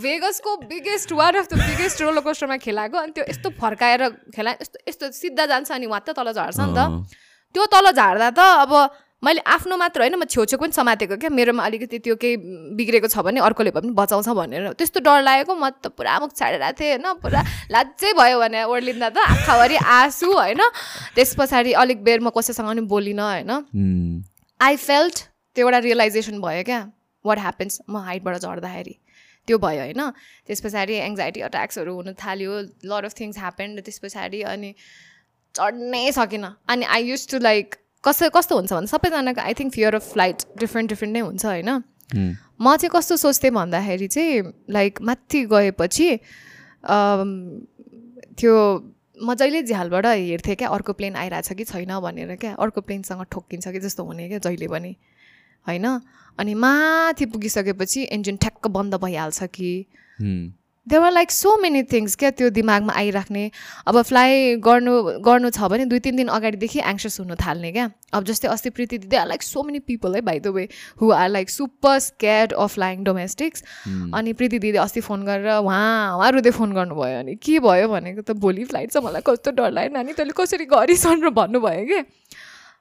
Speaker 2: भेगसको biggest one of the biggest roller कोस्टरमा खेलाएको अनि त्यो यस्तो फर्काएर खेला यस्तो यस्तो सिधा जान्छ अनि वात्त तल झर्छ नि त। त्यो तल झार्दा त अब मैले आफ्नो मात्र होइन म छेउछेउ पनि समातेको क्या मेरोमा अलिकति त्यो केही बिग्रेको छ भने अर्कोले भए पनि बचाउँछ भनेर। त्यस्तो डर लागेको म त पुरा मुख छाडेर थिएँ होइन पुरा लाजै भयो भने ओर्लिँदा त आँखाभरि आँसु होइन त्यस पछाडि अलिक बेर म कसैसँग पनि बोलिनँ होइन। आई फेल्ट त्यो एउटा रियलाइजेसन भयो क्या। वाट ह्यापन्स म हाइटबाट झर्दाखेरि। त्यो भयो होइन। त्यस पछाडि एङ्जाइटी अट्याक्सहरू हुन थाल्यो लट अफ थिङ्स ह्यापन त्यस पछाडि अनि चढ्नै सकिनँ। अनि आई युज टु लाइक कसै कस्तो हुन्छ भने सबैजनाको I think fear of flight different different नै हुन्छ होइन। म चाहिँ कस्तो सोच्थेँ भन्दाखेरि चाहिँ लाइक माथि गएपछि त्यो म जहिले झ्यालबाट हेर्थेँ क्या अर्को प्लेन आइरहेछ कि छैन भनेर क्या अर्को प्लेनसँग ठोक्किन्छ कि जस्तो हुने क्या जहिले पनि। होइन? अनि माथि पुगिसकेपछि इन्जिन ठ्याक्क बन्द भइहाल्छ कि? There were like so many things क्या त्यो दिमागमा आइराख्ने। अब फ्लाइ गर्नु गर्नु छ भने दुई तिन दिन अगाडिदेखि एङ्सियस हुनु थाल्ने क्या। अब जस्तै अस्ति प्रीति दिदी are like so many people है by the way who are like super scared of flying domestics अनि प्रीति दिदी अस्ति फोन गरेर उहाँ उहाँ रुँदै फोन गर्नुभयो अनि के भयो? भनेको त भोलि फ्लाइट छ मलाई कस्तो डर लाग्यो। नानी तैँले कसरी गरिस् भनेर भन्नुभयो कि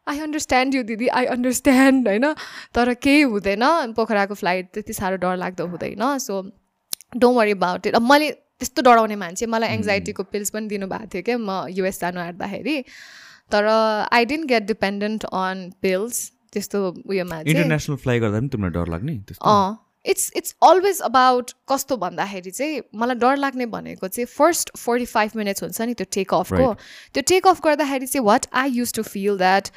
Speaker 2: आई अन्डरस्ट्यान्ड यु दिदी आई अन्डरस्ट्यान्ड होइन? तर केही हुँदैन। पोखराको फ्लाइट त्यति साह्रो डर लाग्दो हुँदैन। So don't worry about it अब मैले त्यस्तो डराउने मान्छे मलाई एङ्जाइटीको पिल्स पनि दिनुभएको थियो क्या म युएस जानु आँट्दाखेरि। तर I didn't get dependent on pills त्यस्तो उयोमा
Speaker 1: इन्टरनेसनल फ्लाइ गर्दा पनि तिमीलाई डर लाग्ने?
Speaker 2: अँ। इट्स इट्स अलवेज अबाउट कस्तो भन्दाखेरि चाहिँ मलाई डर लाग्ने भनेको चाहिँ फर्स्ट फोर्टी फाइभ मिनट्स हुन्छ नि त्यो टेक अफको. त्यो टेक अफ गर्दाखेरि चाहिँ what I used to feel that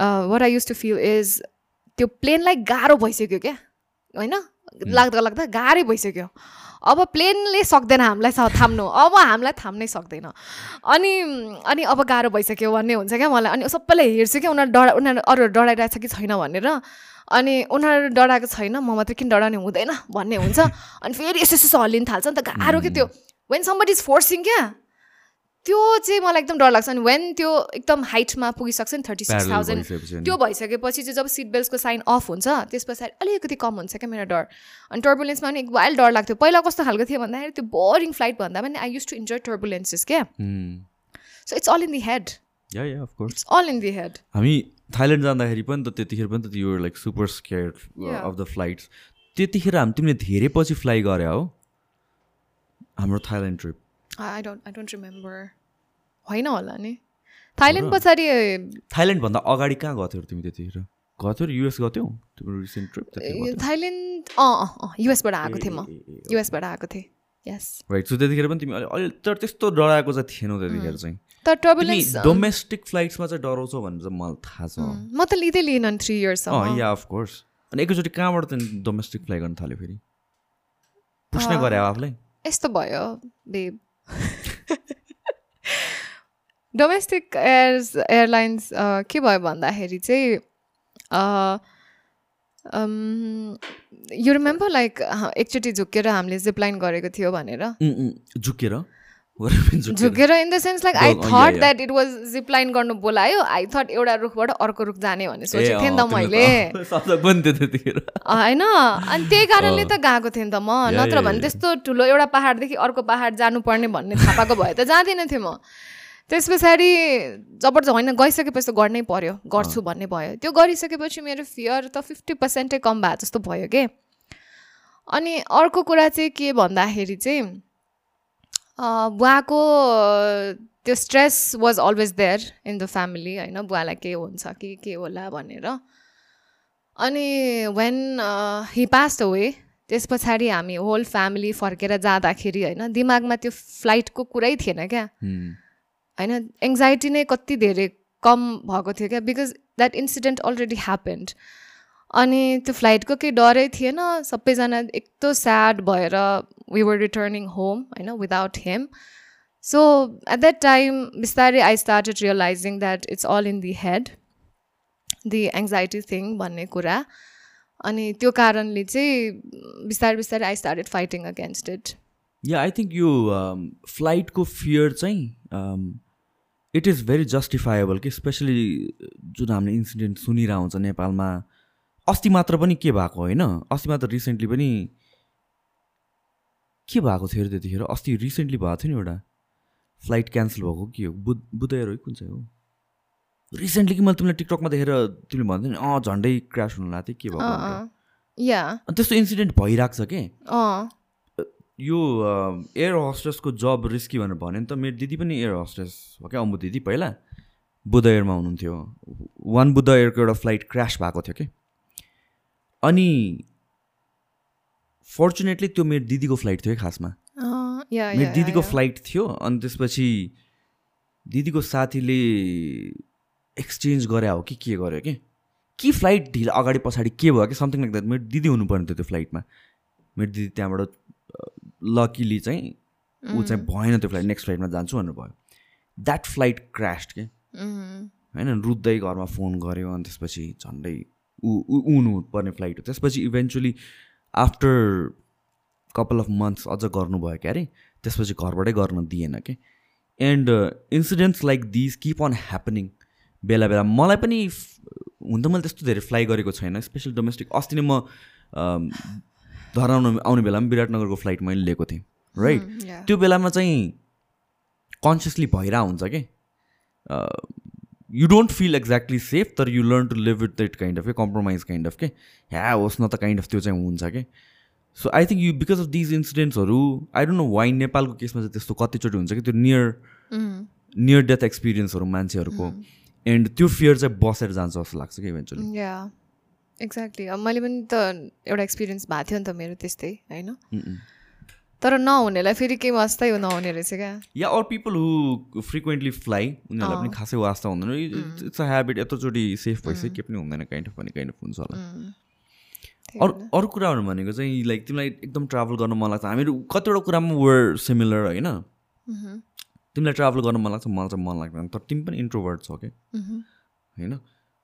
Speaker 2: what I used to feel is त्यो प्लेनलाई गाह्रो भइसक्यो क्या होइन? लाग्दा लाग्दा गाह्रै भइसक्यो। अब प्लेनले सक्दैन हामीलाई थाम्नु। अब हामीलाई थाम्नै सक्दैन। अनि अनि अब गाह्रो भइसक्यो भन्ने हुन्छ क्या मलाई। अनि सबैले हेर्छु क्या उनीहरू डरा उनीहरू अरूहरू डराइरहेको छ कि छैन भनेर। अनि उनीहरू डराएको छैन म मात्रै किन डराउने हुँदैन भन्ने हुन्छ। अनि फेरि यसो यसो हल्लिन थाल्छ नि त गाह्रो के त्यो? वेन समबडी इज फोर्सिङ क्या? त्यो चाहिँ मलाई एकदम डर लाग्छ। अनि वेन त्यो एकदम हाइटमा पुगिसक्छ नि थर्टी सिक्स थाउजन्ड। त्यो भइसकेपछि चाहिँ जब सिट बेल्टको साइन अफ हुन्छ त्यस पछाडि अलिकति कम हुन्छ क्या मेरो डर। अनि टर्बुलेन्समा पनि एक वाइल डर लाग्थ्यो। पहिला कस्तो खालको थियो भन्दाखेरि त्यो बोरिङ फ्लाइट भन्दा पनि I used to enjoy turbulences क्या। So it's
Speaker 1: all in the
Speaker 2: head all in the head
Speaker 1: हामी थाइल्यान्ड जाँदाखेरि पनि त त्यतिखेर पनि त you're like super
Speaker 2: scared.
Speaker 1: Of the flights त्यतिखेर हामी तिमीले धेरै पछि फ्लाइ गरे हो। हाम्रो Thailand trip
Speaker 2: I don't I don't remember होइन होला नि। थाइल्यान्ड पछाडि
Speaker 1: थाइल्यान्डभन्दा अगाडि कहाँ गएको थियौ तिमी त्यतिखेर? गएको थियौ युएस गएको थियौ? तिम्रो रिसेन्ट ट्रिप
Speaker 2: थाइल्यान्ड अँ युएसबाट आएको थिएँ म। युएसबाट आएको थिएँ। यस
Speaker 1: राइट सो त्यतिखेर पनि तिमी अलि अलि तर त्यस्तो डराएको चाहिँ थिएनौ त्यतिखेर चाहिँ।
Speaker 2: तर टर्बुलेन्स
Speaker 1: डोमेस्टिक फ्लाइट्समा चाहिँ डराउँछौ भनेर चाहिँ मलाई थाहा छ।
Speaker 2: म त लिँदै लिएन नि थ्री इयर्ससम्म
Speaker 1: अँ या अफकोर्स अनि एकैचोटि कहाँबाट त डोमेस्टिक फ्लाइ गर्न थाल्यो फेरि? पुस्नै गरे आफूलाई?
Speaker 2: यस्तो भयो बेब डोमेस्टिक एयर्स एयरलाइन्स के भयो भन्दाखेरि चाहिँ यु रिमेम्बर लाइक एकचोटि झुकेर हामीले जिपलाइन गरेको थियो भनेर?
Speaker 1: झुकेर? झुकेर
Speaker 2: in the
Speaker 1: sense like
Speaker 2: I
Speaker 1: thought.
Speaker 2: That it was zipline गर्नु बोलायो। आई थट एउटा रुखबाट अर्को रुख जाने भन्ने सोचेको थिएँ नि त मैले। (laughs) होइन? अनि त्यही कारणले त गएको थिएँ नि त म। नत्र भने। त्यस्तो ठुलो एउटा पाहाडदेखि अर्को पाहाड जानुपर्ने भन्ने थाहा पाएको भए त जाँदैन थिएँ म। त्यस पछाडि जबरजस्त होइन गइसकेपछि त गर्नै पर्यो। गर्छु भन्ने भयो। त्यो गरिसकेपछि मेरो फियर त फिफ्टी पर्सेन्टै कम भए जस्तो भयो के। अनि अर्को कुरा चाहिँ के भन्दाखेरि चाहिँ बुवाको त्यो stress was always there in the family होइन? बुवालाई के हुन्छ कि के होला भनेर। अनि वेन हि पास्ट अवे त्यस पछाडि हामी होल फ्यामिली फर्केर जाँदाखेरि होइन? दिमागमा त्यो फ्लाइटको कुरै थिएन क्या। होइन? एङ्जाइटी नै कति धेरै कम भएको थियो क्या because that incident already happened अनि त्यो फ्लाइटको केही डरै थिएन सबैजना यस्तो स्याड भएर वी वर रिटर्निङ होम होइन without him so at that time बिस्तारै I started realizing that it's all in the head the anxiety thing भन्ने कुरा. अनि त्यो कारणले चाहिँ बिस्तारै बिस्तारै I started fighting against it
Speaker 1: yeah I think यो फ्लाइटको फियर चाहिँ इट इज भेरी जस्टिफाएबल कि स्पेसली जुन हामीले इन्सिडेन्ट सुनिरहेको हुन्छ नेपालमा अस्ति मात्र पनि के भएको होइन? अस्ति मात्र रिसेन्टली पनि के भएको थियो अरे त्यतिखेर? अस्ति रिसेन्टली भएको थियो नि एउटा। फ्लाइट क्यान्सल भएको के हो? बुध बुधयर हो कुन चाहिँ हो? रिसेन्टली कि मैले तिमीलाई टिकटकमा देखेर तिमीले भन्थ्यौ नि अँ झन्डै क्रास हुनु लाग्थ्यो के भएको
Speaker 2: या
Speaker 1: त्यस्तो इन्सिडेन्ट भइरहेको छ कि? यो एयर होस्टेसको जब रिस्की भनेर भन्यो नि त मेरो दिदी पनि एयर होस्टेस हो क्या? अम्बु दिदी पहिला बुद्ध एयरमा हुनुहुन्थ्यो। वान बुद्ध एयरको एउटा फ्लाइट क्रास भएको थियो कि? अनि फर्चुनेटली त्यो मेरो दिदीको फ्लाइट थियो है खासमा। मेरो दिदीको फ्लाइट थियो अनि त्यसपछि दिदीको साथीले एक्सचेन्ज गरे हो कि के गर्यो कि? के फ्लाइट ढिलो अगाडि पछाडि के भयो कि? समथिङ लाइक द्याट मेरो दिदी हुनुपर्ने थियो त्यो फ्लाइटमा मेरो दिदी त्यहाँबाट लकिली चाहिँ ऊ चाहिँ भएन त्यो फ्लाइट नेक्स्ट फ्लाइटमा जान्छु भनेर भयो। द्याट फ्लाइट क्रास्ट के? होइन रुच्दै घरमा फोन गऱ्यो अनि त्यसपछि झन्डै ऊ पर्ने फ्लाइट हो। त्यसपछि eventually after couple of months अझ गर्नुभयो क्या अरे त्यसपछि घरबाटै गर्न दिएन कि। And incidents like this keep on happening बेला बेला मलाई पनि हुन त मैले त्यस्तो धेरै फ्लाइ गरेको छैन। स्पेसली डोमेस्टिक अस्ति नै म धराउन आउने बेलामा विराटनगरको फ्लाइट मैले लिएको थिएँ राइट त्यो बेलामा चाहिँ कन्सियसली भइरहेको हुन्छ कि। You don't feel exactly safe तर you learn to live with that kind of के कम्प्रोमाइज काइन्ड अफ के ह्या होस् न त काइन्ड अफ त्यो चाहिँ हुन्छ कि so I think you because of these इन्सिडेन्ट्सहरू I don't know why नेपालको केसमा चाहिँ त्यस्तो कतिचोटि हुन्छ कि त्यो नियर नियर डेथ एक्सपिरियन्सहरू मान्छेहरूको एन्ड त्यो फियर चाहिँ बसेर जान्छ जस्तो लाग्छ कि इभेन्चुली
Speaker 2: एक्ज्याक्टली मैले पनि त एउटा एक्सपिरियन्स भएको थियो नि त मेरो त्यस्तै होइन? तर नहुनेलाई फेरि केही वास्तै हो नहुने रहेछ क्या?
Speaker 1: या or people who frequently fly उनीहरूलाई पनि खासै वास्ता हुँदैन। इट्स अ ह्याबिट यत्रोचोटि सेफ भइसक्यो के पनि हुँदैन काइन्ड अफ पनि काइन्ड अफ हुन्छ होला। अरू अरू कुराहरू भनेको चाहिँ लाइक तिमीलाई एकदम ट्राभल गर्न मन लाग्छ। हामीहरू कतिवटा कुरामा वर सिमिलर होइन? तिमीलाई ट्राभल गर्न मन लाग्छ मलाई चाहिँ मन लाग्दैन। तर तिमी पनि इन्ट्रोभर्ट छ कि होइन?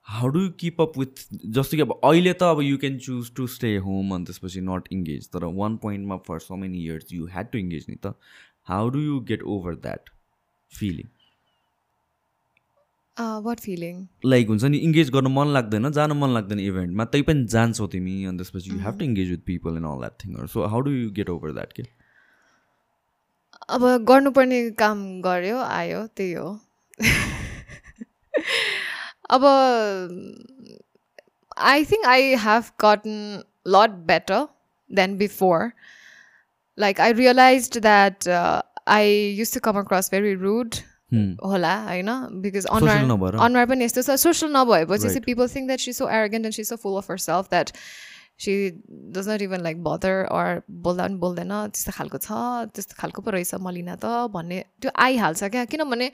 Speaker 1: How do keep up with जस्तो कि अब अहिले त अब you can choose to stay home अनि त्यसपछि नट इङ्गेज तर वान पोइन्टमा for so many years you had to engage नि त how do you get over that feeling
Speaker 2: what feeling
Speaker 1: like हुन्छ नि इङ्गेज गर्न मन लाग्दैन जान मन लाग्दैन इभेन्टमा तै पनि जान्छौ तिमी अनि त्यसपछि you have to engage with people and all that थिङहरू so how do you get over that के
Speaker 2: अब गर्नुपर्ने काम गऱ्यो आयो त्यही हो। (laughs) अब I think I have gotten lot better than before like I realize that I used to come across very rude होला होइन बिकज अनुहार अनुहार पनि यस्तो छ सोसल नभएपछि चाहिँ people think that she so arrogant and she so full of herself that she does not even like bother or बोल्दा पनि बोल्दैन त्यस्तो खालको छ त्यस्तो खालको पो रहेछ मलिना त भन्ने त्यो आइहाल्छ क्या। किनभने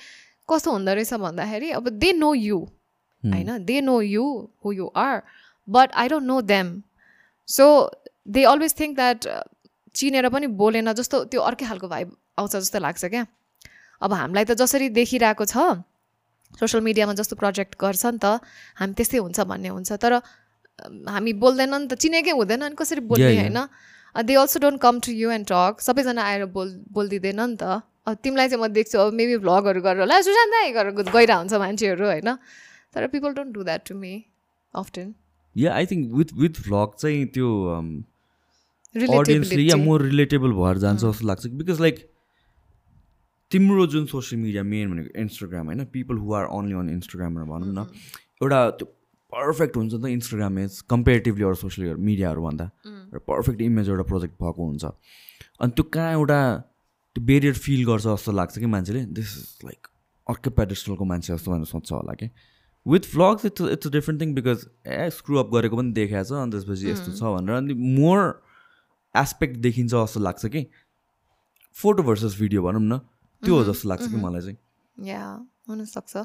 Speaker 2: कस्तो हुँदो रहेछ भन्दाखेरि अब दे नो यु होइन they know you who you are but I don't know them so they always think that चिनेर पनि बोलेन जस्तो त्यो अर्कै खालको भाइ आउँछ जस्तो लाग्छ क्या। अब हामीलाई त जसरी देखिरहेको छ सोसियल मिडियामा जस्तो प्रोजेक्ट गर्छ नि त हामी त्यस्तै हुन्छ भन्ने हुन्छ। तर हामी बोल्दैन नि त चिनेकै हुँदैन अनि कसरी बोल्ने होइन? They also don't come to you and talk सबैजना आएर बोल बोलिदिँदैन नि त। तिमीलाई चाहिँ म देख्छु अब मेबी भ्लगहरू गरेर होला। सुशान्त गरेर गइरहेको हुन्छ मान्छेहरू होइन? तर people don't do that to me often
Speaker 1: yeah I think with with vlog चाहिँ त्यो अडियन्सले या मोर रिलेटेबल भएर जान्छ जस्तो लाग्छ। बिकज लाइक तिम्रो जुन सोसियल मिडिया मेन भनेको इन्स्टाग्राम होइन people who are only on Instagram भनौँ न एउटा त्यो पर्फेक्ट हुन्छ नि त इन्स्टाग्राम इज कम्पेरिटिभली अरू सोसियल मिडियाहरूभन्दा एउटा पर्फेक्ट इमेज एउटा प्रोजेक्ट भएको हुन्छ। अनि त्यो कहाँ एउटा त्यो बेरियर फिल गर्छ जस्तो लाग्छ कि मान्छेले? दिस इज लाइक अर्कै पेडेस्टलको मान्छे जस्तो भनेर सोध्छ होला कि। With vlogs it's it's a different thing because a screw up गरेको पनि देखाएको छ अनि त्यसपछि यस्तो छ भनेर अनि मोर एस्पेक्ट देखिन्छ जस्तो लाग्छ कि। फोटो भर्सेस भिडियो भनौँ न त्यो हो जस्तो लाग्छ कि मलाई चाहिँ।
Speaker 2: या हुनसक्छ।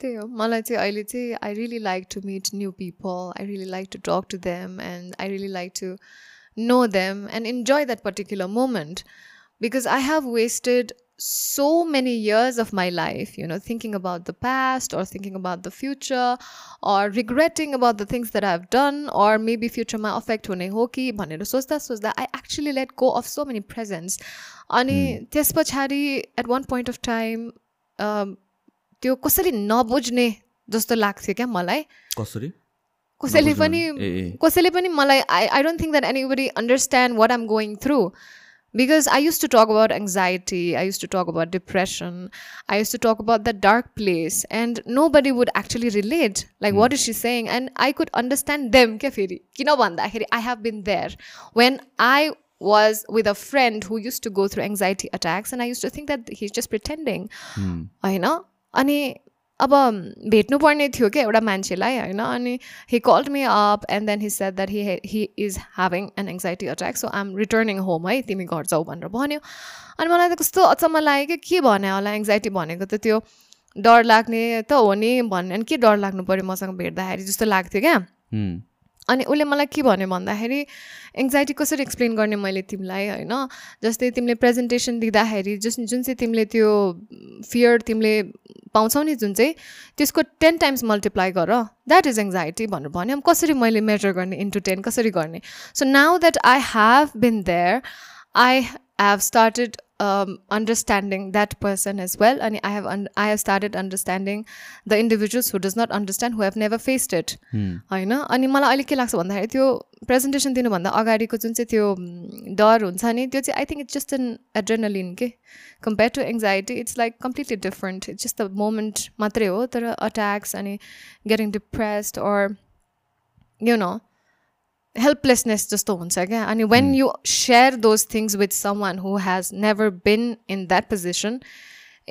Speaker 2: त्यही हो मलाई चाहिँ अहिले चाहिँ I really like to meet new people I really like to talk to them and I really like to know them and enjoy that particular moment. Because I have wasted so many years of my life, you know, thinking about the past or thinking about the future or regretting about the things that I've done or maybe future my affect हुने हो कि भनेर सोच्दा सोच्दा I actually let go of so many presents अनि त्यस पछाडि at one point of time um, त्यो कसरी नबुझ्ने जस्तो लाग्थ्यो क्या मलाई
Speaker 1: कसरी
Speaker 2: कसैले पनि कसैले पनि मलाई I I don't think that anybody understand what I'm going through because i used to talk about anxiety i used to talk about depression i used to talk about that dark place and nobody would actually relate like mm. what hmm. is she saying? And i could understand them i have been there. When i was with a friend who used to go through anxiety attacks and i used to think that he's just pretending mm. you know? अनि अब भेट्नुपर्ने थियो क्या एउटा मान्छेलाई होइन? अनि he called me up and then he said that he he is having an anxiety attack so I am returning home है? तिमी घर जाऊ भनेर भन्यो। अनि मलाई त कस्तो अचम्म लाग्यो कि के भने होला एङ्जाइटी भनेको त त्यो डर लाग्ने त हो नि भन्ने अनि के डर लाग्नु पऱ्यो मसँग भेट्दाखेरि? जस्तो लाग्थ्यो क्या. अनि उसले मलाई के भन्यो भन्दाखेरि एङ्जाइटी कसरी एक्सप्लेन गर्ने मैले तिमीलाई होइन? जस्तै तिमीले प्रेजेन्टेसन दिँदाखेरि जस जुन चाहिँ तिमीले त्यो फियर तिमीले पाउँछौ नि जुन चाहिँ त्यसको टेन टाइम्स मल्टिप्लाई गर। द्याट इज एङ्जाइटी भनेर भन्यो। कसरी मैले मेजर गर्ने इन्टु टेन कसरी गर्ने? So now that I have been there I have started understanding that person as well. And i have un- i have started understanding the individuals who does not understand who have never faced it. होइन अनि मलाई अहिले के लाग्छ भन्दाखेरि त्यो प्रेजेन्टेसन दिनुभन्दा अगाडिको जुन चाहिँ त्यो डर हुन्छ नि त्यो चाहिँ I think it's just an adrenaline के compare to anxiety it's like completely different it's just the moment मात्रै हो तर अट्याक्स अनि getting depressed or you know helplessness जस्तो हुन्छ क्या अनि when you share those things with someone who has never been in that position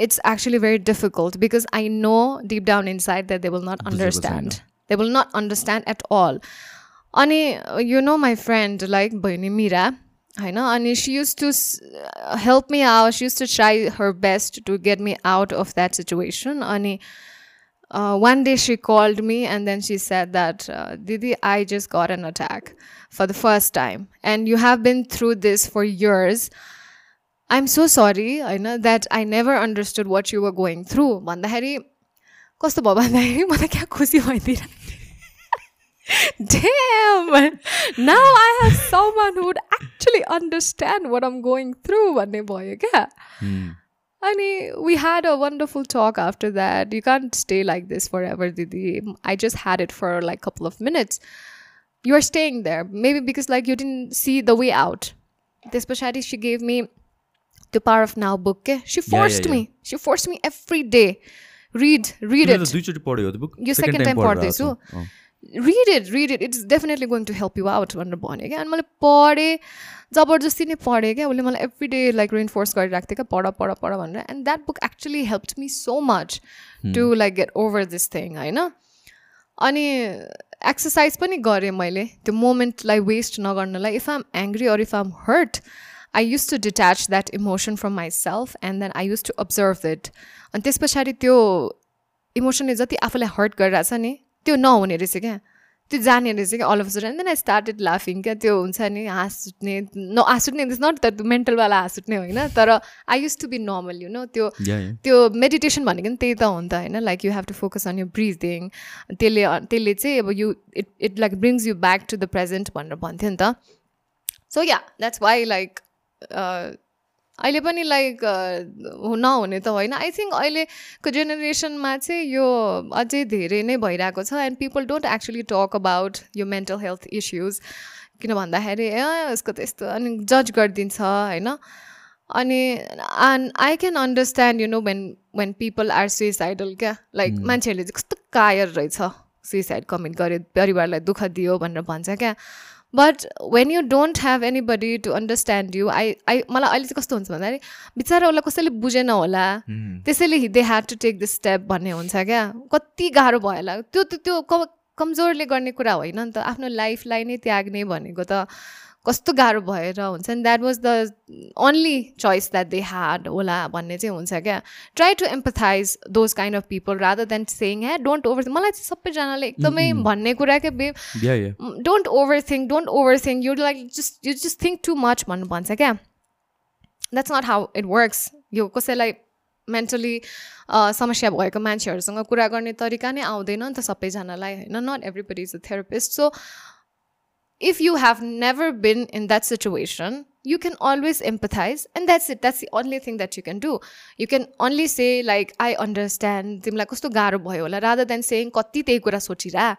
Speaker 2: it's actually very difficult because I know deep down inside that they will not
Speaker 1: बुझेको छैन।
Speaker 2: understand. They will not understand at all. Ani, you know my friend, like Bhaini Mira, I know, and she used to s- uh, help me out. She used to try her best to get me out of that situation. Ani, uh, one day she called me and then she said that, uh, Didi, I just got an attack for the first time. And you have been through this for years. I'm so sorry, होइन that I never understood what you were going through भन्दाखेरि कस्तो भयो भन्दाखेरि मलाई क्या खुसी भइदिएर Damn! Now I have someone who would actually understand what I'm going through भन्ने भयो क्या Honey, we had a wonderful talk after that. You can't stay like this forever, Didi. I just had it for like a couple of minutes. You are staying there. Maybe because like you didn't see the way out. This Pashadi she gave me the power of now book. She forced
Speaker 1: yeah,
Speaker 2: yeah,
Speaker 1: yeah.
Speaker 2: me. She forced me every day. Read, read it. You second, time,
Speaker 1: time
Speaker 2: read it read it it's definitely going to help you out भनेर भन्यो क्या अनि मैले पढेँ जबरजस्ती नै पढेँ क्या उसले मलाई एभ्री डे लाइक रिइन्फोर्स गरिरहेको थियो क्या पढ पढ पढ भनेर। And that book actually help me so much to like get over this thing होइन? अनि एक्सर्साइज पनि गरेँ मैले। त्यो मोमेन्टलाई waste नगर्नलाई। If I'm angry or if I'm hurt I used to detach that emotion from myself and then I used to observe it अनि त्यस पछाडि त्यो इमोसनले जति आफूलाई हर्ट गरिरहेछ नि त्यो नहुने रहेछ क्या। त्यो जाने रहेछ क्या all of sudden then I started लाफिङ क्या। त्यो हुन्छ नि हाँस सुट्ने न हाँस सुट्ने इज नट द मेन्टलवाला हाँस सुट्ने होइन। तर I used to be normal you know त्यो. त्यो मेडिटेसन भनेको नि त्यही त हो नि त होइन। Like you have to focus on you breathing त्यसले त्यसले चाहिँ अब you it it like brings you back to the present भनेर भन्थ्यो नि त। So yeah that's why like अहिले पनि लाइक नहुने त होइन। आई थिङ्क अहिलेको जेनेरेसनमा चाहिँ यो अझै धेरै नै भइरहेको छ and people don't actually talk about यो मेन्टल हेल्थ इस्युज किन भन्दाखेरि ए यसको त यस्तो अनि जज गरिदिन्छ होइन। अनि and I can understand you know when when people are suicidal क्या? लाइक मान्छेहरूले चाहिँ कस्तो कायर रहेछ सुइसाइड कमिट गर्यो परिवारलाई दुःख दियो भनेर भन्छ क्या? But when you don't have anybody to understand you I I मलाई अहिले चाहिँ कस्तो हुन्छ भन्दाखेरि बिचरा उसलाई कसैले बुझेन होला त्यसैले they had to take the step भन्ने हुन्छ क्या? कति गाह्रो भयो होला। त्यो त्यो त्यो कमजोरले गर्ने कुरा होइन नि त। आफ्नो लाइफलाई नै त्याग्ने भनेको त। कस्तो गाह्रो भएर हुन्छ नि that was the only choice that they had होला भन्ने चाहिँ हुन्छ क्या। Try to empathize those kind of people rather than saying ह्या डोन्ट ओभर मलाई चाहिँ सबैजनाले एकदमै भन्ने कुरा क्या बे don't overthink don't overthink you like just you just think too much भन्नु भन्छ क्या। That's not how it works यो कसैलाई मेन्टली समस्या भएको मान्छेहरूसँग कुरा गर्ने तरिका नै आउँदैन नि त सबैजनालाई होइन? Not everybody is a therapist so if you have never been in that situation, you can always empathize, and that's it. That's the only thing that you can do. You can only say, like, I understand, तिमीलाई कस्तो गाह्रो भयो होला? Rather than saying कति त्यही कुरा सोचिरा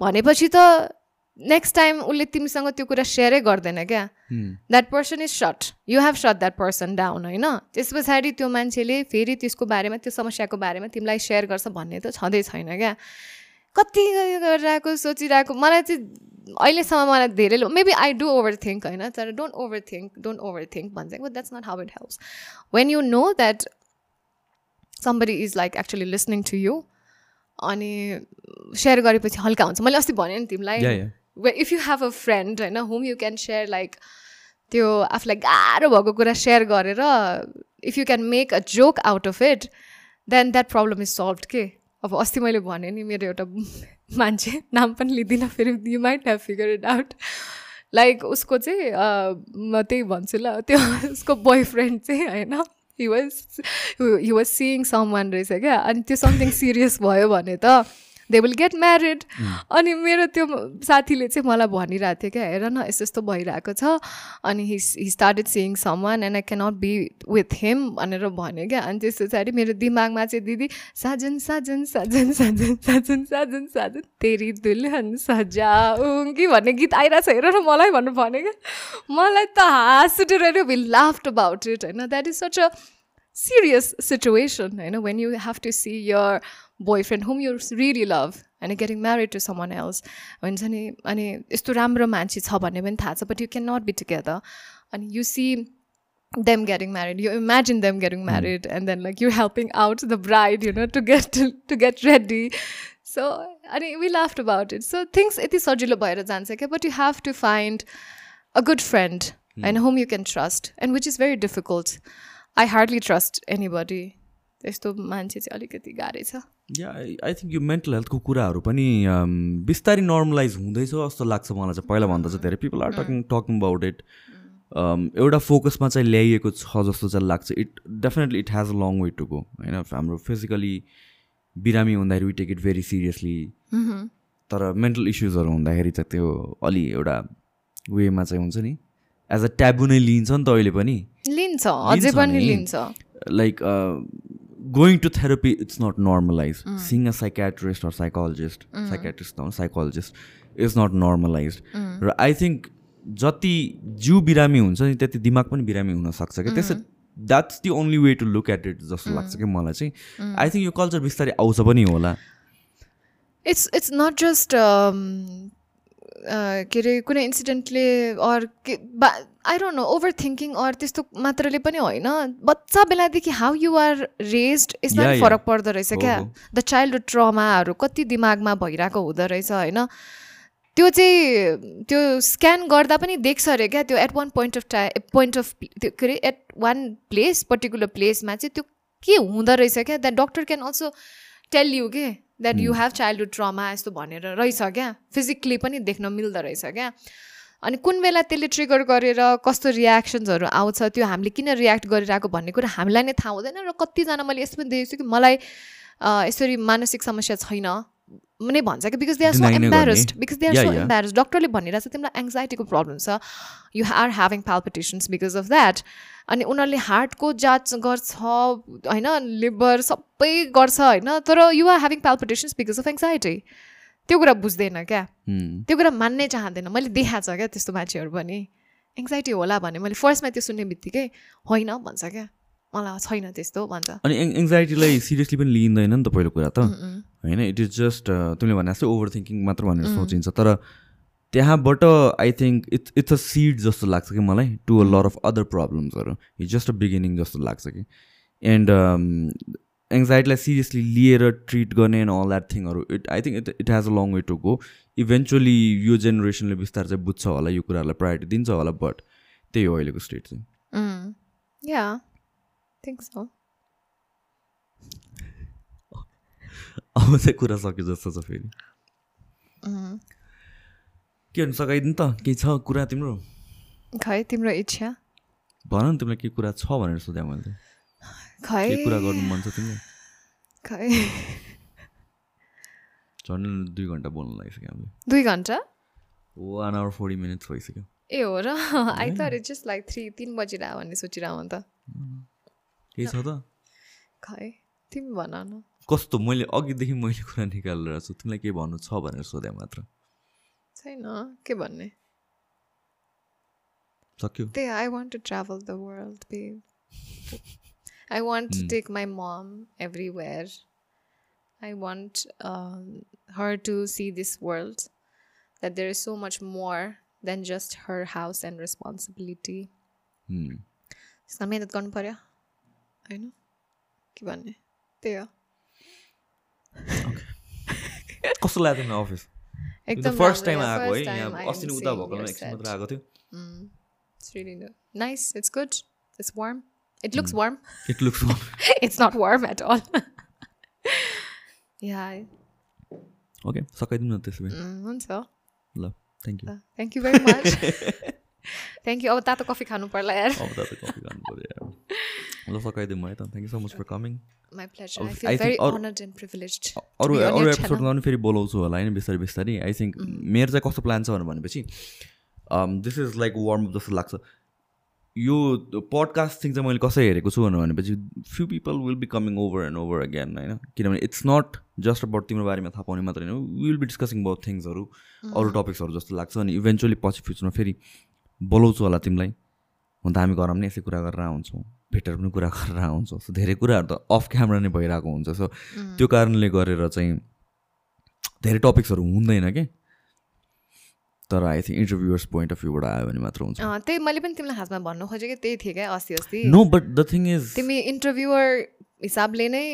Speaker 2: भनेपछि त नेक्स्ट टाइम उसले तिमीसँग त्यो कुरा सेयरै गर्दैन क्या? That person is shut you have shut that person down होइन? त्यस पछाडि त्यो मान्छेले फेरि त्यसको बारेमा त्यो समस्याको बारेमा तिमीलाई सेयर गर्छ भन्ने त छँदै छैन क्या? कति गरिरहेको सोचिरहेको? मलाई चाहिँ अहिलेसम्म मलाई धेरै maybe I do overthink होइन? तर don't overthink don't overthink भन्छ but that's not how it helps when you know that somebody is like actually listening to you अनि सेयर गरेपछि हल्का हुन्छ। मैले अस्ति भनेँ नि तिमीलाई if you have a friend होइन whom you can share like त्यो आफूलाई गाह्रो भएको कुरा सेयर गरेर if you can make a joke out of it then that problem is solve के? अब अस्ति मैले भनेँ नि मेरो एउटा मान्छे नाम पनि लिँदिनँ फेरि you might have figure it out like उसको चाहिँ म त्यही भन्छु ल त्यो उसको बोय फ्रेन्ड चाहिँ होइन? He was he was seeing someone रहेछ क्या? अनि त्यो समथिङ सिरियस भयो भने त दे विल गेट म्यारिड अनि मेरो त्यो साथीले चाहिँ मलाई भनिरहेको थियो क्या हेर न यस्तो यस्तो भइरहेको छ। अनि he he started seeing someone and I cannot be with him भनेर भन्यो क्या। अनि त्यस पछाडि मेरो दिमागमा चाहिँ दिदी साजन साजन साजन साजन साजन साजन साजन तेरी दुल्हन कि भन्ने गीत आइरहेको छ हेर न मलाई भन्नु भन्यो क्या। मलाई त हाँस उठेर वि लाफ्ट अबाउट इट होइन? That is such a serious situation होइन when you have to see your boyfriend whom you really love and getting married to someone else हुन्छ नि अनि यस्तो राम्रो मान्छे छ भन्ने पनि थाहा छ but you can not be together अनि you see them getting married you imagine them getting married and then like you're helping out the bride you know to get to, to get ready so I mean, we laughed about it so things यति सजिलो भएर जान्छ क्या but you have to find a good friend and whom you can trust and which is very difficult I hardly trust anybody. त्यस्तो मान्छे चाहिँ अलिकति गाह्रै छ।
Speaker 1: या आई थिङ्क यो मेन्टल हेल्थको कुराहरू पनि बिस्तारै नर्मलाइज हुँदैछ जस्तो लाग्छ मलाई चाहिँ पहिलाभन्दा चाहिँ धेरै। People are talking talking about it एउटा फोकसमा चाहिँ ल्याइएको छ जस्तो चाहिँ लाग्छ। It definitely it has a long way to go होइन? हाम्रो फिजिकली बिरामी हुँदाखेरि we take it very seriously तर मेन्टल इस्युजहरू हुँदाखेरि चाहिँ त्यो अलि एउटा वेमा चाहिँ हुन्छ नि। एज अ ट्याबु नै लिन्छ नि त अहिले पनि।
Speaker 2: लिन्छ अझै पनि लिन्छ।
Speaker 1: Like therapy it's not normalized. Mm. seeing a psychiatrist or psychologist mm. psychiatrist no psychologist is not normalized. र आई थिङ्क जति जिउ बिरामी हुन्छ नि त्यति दिमाग पनि बिरामी हुनसक्छ क्या। त्यसै that's the only way to look at it जस्तो लाग्छ कि मलाई चाहिँ। आई थिङ्क यो कल्चर बिस्तारै आउँछ पनि होला।
Speaker 2: इट्स इट्स नट जस्ट के अरे कुनै इन्सिडेन्टले अर के I don't know over thinking or त्यस्तो मात्रले पनि होइन। बच्चा बेलादेखि हाउ यु आर रेस्ड यसमा पनि फरक पर्दो रहेछ क्या? द चाइल्डहुड ट्रमाहरू कति दिमागमा भइरहेको हुँदो रहेछ होइन? त्यो चाहिँ त्यो स्क्यान गर्दा पनि देख्छ अरे क्या त्यो at one point of time point of त्यो के अरे एट वान प्लेस पर्टिकुलर प्लेसमा चाहिँ त्यो के हुँदो रहेछ क्या? That doctor can also tell you के? That you have childhood trauma यस्तो भनेर रहेछ क्या? फिजिकली पनि देख्न मिल्दो रहेछ क्या? अनि कुन बेला त्यसले ट्रिगर गरेर कस्तो रियाक्सन्सहरू आउँछ त्यो हामीले किन रियाक्ट गरिरहेको भन्ने कुरा हामीलाई नै थाहा हुँदैन र कतिजना मैले यस्तो पनि देखेको छु कि मलाई यसरी मानसिक समस्या छैन। नै भन्छ कि because they are so embarrassed because they are so embarrassed डक्टरले भनिरहेको छ तिमीलाई एङ्जाइटीको प्रब्लम छ। You are having palpitations because of that अनि उनीहरूले हार्टको जाँच गर्छ होइन लिभर सबै गर्छ होइन तर you are having palpitations because of anxiety त्यो कुरा बुझ्दैन क्या। त्यो कुरा मान्नै चाहँदैन। मैले देखाएको छ क्या त्यस्तो मान्छेहरू पनि। एङ्जाइटी होला भने मैले फर्स्टमा त्यो सुन्ने बित्तिकै होइन भन्छ क्या। मलाई छैन त्यस्तो भन्छ
Speaker 1: अनि एङ एङ्जाइटीलाई सिरियसली पनि लिइँदैन नि त पहिलो कुरा त। होइन इट इज जस्ट तिमीले भने जस्तै ओभर थिङ्किङ मात्र भनेर सोचिन्छ। तर त्यहाँबाट I think it's it's a seed जस्तो लाग्छ कि मलाई to a lot of other प्रब्लम्सहरू it's just a beginning जस्तो लाग्छ कि। एन्ड एङ्जाइटीलाई सिरियसली लिएर ट्रिट गर्ने and all that थिङहरू it I think it it has a long way to go eventually यो जेनेरेसनले बिस्तारै चाहिँ बुझ्छ होला यो कुराहरूलाई प्रायोरिटी दिन्छ होला बट त्यही हो अहिलेको स्टेट चाहिँ।
Speaker 2: या सो
Speaker 1: अब चाहिँ कुरा सक्यो जस्तो छ फेरि के भन्नु सघाइदिनु त केही छ कुरा तिम्रो
Speaker 2: खै तिम्रो इच्छा
Speaker 1: भन न तिमीलाई के कुरा छ भनेर सोधेँ मैले
Speaker 2: खै
Speaker 1: कुरा गर्नु मन छ तिमीलाई
Speaker 2: खै
Speaker 1: झन् दुई घन्टा बोल्नु लागिसक्यो हामीले
Speaker 2: दुई घन्टा
Speaker 1: वान आवर फोर्टी मिनट्स भइसक्यो
Speaker 2: ए हो र I thought it just like three तिन बजिरह भन्ने सोचिरह त
Speaker 1: केही छ त?
Speaker 2: खै तिमी भन न।
Speaker 1: कस्तो मैले अघिदेखि मैले कुरा निकालेर छु तिमीलाई के भन्नु छ भनेर सोधेँ मात्र।
Speaker 2: छैन के भन्ने?
Speaker 1: सक्यो।
Speaker 2: त्यही I want to travel the world bae I want to take my mum everywhere I want her to see this world that there is so much more than just her house and
Speaker 1: responsibility.
Speaker 2: त्यसमा मिहिनेत गर्नु पऱ्यो होइन के भन्ने त्यही हो
Speaker 1: कस्तो लाग्यो तिमीलाई अफिस
Speaker 2: एकदम
Speaker 1: फर्स्ट टाइम आएको है यहाँ अस्ति उता भएको एकछिन. मात्र आएको थियो
Speaker 2: nice. It's good. It's warm. It looks warm.
Speaker 1: It looks (laughs)
Speaker 2: it's not warm at all. (laughs) yeah. I-
Speaker 1: okay सकाइदिनु न त्यसो भए
Speaker 2: हुन्छ
Speaker 1: ल thank you
Speaker 2: thank you very much thank you अब तातो कफी खानु पर्ला यार
Speaker 1: अब त कफी पऱ्यो यार। ल सकाइदिउँ है त thank you so much
Speaker 2: for coming
Speaker 1: my
Speaker 2: pleasure
Speaker 1: I feel
Speaker 2: very
Speaker 1: अरू-
Speaker 2: अनर्ड एन्ड प्रिभिलेज
Speaker 1: अरू अरू एपिसोडमा पनि फेरि बोलाउँछु होला होइन बिस्तारै बिस्तारै आई थिङ्क मेरो चाहिँ कस्तो प्लान छ भनेर भनेपछि this is like warm up जस्तो लाग्छ यो पडकास्ट थिङ चाहिँ मैले कसरी हेरेको छु भनेर भनेपछि few people will be coming over and over again होइन किनभने इट्स नट जस्ट अबाउट तिम्रो बारेमा थाहा पाउने मात्र होइन विल बी डिस्कसिङ अबाउट थिङ्सहरू अरू टपिक्सहरू जस्तो लाग्छ अनि इभेन्चुली पछि फ्युचरमा फेरि बोलाउँछु होला तिमीलाई हुन त हामी घरमा पनि यसै कुरा गरेर हुन्छौँ भेटेर पनि कुरा गरेर हुन्छौँ सो धेरै कुराहरू त अफ क्यामरा नै भइरहेको हुन्छ। सो त्यो कारणले गरेर चाहिँ धेरै टपिक्सहरू हुँदैन कि? तर I think interviewer's point of भ्यूबाट आयो भने मात्र हुन्छ।
Speaker 2: त्यही मैले पनि तिमीलाई खासमा भन्नु खोजेको त्यही थिएँ क्या अस्ति अस्ति
Speaker 1: no but the thing is
Speaker 2: तिमी इन्टरभ्युवर हिसाबले नै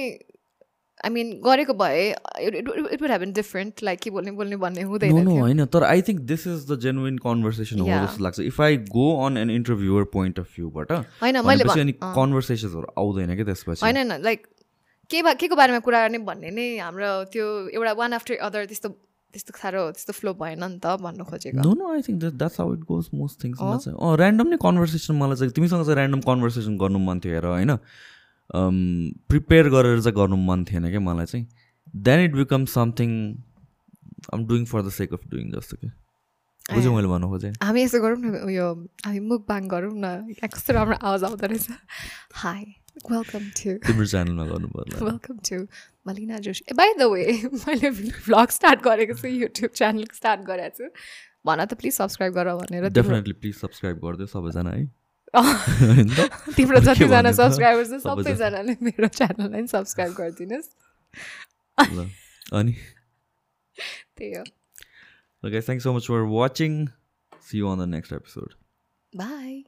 Speaker 2: आई मिन गरेको भए it would have been different like के बोल्ने बोल्ने भन्ने हुँदैन
Speaker 1: होइन तर I think this is the genuine conversation हो. जस्तो लाग्छ। If I go on an interviewer point of भ्यूबाट
Speaker 2: होइन मैले
Speaker 1: अनि कन्भर्सेसन्सहरू आउँदैन कि त्यसपछि।
Speaker 2: होइन होइन लाइक के बा के को बारेमा कुरा गर्ने भन्ने नै हाम्रो त्यो एउटा वान आफ्टर अदर त्यस्तो त्यस्तो साह्रो त्यस्तो फ्लो भएन नि त भन्नु खोजेको।
Speaker 1: No no I think that's how it goes most uh random नै कन्भर्सेसन मलाई चाहिँ तिमीसँग चाहिँ ऱ्यान्डम कन्भर्सेसन गर्नु मन थियो हेर होइन? प्रिपेयर गरेर चाहिँ गर्नु मन थिएन क्या मलाई चाहिँ। Then it become something um doing for the sake of doing जस्तो कि। बुझ्यौ मैले भन्नु खोजेँ
Speaker 2: हामी यसो गरौँ न उयो हामी मुखबाङ गरौँ न कस्तो राम्रो आवाज आउँदो रहेछ। हाई वेलकम टु
Speaker 1: तिम्रो च्यानलमा गर्नु पर्ला
Speaker 2: welcome to Malina Joshi. By the way मैले भ्लग स्टार्ट गरेको छु युट्युब च्यानल स्टार्ट गरेको छु। भन त प्लिज सब्सक्राइब गर भनेर
Speaker 1: डेफिनेटली प्लिज सब्सक्राइब गरिदियो सबैजना है?
Speaker 2: तिम्रो जतिजना? सब्सक्राइबर छ
Speaker 1: सबैजना।
Speaker 2: सबैजनाले मेरो च्यानललाई सब्सक्राइब गरिदिनुहोस्
Speaker 1: अनि
Speaker 2: त्यही हो
Speaker 1: Okay, thanks so much for watching. See you on the next episode.
Speaker 2: Bye